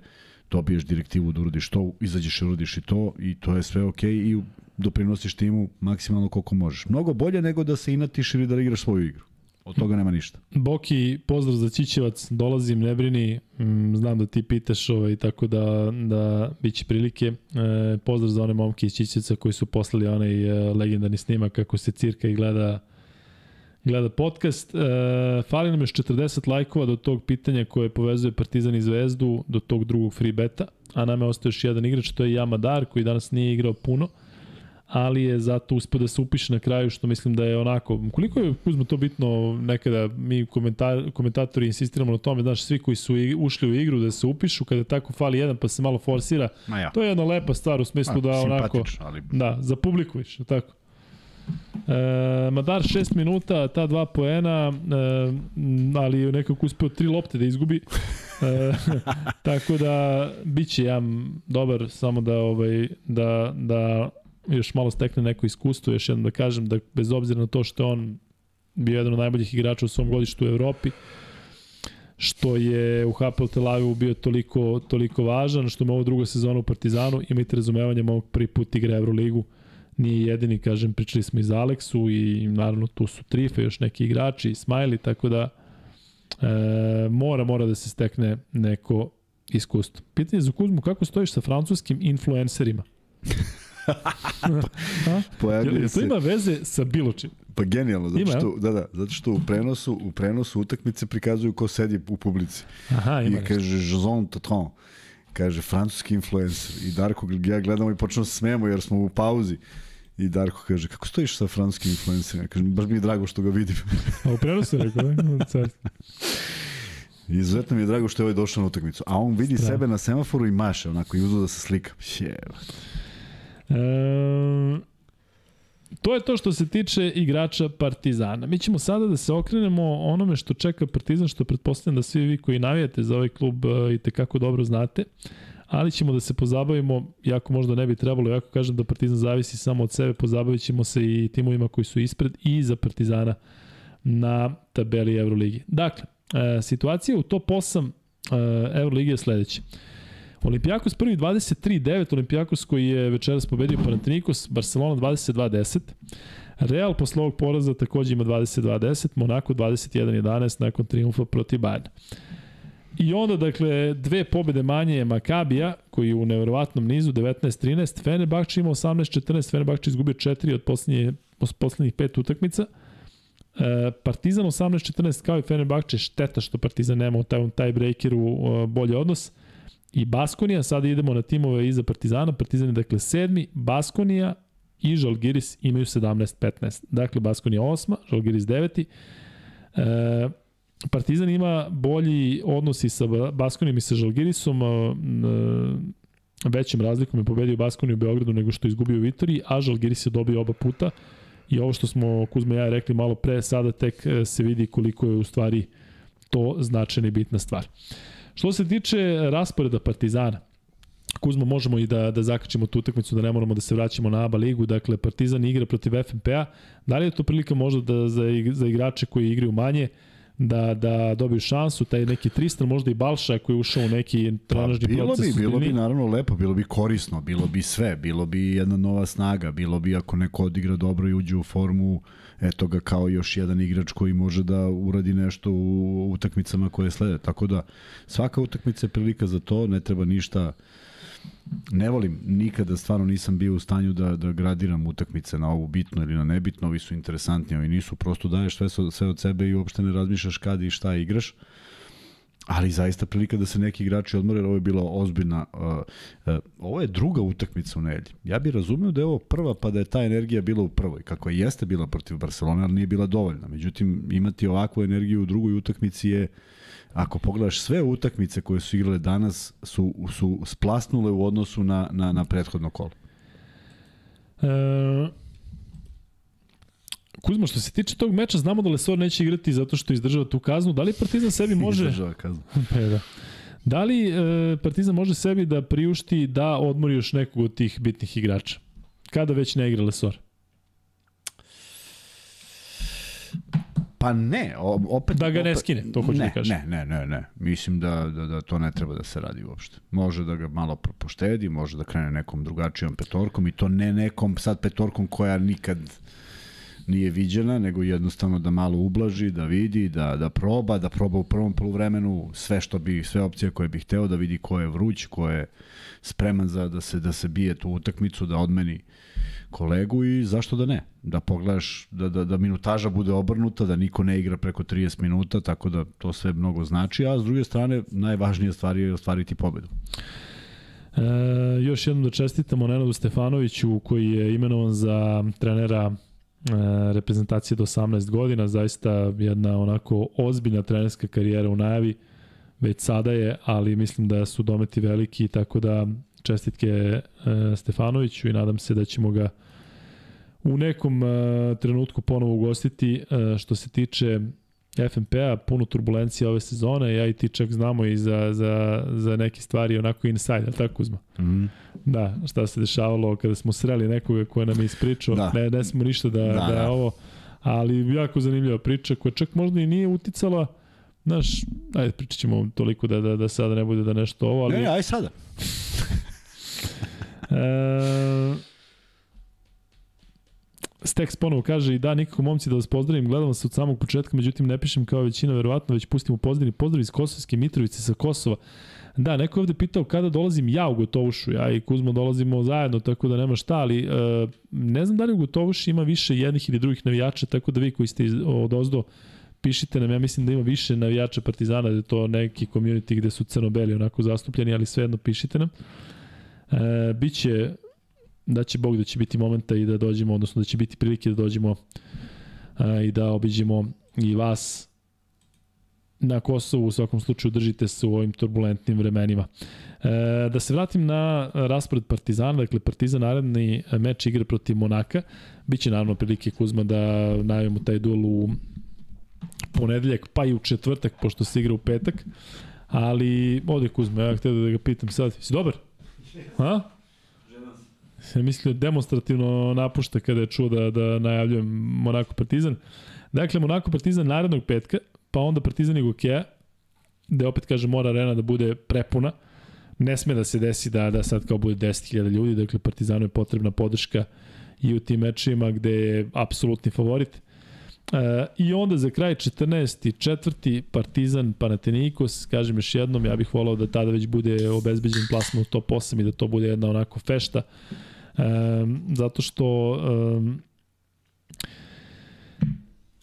dobiješ direktivu da urodiš to, izađeš i urodiš i to i to je sve okej okay, i doprinosiš timu maksimalno koliko možeš. Mnogo bolje nego da se inatiš ili da igraš svoju igru. Od toga nema ništa. Boki, pozdrav za Čićevac, dolazim, ne brini, mm, znam da ti pitaš ovaj, tako da, da bit će prilike. E, pozdrav za one momke iz Čićevca koji su poslali onaj e, legendarni snimak kako se cirka i gleda gleda podcast. E, fali nam još 40 lajkova do tog pitanja koje povezuje Partizan i Zvezdu do tog drugog free beta, a nama je ostao još jedan igrač, to je Jamadar koji danas nije igrao puno ali je zato uspio da se upiše na kraju, što mislim da je onako, koliko je Kuzma to bitno nekada, mi komentar, komentatori insistiramo na tome, znaš, svi koji su ušli u igru da se upišu, kada tako fali jedan pa se malo forsira, ja. to je jedna lepa stvar u smislu da onako, ali... da, za publiku više, tako. E, Madar 6 minuta, ta dva poena, e, ali nekako uspeo tri lopte da izgubi. E, tako da biće jam dobar, samo da ovaj da da još malo stekne neko iskustvo, još jednom da kažem da bez obzira na to što je on bio jedan od najboljih igrača u svom godištu u Evropi, što je u HPL Tel Avivu bio toliko, toliko važan, što ima ovo druga sezona u Partizanu, imajte razumevanje, ovog prvi put igra Euroligu, nije jedini, kažem, pričali smo i za Aleksu i naravno tu su Trife, još neki igrači, Smiley, tako da e, mora, mora da se stekne neko iskustvo. Pitanje za Kuzmu, kako stojiš sa francuskim influencerima? Pojavljuje se... To ima veze sa bilo čim. Pa genijalno, zato što, ima, da, da, zato što u prenosu, u prenosu utakmice prikazuju ko sedi u publici. Aha, ima I kaže Jason Tatron, kaže francuski influencer. I Darko, ja gledamo i počnemo se smemo jer smo u pauzi. I Darko kaže, kako stojiš sa francuskim influencerima? Kaže, baš mi je drago što ga vidim. A u prenosu rekao, ne? Izuzetno mi je drago što je ovaj došao na utakmicu. A on vidi Strano. sebe na semaforu i maše, onako, i uzeo da se slika. Sjeva. E, to je to što se tiče igrača Partizana. Mi ćemo sada da se okrenemo onome što čeka Partizan, što pretpostavljam da svi vi koji navijate za ovaj klub e, i tekako dobro znate, ali ćemo da se pozabavimo, jako možda ne bi trebalo, jako kažem da Partizan zavisi samo od sebe, pozabavit ćemo se i timovima koji su ispred i za Partizana na tabeli Euroligi. Dakle, e, situacija u top 8 Euroligi je sledeća. Olimpijakos prvi 23-9, Olimpijakos koji je večeras pobedio Panathinaikos, Barcelona 22-10. Real posle ovog poraza takođe ima 22-10, Monako 21-11 nakon triumfa protiv Bayern. I onda, dakle, dve pobede manje je Makabija, koji je u nevjerovatnom nizu 19-13, Fenerbahče ima 18-14, Fenerbahče izgubio 4 od poslednje, poslednjih pet utakmica. E, Partizan 18-14 kao i Fenerbahče, šteta što Partizan nema u taj, taj breakeru bolji odnos i Baskonija, sada idemo na timove iza Partizana, Partizan je dakle sedmi, Baskonija i Žalgiris imaju 17-15. Dakle, Baskonija osma, Žalgiris deveti. E, Partizan ima bolji odnos i sa Baskonijom i sa Žalgirisom, e, većim razlikom je pobedio Baskoniju u Beogradu nego što je izgubio u Vitoriji, a Žalgiris je dobio oba puta i ovo što smo Kuzma i ja rekli malo pre, sada tek e, se vidi koliko je u stvari to značajna i bitna stvar. Što se tiče rasporeda Partizana, Kuzmo, možemo i da, da zakačimo tu utakmicu, da ne moramo da se vraćamo na ABA ligu. Dakle, Partizan igra protiv FNP-a. Da li je to prilika možda da, za, za igrače koji igraju manje, da, da dobiju šansu, taj neki Tristan, možda i Balša koji je ušao u neki trenažni pa, bilo proces. Bi, bilo bi naravno lepo, bilo bi korisno, bilo bi sve, bilo bi jedna nova snaga, bilo bi ako neko odigra dobro i uđe u formu, eto ga kao još jedan igrač koji može da uradi nešto u utakmicama koje slede. Tako da svaka utakmica je prilika za to, ne treba ništa ne volim, nikada stvarno nisam bio u stanju da, da gradiram utakmice na ovu bitno ili na nebitno, ovi su interesantni, ovi nisu, prosto daješ sve, sve od sebe i uopšte ne razmišljaš kad i šta igraš. Ali zaista prilika da se neki igrači odmore, ovo je bila ozbiljna. Uh, uh, ovo je druga utakmica u nedelji. Ja bih razumeo da je ovo prva, pa da je ta energija bila u prvoj, kako je jeste bila protiv Barcelona, ali nije bila dovoljna. Međutim, imati ovakvu energiju u drugoj utakmici je ako pogledaš sve utakmice koje su igrale danas su, su splasnule u odnosu na, na, na prethodno kolo. E, Kuzmo, što se tiče tog meča, znamo da Lesor neće igrati zato što izdržava tu kaznu. Da li Partizan sebi može... Izdržava kaznu. pa da. Da li e, Partizan može sebi da priušti da odmori još nekog od tih bitnih igrača? Kada već ne igra Lesor? Pa ne, opet... Da ga ne skine, to hoću da ne, da kažem. Ne, ne, ne, ne. Mislim da, da, da to ne treba da se radi uopšte. Može da ga malo poštedi, može da krene nekom drugačijom petorkom i to ne nekom sad petorkom koja nikad nije viđena, nego jednostavno da malo ublaži, da vidi, da, da proba, da proba u prvom poluvremenu sve što bi, sve opcije koje bi hteo, da vidi ko je vruć, ko je spreman za da se da se bije tu utakmicu, da odmeni kolegu i zašto da ne? Da pogledaš da, da, da minutaža bude obrnuta, da niko ne igra preko 30 minuta, tako da to sve mnogo znači, a s druge strane najvažnija stvar je ostvariti pobedu. E, još jednom da čestitamo Nenadu Stefanoviću koji je imenovan za trenera reprezentacije do 18 godina, zaista jedna onako ozbiljna trenerska karijera u najavi, već sada je, ali mislim da su dometi veliki, tako da čestitke e, Stefanoviću i nadam se da ćemo ga u nekom e, trenutku ponovo ugostiti. E, što se tiče FNP-a, puno turbulencija ove sezone, ja i ti čak znamo i za, za, za neke stvari onako inside, tako uzma? Mm -hmm. Da, šta se dešavalo kada smo sreli nekoga koja nam je ispričao, da. ne, ne smo ništa da, da, da, da. ovo, ali jako zanimljiva priča koja čak možda i nije uticala Znaš, ajde pričat ćemo toliko da, da, da sada ne bude da nešto ovo, ali... Ne, ne, aj sada. e, Stex ponovo kaže i da, nikako momci da vas pozdravim, gledam vas od samog početka, međutim ne pišem kao većina, verovatno već pustimo pozdravni pozdrav iz Kosovske Mitrovice sa Kosova. Da, neko je ovde pitao kada dolazim ja u Gotovušu, ja i Kuzmo dolazimo zajedno, tako da nema šta, ali e, ne znam da li u Gotovuši ima više jednih ili drugih navijača, tako da vi koji ste od ozdo pišite nam, ja mislim da ima više navijača Partizana, da je to neki community gde su crno-beli onako zastupljeni, ali svejedno pišite nam. E, biće da će Bog da će biti momenta i da dođemo, odnosno da će biti prilike da dođemo a, i da obiđemo i vas na Kosovu, u svakom slučaju držite se u ovim turbulentnim vremenima. E, da se vratim na raspored Partizana, dakle Partizan naredni meč igra protiv Monaka, biće naravno prilike Kuzma da najavimo taj duel u ponedeljak, pa i u četvrtak, pošto se igra u petak, ali ovde Kuzma, ja htio da ga pitam sad, si dobar? Ha? Ja mislio demonstrativno napušta kada je čuo da, da najavljujem Monako Partizan. Dakle, Monako Partizan narednog petka, pa onda Partizan i Gokeja, gde opet kaže mora arena da bude prepuna. Ne sme da se desi da, da sad kao bude 10.000 ljudi, dakle Partizanu je potrebna podrška i u tim mečima gde je apsolutni favorit. E, I onda za kraj 14. četvrti Partizan Panathinaikos, kažem još jednom, ja bih volao da tada već bude obezbeđen plasma u top 8 i da to bude jedna onako fešta. Um, zato što um,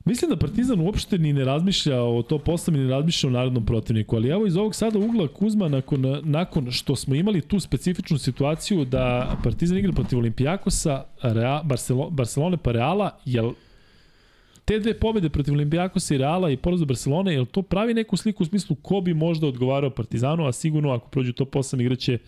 Mislim da Partizan uopšte ni ne razmišlja o to posle, ni ne razmišlja o narodnom protivniku, ali evo iz ovog sada ugla Kuzma, nakon, nakon što smo imali tu specifičnu situaciju da Partizan igra protiv Olimpijakosa, Real, Barcelo, Barcelone pa Reala, jel te dve pobede protiv Olimpijakosa i Reala i poraz do Barcelone, jel to pravi neku sliku u smislu ko bi možda odgovarao Partizanu, a sigurno ako prođu to posam igraće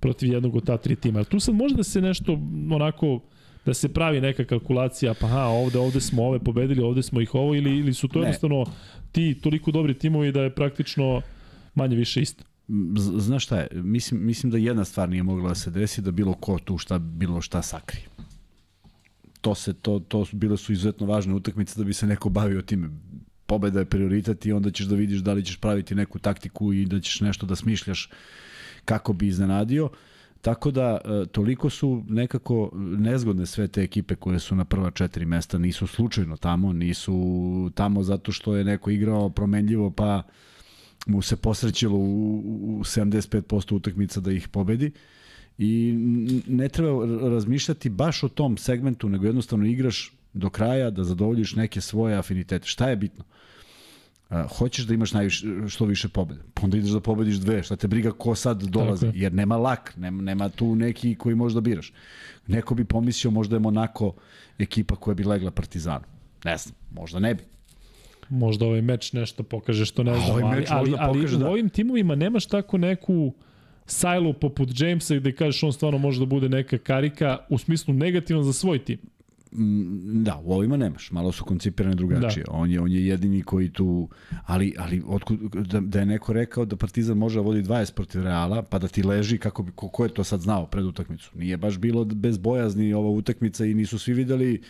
protiv jednog od ta tri tima. Tu sad može da se nešto onako da se pravi neka kalkulacija, pa ha, ovde, ovde smo ove pobedili, ovde smo ih ovo, ili, ili su to ne. jednostavno ti toliko dobri timovi da je praktično manje više isto. Znaš šta je, mislim, mislim da jedna stvar nije mogla da se desi, da bilo ko tu šta, bilo šta sakri. To se, to, to bile su izuzetno važne utakmice da bi se neko bavio time. Pobeda je prioritet i onda ćeš da vidiš da li ćeš praviti neku taktiku i da ćeš nešto da smišljaš kako bi iznenadio. Tako da, e, toliko su nekako nezgodne sve te ekipe koje su na prva četiri mesta, nisu slučajno tamo, nisu tamo zato što je neko igrao promenljivo pa mu se posrećilo u, u 75% utakmica da ih pobedi. I ne treba razmišljati baš o tom segmentu, nego jednostavno igraš do kraja da zadovoljiš neke svoje afinitete. Šta je bitno? Uh, hoćeš da imaš najviše, što više pobjede. Pa onda ideš da pobediš dve, šta te briga ko sad dolazi, Tako. jer nema lak, nema, nema tu neki koji možeš da biraš. Neko bi pomislio možda je Monako ekipa koja bi legla Partizanu. Ne znam, možda ne bi. Možda ovaj meč nešto pokaže što ne znam, ovaj ali, ali, ali, ali da... u ovim timovima nemaš tako neku sajlu poput Jamesa gde kažeš on stvarno može da bude neka karika u smislu negativan za svoj tim. Mm, da, u ovima nemaš, malo su koncipirane drugačije. Da. On je on je jedini koji tu ali ali otkud da, da je neko rekao da Partizan može da vodi 20 protiv Reala, pa da ti leži kako bi ko, ko je to sad znao pred utakmicu. Nije baš bilo bez bojazni ova utakmica i nisu svi videli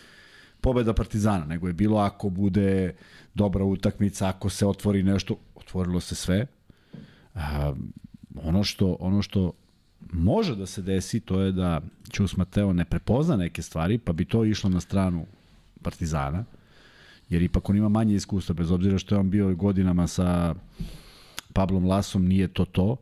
pobeda Partizana, nego je bilo ako bude dobra utakmica, ako se otvori nešto, otvorilo se sve. A, ono što ono što može da se desi, to je da Ćus Mateo ne prepozna neke stvari, pa bi to išlo na stranu Partizana, jer ipak on ima manje iskustva, bez obzira što je on bio godinama sa Pablom Lasom, nije to to.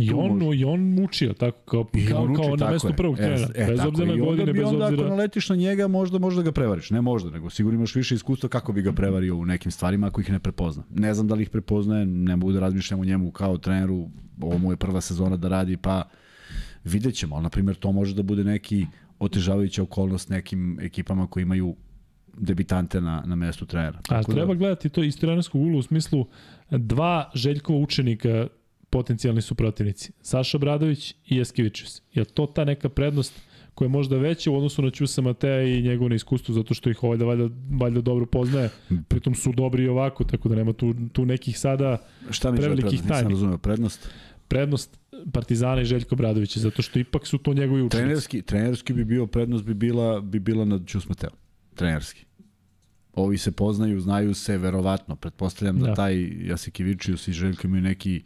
I on, može... I on mučio, tako kao, I kao, uči, kao na mestu prvog e, trenera. E, bez obzira na godine, bez obzira... Onda ako naletiš na njega, možda, možda ga prevariš. Ne možda, nego sigurno imaš više iskustva kako bi ga prevario u nekim stvarima ako ih ne prepozna. Ne znam da li ih prepoznaje, ne mogu da razmišljam o njemu kao treneru, ovo mu je prva sezona da radi, pa vidjet ćemo. Ali, na primjer, to može da bude neki otežavajuća okolnost nekim ekipama koji imaju debitante na, na mestu trenera. A da... treba gledati to iz trenerskog ula u smislu dva Željkova učenika potencijalni su protivnici. Saša Bradović i Eskevičius. Je to ta neka prednost koja je možda veća u odnosu na Ćusa Mateja i njegovo neiskustvo, zato što ih ovaj da valjda, valjda dobro poznaje. Pritom su dobri i ovako, tako da nema tu, tu nekih sada Šta mi prevelikih tajni. Nisam razumio, prednost? Prednost Partizana i Željko Bradovića, zato što ipak su to njegovi učenici. Trenerski, trenerski bi bio prednost bi bila, bi bila nad Ćus Mateo. Trenerski. Ovi se poznaju, znaju se verovatno. Pretpostavljam da, da taj Jasikivičius i Željko imaju neki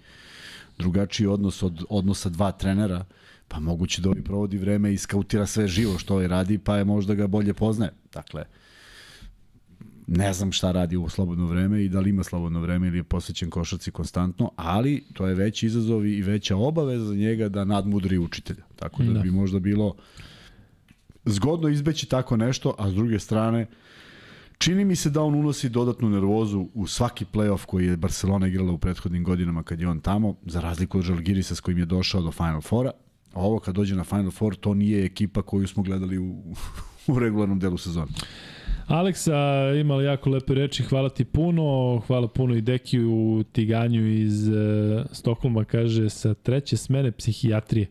drugačiji odnos od odnosa dva trenera, pa moguće da ovaj provodi vreme i skautira sve živo što ovaj radi, pa je možda ga bolje poznaje. Dakle, ne znam šta radi u slobodno vreme i da li ima slobodno vreme ili je posvećen košarci konstantno, ali to je veći izazov i veća obaveza za njega da nadmudri učitelja. Tako da, da. bi možda bilo zgodno izbeći tako nešto, a s druge strane, Čini mi se da on unosi dodatnu nervozu u svaki playoff koji je Barcelona igrala u prethodnim godinama kad je on tamo, za razliku od Žalgirisa s kojim je došao do Final Fora. A ovo kad dođe na Final Four, to nije ekipa koju smo gledali u, u regularnom delu sezona. Aleksa, imali jako lepe reči, hvala ti puno, hvala puno i Dekiju Tiganju iz uh, Stokholma, kaže, sa treće smene psihijatrije.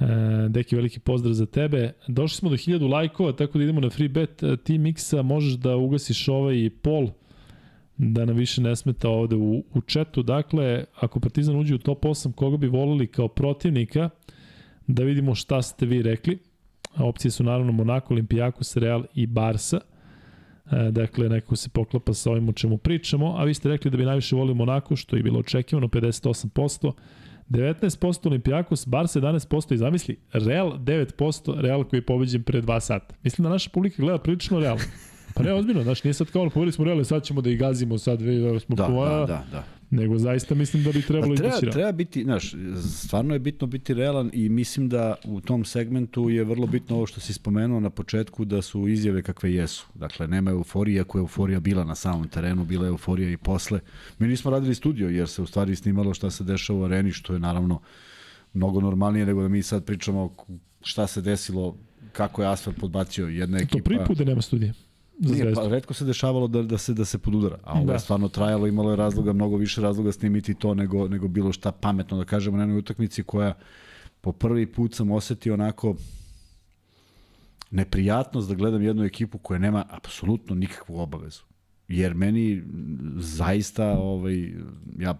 Uh, Deki, veliki pozdrav za tebe. Došli smo do 1000 lajkova, tako da idemo na free bet. Uh, ti miksa možeš da ugasiš ovaj pol, da nam više ne smeta ovde u, u četu. Dakle, ako Partizan uđe u top 8, koga bi volili kao protivnika, da vidimo šta ste vi rekli. Opcije su naravno Monako, Olimpijakos, Real i Barsa. E, dakle, nekako se poklapa sa ovim o čemu pričamo, a vi ste rekli da bi najviše volio Monako, što je bilo očekivano, 58%, 19% Olimpijakos, Barca 11% i zamisli, Real 9%, Real koji je pobeđen pre 2 sata. Mislim da naša publika gleda prilično realno. Pa ne, ozbiljno, znaš, nije sad kao, pobedili smo Real i sad ćemo da ih gazimo, sad smo da, da, da, da nego zaista mislim da bi trebalo pa, treba, Treba biti, znaš, stvarno je bitno biti realan i mislim da u tom segmentu je vrlo bitno ovo što si spomenuo na početku da su izjave kakve jesu. Dakle, nema euforije, ako je euforija bila na samom terenu, bila je euforija i posle. Mi nismo radili studio jer se u stvari snimalo šta se dešava u areni, što je naravno mnogo normalnije nego da mi sad pričamo šta se desilo kako je Asfalt podbacio jedna ekipa. To prvi put da nema studija Nije, pa, redko se dešavalo da, da se da se podudara, a ovo da. je stvarno trajalo, imalo je razloga, mnogo više razloga snimiti to nego, nego bilo šta pametno da kažemo na jednoj utakmici koja po prvi put sam osetio onako neprijatnost da gledam jednu ekipu koja nema apsolutno nikakvu obavezu. Jer meni zaista ovaj ja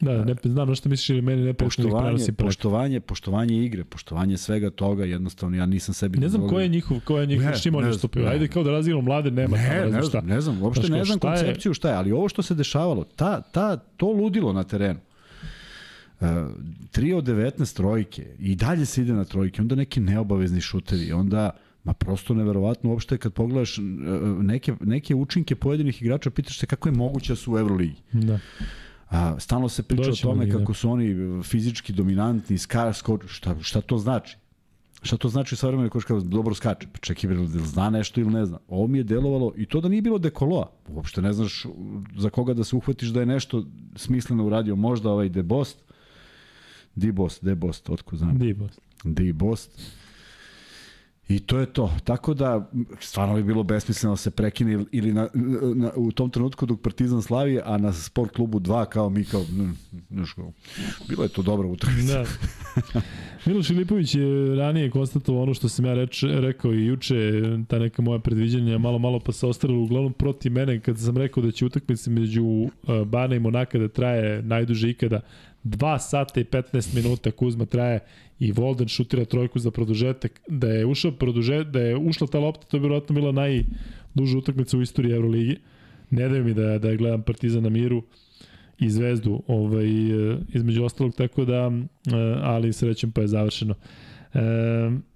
Da, ne, znam na što misliš ili meni ne poštovanje, poštovanje, poštovanje igre, poštovanje svega toga, jednostavno ja nisam sebi Ne znam ko je njihov, ko je njihov, ne, štima on je stupio. Ajde kao da razvijemo mlade, nema ne, tamo, ne, znam, ne znam, uopšte ne znam koncepciju šta je, ali ovo što se dešavalo, ta, ta, to ludilo na terenu, Uh, 3 od 19 trojke i dalje se ide na trojke, onda neki neobavezni šutevi, onda ma prosto neverovatno uopšte kad pogledaš uh, neke, neke učinke pojedinih igrača, pitaš se kako je moguće da su u Euroligi. Da. A, stalno se priča Doćemo o tome kako su oni fizički dominantni, ska, sko, šta, šta to znači? Šta to znači savremeni košarkaš dobro skače? Pa čekaj, da zna nešto ili ne zna. Ovo mi je delovalo i to da nije bilo dekoloa. Uopšte ne znaš za koga da se uhvatiš da je nešto smisleno uradio. Možda ovaj Debost, Dibost, Debost, otko znam. Dibost. Dibost I to je to. Tako da, stvarno bi bilo besmisleno da se prekine ili na, na, u tom trenutku dok Partizan slavi, a na sport klubu 2 kao mi kao, znaš, bilo je to dobra utakmica. Da. Miloš Filipović je ranije konstatovao ono što sam ja reč, rekao i juče, ta neka moja predviđanja malo malo pa se ostalo uglavnom proti mene kad sam rekao da će utakmica među uh, Bana i Monaka da traje najduže ikada 2 sata i 15 minuta Kuzma traje i Volden šutira trojku za produžetak. Da je ušao produže, da je ušla ta lopta, to je vjerojatno bila najduža utakmica u istoriji Euroligi. Ne daju mi da, da gledam Partizan na miru i Zvezdu ovaj, između ostalog, tako da, ali srećem pa je završeno. E,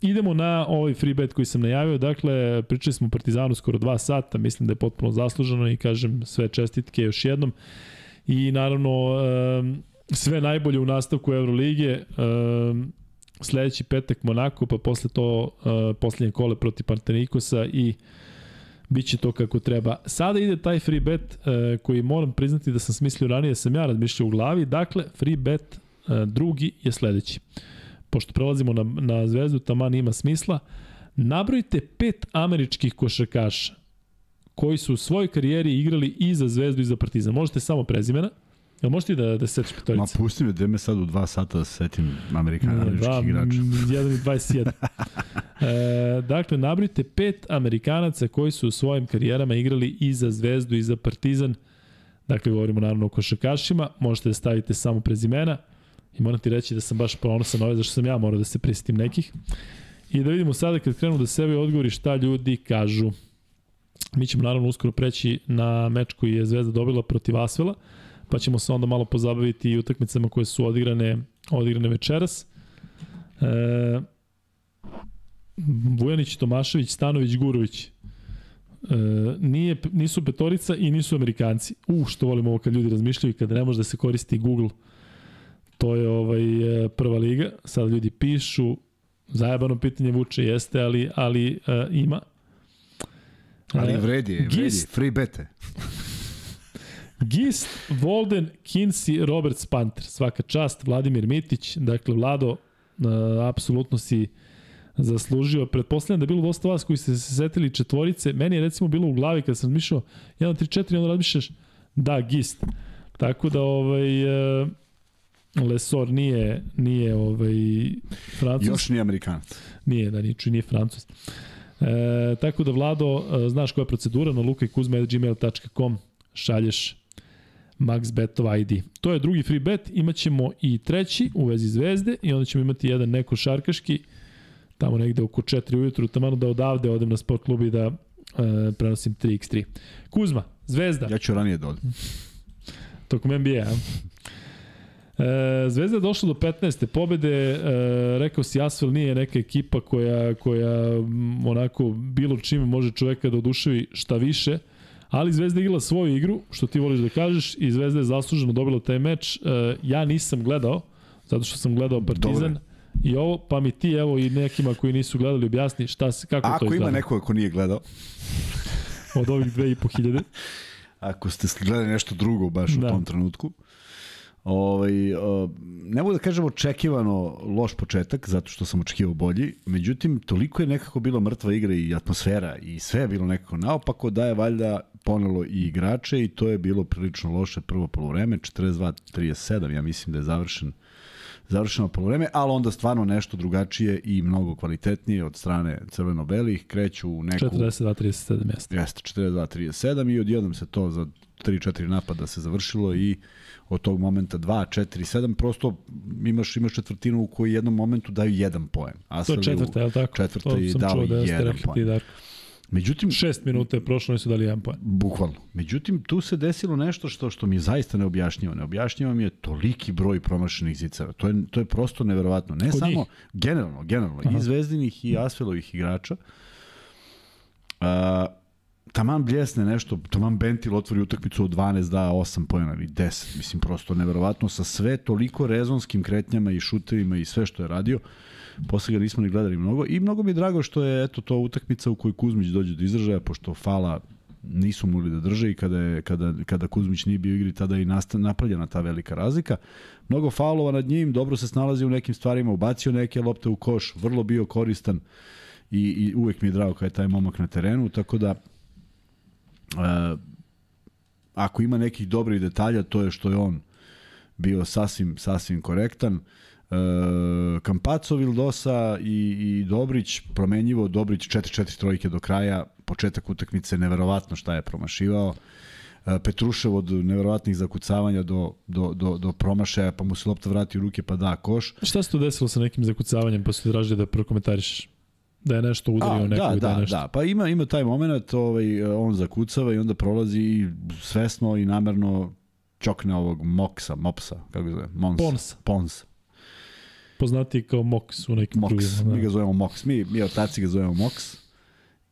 idemo na ovaj free bet koji sam najavio, dakle pričali smo Partizanu skoro dva sata, mislim da je potpuno zasluženo i kažem sve čestitke još jednom i naravno e, sve najbolje u nastavku Evrolige. E, sledeći petak Monako, pa posle to uh, poslednje kole protiv Pantanikosa i biće to kako treba. Sada ide taj free bet uh, koji moram priznati da sam smislio ranije, sam ja razmišljao u glavi. Dakle, free bet uh, drugi je sledeći. Pošto prelazimo na, na zvezdu, taman ima smisla. Nabrojite pet američkih košarkaša koji su u svojoj karijeri igrali i za Zvezdu i za Partizan. Možete samo prezimena. Jel možeš ti da, da se setiš petorice? Ma pusti me, da me sad u dva sata da se setim Amerikana, američkih igrača. 1 i 21. e, dakle, nabrite pet Amerikanaca koji su u svojim karijerama igrali i za Zvezdu i za Partizan. Dakle, govorimo naravno o košakašima. Možete da stavite samo prezimena. I moram ti reći da sam baš ponosan ove, zašto sam ja morao da se prisetim nekih. I da vidimo sada kad krenu da sebe odgovori šta ljudi kažu. Mi ćemo naravno uskoro preći na meč koji je Zvezda dobila protiv Asvela. Pa ćemo se onda malo pozabaviti i utakmicama koje su odigrane, odigrane večeras. E, Vujanić, Tomašević, Stanović, Gurović. E, nije, nisu petorica i nisu Amerikanci. U, što volim ovo kad ljudi razmišljaju kada ne može da se koristi Google. To je ovaj e, prva liga. Sad ljudi pišu, zajebano pitanje vuče jeste, ali, ali uh, ima. Ali e, vredi, vredi, Gist, free bete. Gist, Volden, Kinsey, Robert Spanter. Svaka čast, Vladimir Mitić. Dakle, Vlado, uh, apsolutno si zaslužio. Pretpostavljam da je bilo dosta vas koji ste se setili četvorice. Meni je recimo bilo u glavi kada sam razmišljao 1, 3, 4 i onda razmišljaš da, Gist. Tako da ovaj, uh, Lesor nije, nije ovaj, francus. Još nije amerikanac. Nije, da niču, nije francus. E, tako da, Vlado, e, znaš koja je procedura na lukajkuzma.gmail.com šalješ Max Betov ID. To je drugi free bet, imaćemo i treći u vezi zvezde i onda ćemo imati jedan neko šarkaški tamo negde oko 4 ujutru, tamo da odavde odem na sport klub i da e, prenosim 3x3. Kuzma, zvezda. Ja ću ranije da odem. Tokom NBA, a? E, Zvezda je došla do 15. pobede, e, rekao si Asvel nije neka ekipa koja, koja onako bilo čime može čoveka da oduševi šta više, ali Zvezda igrala svoju igru, što ti voliš da kažeš, i Zvezda je zasluženo dobila taj meč. E, ja nisam gledao, zato što sam gledao Partizan. Dobre. I ovo, pa mi ti evo i nekima koji nisu gledali objasni šta se, kako Ako to izgleda. Ako ima neko ko nije gledao. Od ovih 2500. Ako ste gledali nešto drugo baš da. u tom trenutku. Ovaj, uh, ne mogu da kažem očekivano loš početak, zato što sam očekivao bolji, međutim, toliko je nekako bila mrtva igra i atmosfera i sve je bilo nekako naopako da je valjda ponelo i igrače i to je bilo prilično loše prvo polovreme, 42-37, ja mislim da je završen završeno polovreme, ali onda stvarno nešto drugačije i mnogo kvalitetnije od strane crveno-belih, kreću u neku... 42-37 mjesta. Jeste, 42-37 i odjednom se to za 3-4 napada se završilo i od tog momenta 2, 4, 7, prosto imaš, imaš četvrtinu u kojoj jednom momentu daju jedan poen. A to je četvrta, je li tako? Četvrta i dao da jedan poen. Međutim, 6 minuta je prošlo, nisu dali jedan poen. Bukvalno. Međutim, tu se desilo nešto što što mi je zaista neobjašnjivo. Neobjašnjivo mi je toliki broj promašenih ziceva. To je, to je prosto neverovatno. Ne Kod samo, njih? generalno, generalno, Aha. i Zvezdinih i Asvelovih igrača. Uh, taman bljesne nešto, taman Bentil otvori utakmicu od 12 da 8 pojena ili 10, mislim prosto neverovatno sa sve toliko rezonskim kretnjama i šutevima i sve što je radio. Posle ga nismo ni gledali mnogo i mnogo mi je drago što je eto to utakmica u kojoj Kuzmić dođe do izražaja pošto Fala nisu mogli da drže i kada, je, kada, kada Kuzmić nije bio u igri, tada je i napravljena ta velika razlika. Mnogo faulova nad njim, dobro se snalazi u nekim stvarima, ubacio neke lopte u koš, vrlo bio koristan i, i uvek mi je drago kada je taj momak na terenu, tako da Uh, ako ima nekih dobrih detalja, to je što je on bio sasvim, sasvim korektan. E, Kampaco, Vildosa i, i Dobrić, promenjivo, Dobrić 4-4 trojke do kraja, početak utakmice, neverovatno šta je promašivao. E, Petrušev od neverovatnih zakucavanja do, do, do, do promašaja, pa mu se lopta vrati u ruke pa da koš. Šta se tu desilo sa nekim zakucavanjem, pa tražili da prokomentariš? Da je nešto udario nekog da, da, da, nešto. da, pa ima ima taj momenat, ovaj on zakucava i onda prolazi i svesno i namerno čokne ovog Moksa, Mopsa, kako se zove, Mons. Pons. Pons. Poznati kao Mox u nekim Mox, drugim. Da. mi ga zovemo Mox, mi, mi otaci ga zovemo Mox.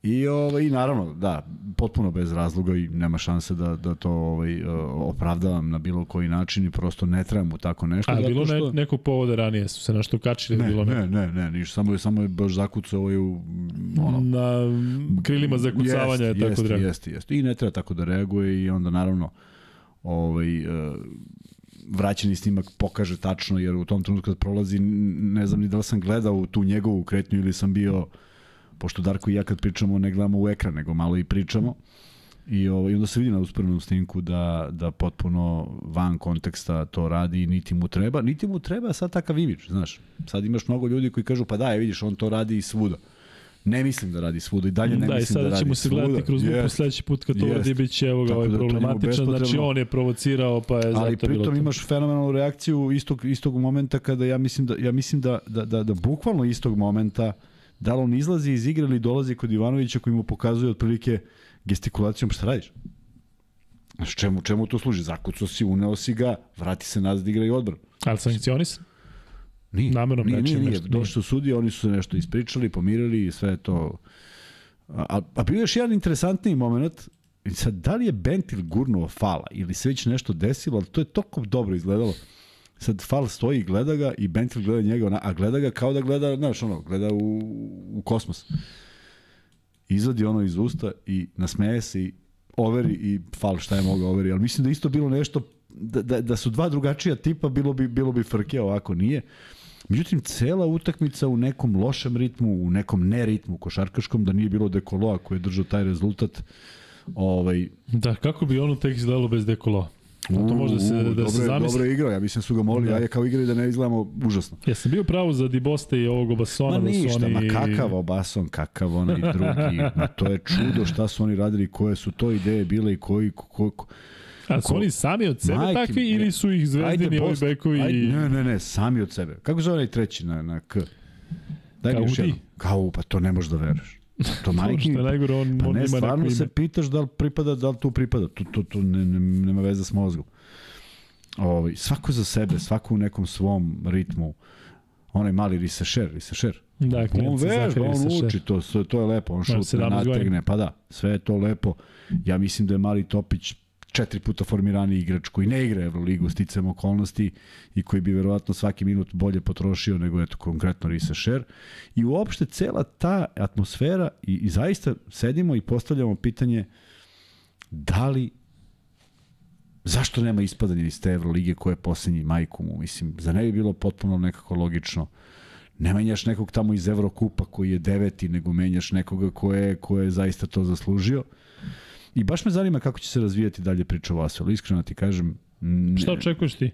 I, ovaj, i naravno, da, potpuno bez razloga i nema šanse da, da to ovaj, e, opravdavam na bilo koji način i prosto ne treba mu tako nešto. A bilo što... ne, neko povode ranije, su se nešto kačili? Ne, bilo ne, ne, ne, niš, samo je, samo je baš zakucao ovaj u... Ono, na krilima zakucavanja jest, je tako jest, da Jeste, jeste. I ne treba tako da reaguje i onda naravno ovaj, uh, vraćeni snimak pokaže tačno, jer u tom trenutku kad prolazi, ne znam ni da li sam gledao tu njegovu kretnju ili sam bio pošto Darko i ja kad pričamo ne gledamo u ekran, nego malo i pričamo. I, ovo, I onda se vidi na usporenom snimku da, da potpuno van konteksta to radi i niti mu treba, niti mu treba sad takav imidž, znaš. Sad imaš mnogo ljudi koji kažu pa da, je, vidiš, on to radi i svuda. Ne mislim da radi svuda i dalje ne da, mislim da radi svuda. Da, i sada ćemo se gledati kroz lupu yes. sledeći put kad to yes. radi, bit će evo ga ovaj da problematičan, znači on je provocirao pa je Ali zato pritom imaš fenomenalnu reakciju istog, istog momenta kada ja mislim da, ja mislim da, da, da, da bukvalno istog momenta uh, da li on izlazi iz igre ili dolazi kod Ivanovića koji mu pokazuje otprilike gestikulacijom šta radiš? Znaš, čemu, čemu to služi? Zakucao si, uneo si ga, vrati se nazad, igra i odbran. Ali sankcionisan? Nije, Namerno nije, nije, nije. nešto, Došli su sudije, oni su se nešto ispričali, pomirili i sve je to... A, a, bio je još jedan interesantniji moment, sad, da li je Bentil gurnuo fala ili se već nešto desilo, ali to je toliko dobro izgledalo. Sad fal stoji i gleda ga i Bentil gleda njega, ona, a gleda ga kao da gleda, znaš, ono, gleda u, u kosmos. Izvadi ono iz usta i nasmeje se i overi i fal šta je mogao overi, ali mislim da isto bilo nešto da, da, da su dva drugačija tipa bilo bi bilo bi frke ovako nije. Međutim, cela utakmica u nekom lošem ritmu, u nekom neritmu košarkaškom, da nije bilo Dekoloa koji je držao taj rezultat, ovaj, Da, kako bi ono tek izgledalo bez dekolo? A to može da se, da dobro, se zamisli. Dobro je igrao, ja mislim da su ga molili, Da. da. ajde kao igrali da ne izgledamo užasno. Ja sam bio pravo za Diboste i ovog Obasona Ma da su ništa, oni... ma kakav Obason, kakav onaj drugi, ma to je čudo šta su oni radili, koje su to ideje bile i koji, ko, ko, A su oni sami od sebe Majke takvi ili su ih zvezdini ovi bekovi? Ajde, ne, ne, ne, sami od sebe. Kako zove onaj treći na, na K? Daj mi još jedno. Kao, pa to ne možeš da veruješ. To majke što je najgore, on, Pa on ne, ima stvarno se pitaš da li pripada, da li tu pripada. To, to, to ne, ne, nema veze s mozgom. Ovaj, svako za sebe, svako u nekom svom ritmu. Onaj mali risešer, risešer. Da, On vežba, on uči, to, to, to je lepo, on Ma, šutne, 17 nategne, pa da, sve je to lepo. Ja mislim da je mali Topić četiri puta formirani igrač koji ne igra Euroligu sticam okolnosti i koji bi verovatno svaki minut bolje potrošio nego eto konkretno Risa Sher. I uopšte cela ta atmosfera i, i zaista sedimo i postavljamo pitanje da li zašto nema ispadanja iz te Evrolige koje je poslednji majku mu, mislim, za ne bi bilo potpuno nekako logično ne menjaš nekog tamo iz Evrokupa koji je deveti, nego menjaš nekoga ko je, ko je zaista to zaslužio. I baš me zanima kako će se razvijati dalje priča o Vaselu. Iskreno ti kažem, ne, Šta očekuješ ti?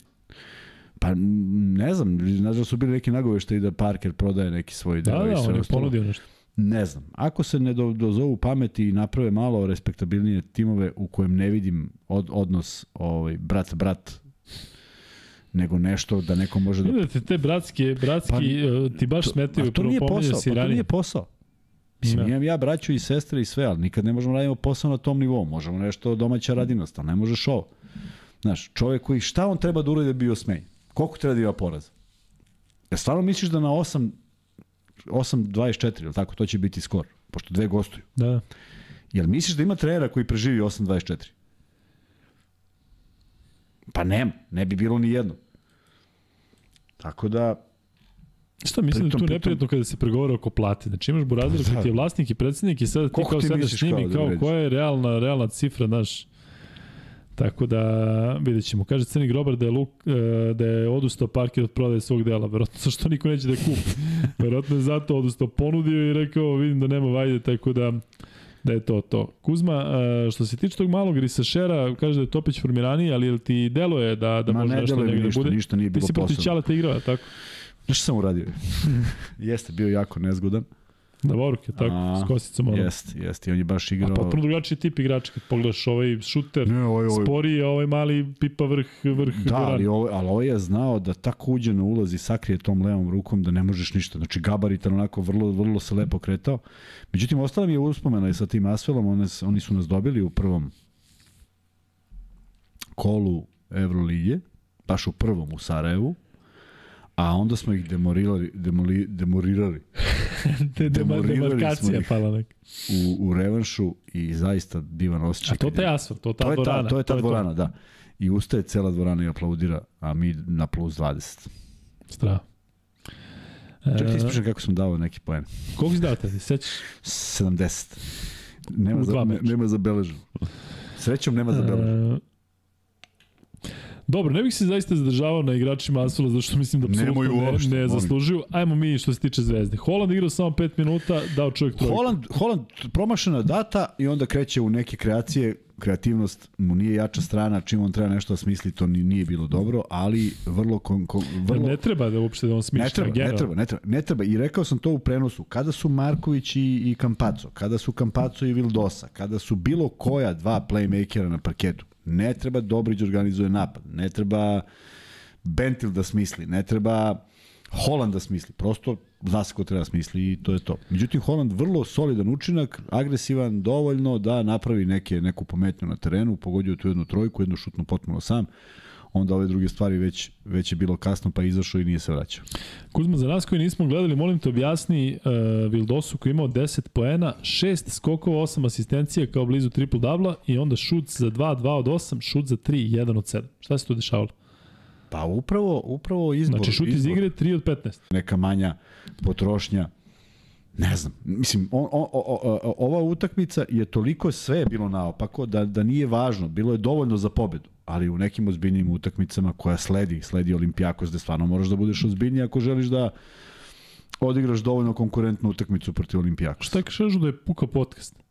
pa ne znam, znaš da su bili neki nagoveštaji da Parker prodaje neki svoj deo Da, i da, sve on je ponudio nešto. Ne znam. Ako se ne do, dozovu pameti i naprave malo respektabilnije timove u kojem ne vidim od, odnos ovaj, brat-brat nego nešto da neko može da... Vidite, te bratske, bratski, pa, ti baš smetaju, to prvo posao, si pa to nije posao. Mislim, Da. imam ja braću i sestre i sve, ali nikad ne možemo da radimo posao na tom nivou. Možemo nešto domaća radinost, ali ne možeš ovo. Znaš, čovjek koji, šta on treba da uradi da bi bio smenjen? Koliko treba da ima poraza? Ja stvarno misliš da na 8 8-24, ili tako, to će biti skor, pošto dve gostuju. Da. Jel misliš da ima trenera koji preživi 8-24? Pa nema, ne bi bilo ni jedno. Tako da, Šta mislim da Pritom- tu neprijatno kada se pregovara oko plate. Znači imaš Burazira Pa da. koji ti je vlasnik i predsednik i sada ti Koliko kao ti sedeš misliš s njim kao da kao koja je realna, realna cifra, znaš. Tako da vidjet ćemo. Kaže Crni Grobar da je, Luk, e, da je odustao Parker od prodaje svog dela. Verovatno zašto niko neće da kupi. Verovatno je zato odustao. Ponudio i rekao vidim da nema vajde, tako da da je to to. Kuzma, e, što se tiče tog malog risašera, kaže da je Topić formiraniji, ali jel ti deluje da, da ma može ne nešto njega da ništa, bude? ništa nije Ti bilo si protiv. Ćaleta igrao, tako? Znaš šta sam uradio? Jeste, bio jako nezgodan. Da Vorke, tako, A, s kosicom. Ono. Jeste, jeste. I on je baš A igrao... potpuno drugačiji tip igrača kad pogledaš ovaj šuter, Ne, ovaj, ovaj, spori, a ovaj mali pipa vrh, vrh Da, ali ovo, ali ovo je znao da tako uđe na ulaz i sakrije tom levom rukom da ne možeš ništa. Znači gabaritan onako vrlo, vrlo se lepo kretao. Međutim, ostala mi je uspomena i sa tim Asvelom, one, oni su nas dobili u prvom kolu Evrolige, baš u prvom u Sarajevu, a onda smo ih demorirali, demoli, demorirali Te dema, demorirali smo ih. pala nek. u, u revanšu i zaista divan osjećaj. A to je- asfalt, to ta to je ta, dvorana. to je ta dvorana, da. I ustaje cela dvorana i aplaudira, a mi na plus 20. Strava. Čekaj, E, ispričam kako sam dao neki poen. koliko si dao te, se sećaš? 70. Nema, za, ne, nema zabeleženo. Srećom nema zabeleženo. Dobro, ne bih se zaista zadržavao na igračima Asfala, zato što mislim da apsolutno uopšte, ne, ne zaslužuju. Ajmo mi što se tiče Zvezde. Holland igrao samo 5 minuta, dao čovjek trojku. Holand, Holand promašena data i onda kreće u neke kreacije, kreativnost mu nije jača strana, čim on treba nešto da smisli, to ni, nije bilo dobro, ali vrlo, kon, kon, vrlo Ne treba da uopšte da on smišlja. Ne treba, ne treba, ne treba, ne treba. I rekao sam to u prenosu. Kada su Marković i, i Kampaco, kada su Kampaco i Vildosa, kada su bilo koja dva playmakera na parketu, ne treba Dobrić da organizuje napad, ne treba Bentil da smisli, ne treba Holland da smisli. Prosto zna se ko treba smisli i to je to. Međutim, Holland vrlo solidan učinak, agresivan, dovoljno da napravi neke, neku pometnju na terenu, pogodio tu jednu trojku, jednu šutnu potpuno sam, onda ove druge stvari već, već je bilo kasno pa izašao i nije se vraćao. Kuzma, za nas koji nismo gledali, molim te objasni uh, Vildosu koji imao 10 poena, 6 skokova, 8 asistencija kao blizu triple dubla i onda šut za 2, 2 od 8, šut za 3, 1 od 7. Šta se tu dešavalo? Pa upravo, upravo izbor. Znači šut iz igre 3 od 15. Neka manja potrošnja. Ne znam, mislim, o, o, o, o, ova utakmica je toliko sve bilo naopako da, da nije važno, bilo je dovoljno za pobedu, ali u nekim ozbiljnim utakmicama koja sledi, sledi Olimpijakos, da stvarno moraš da budeš ozbiljniji ako želiš da odigraš dovoljno konkurentnu utakmicu protiv Olimpijakosa. Šta kažeš da je puka podcast?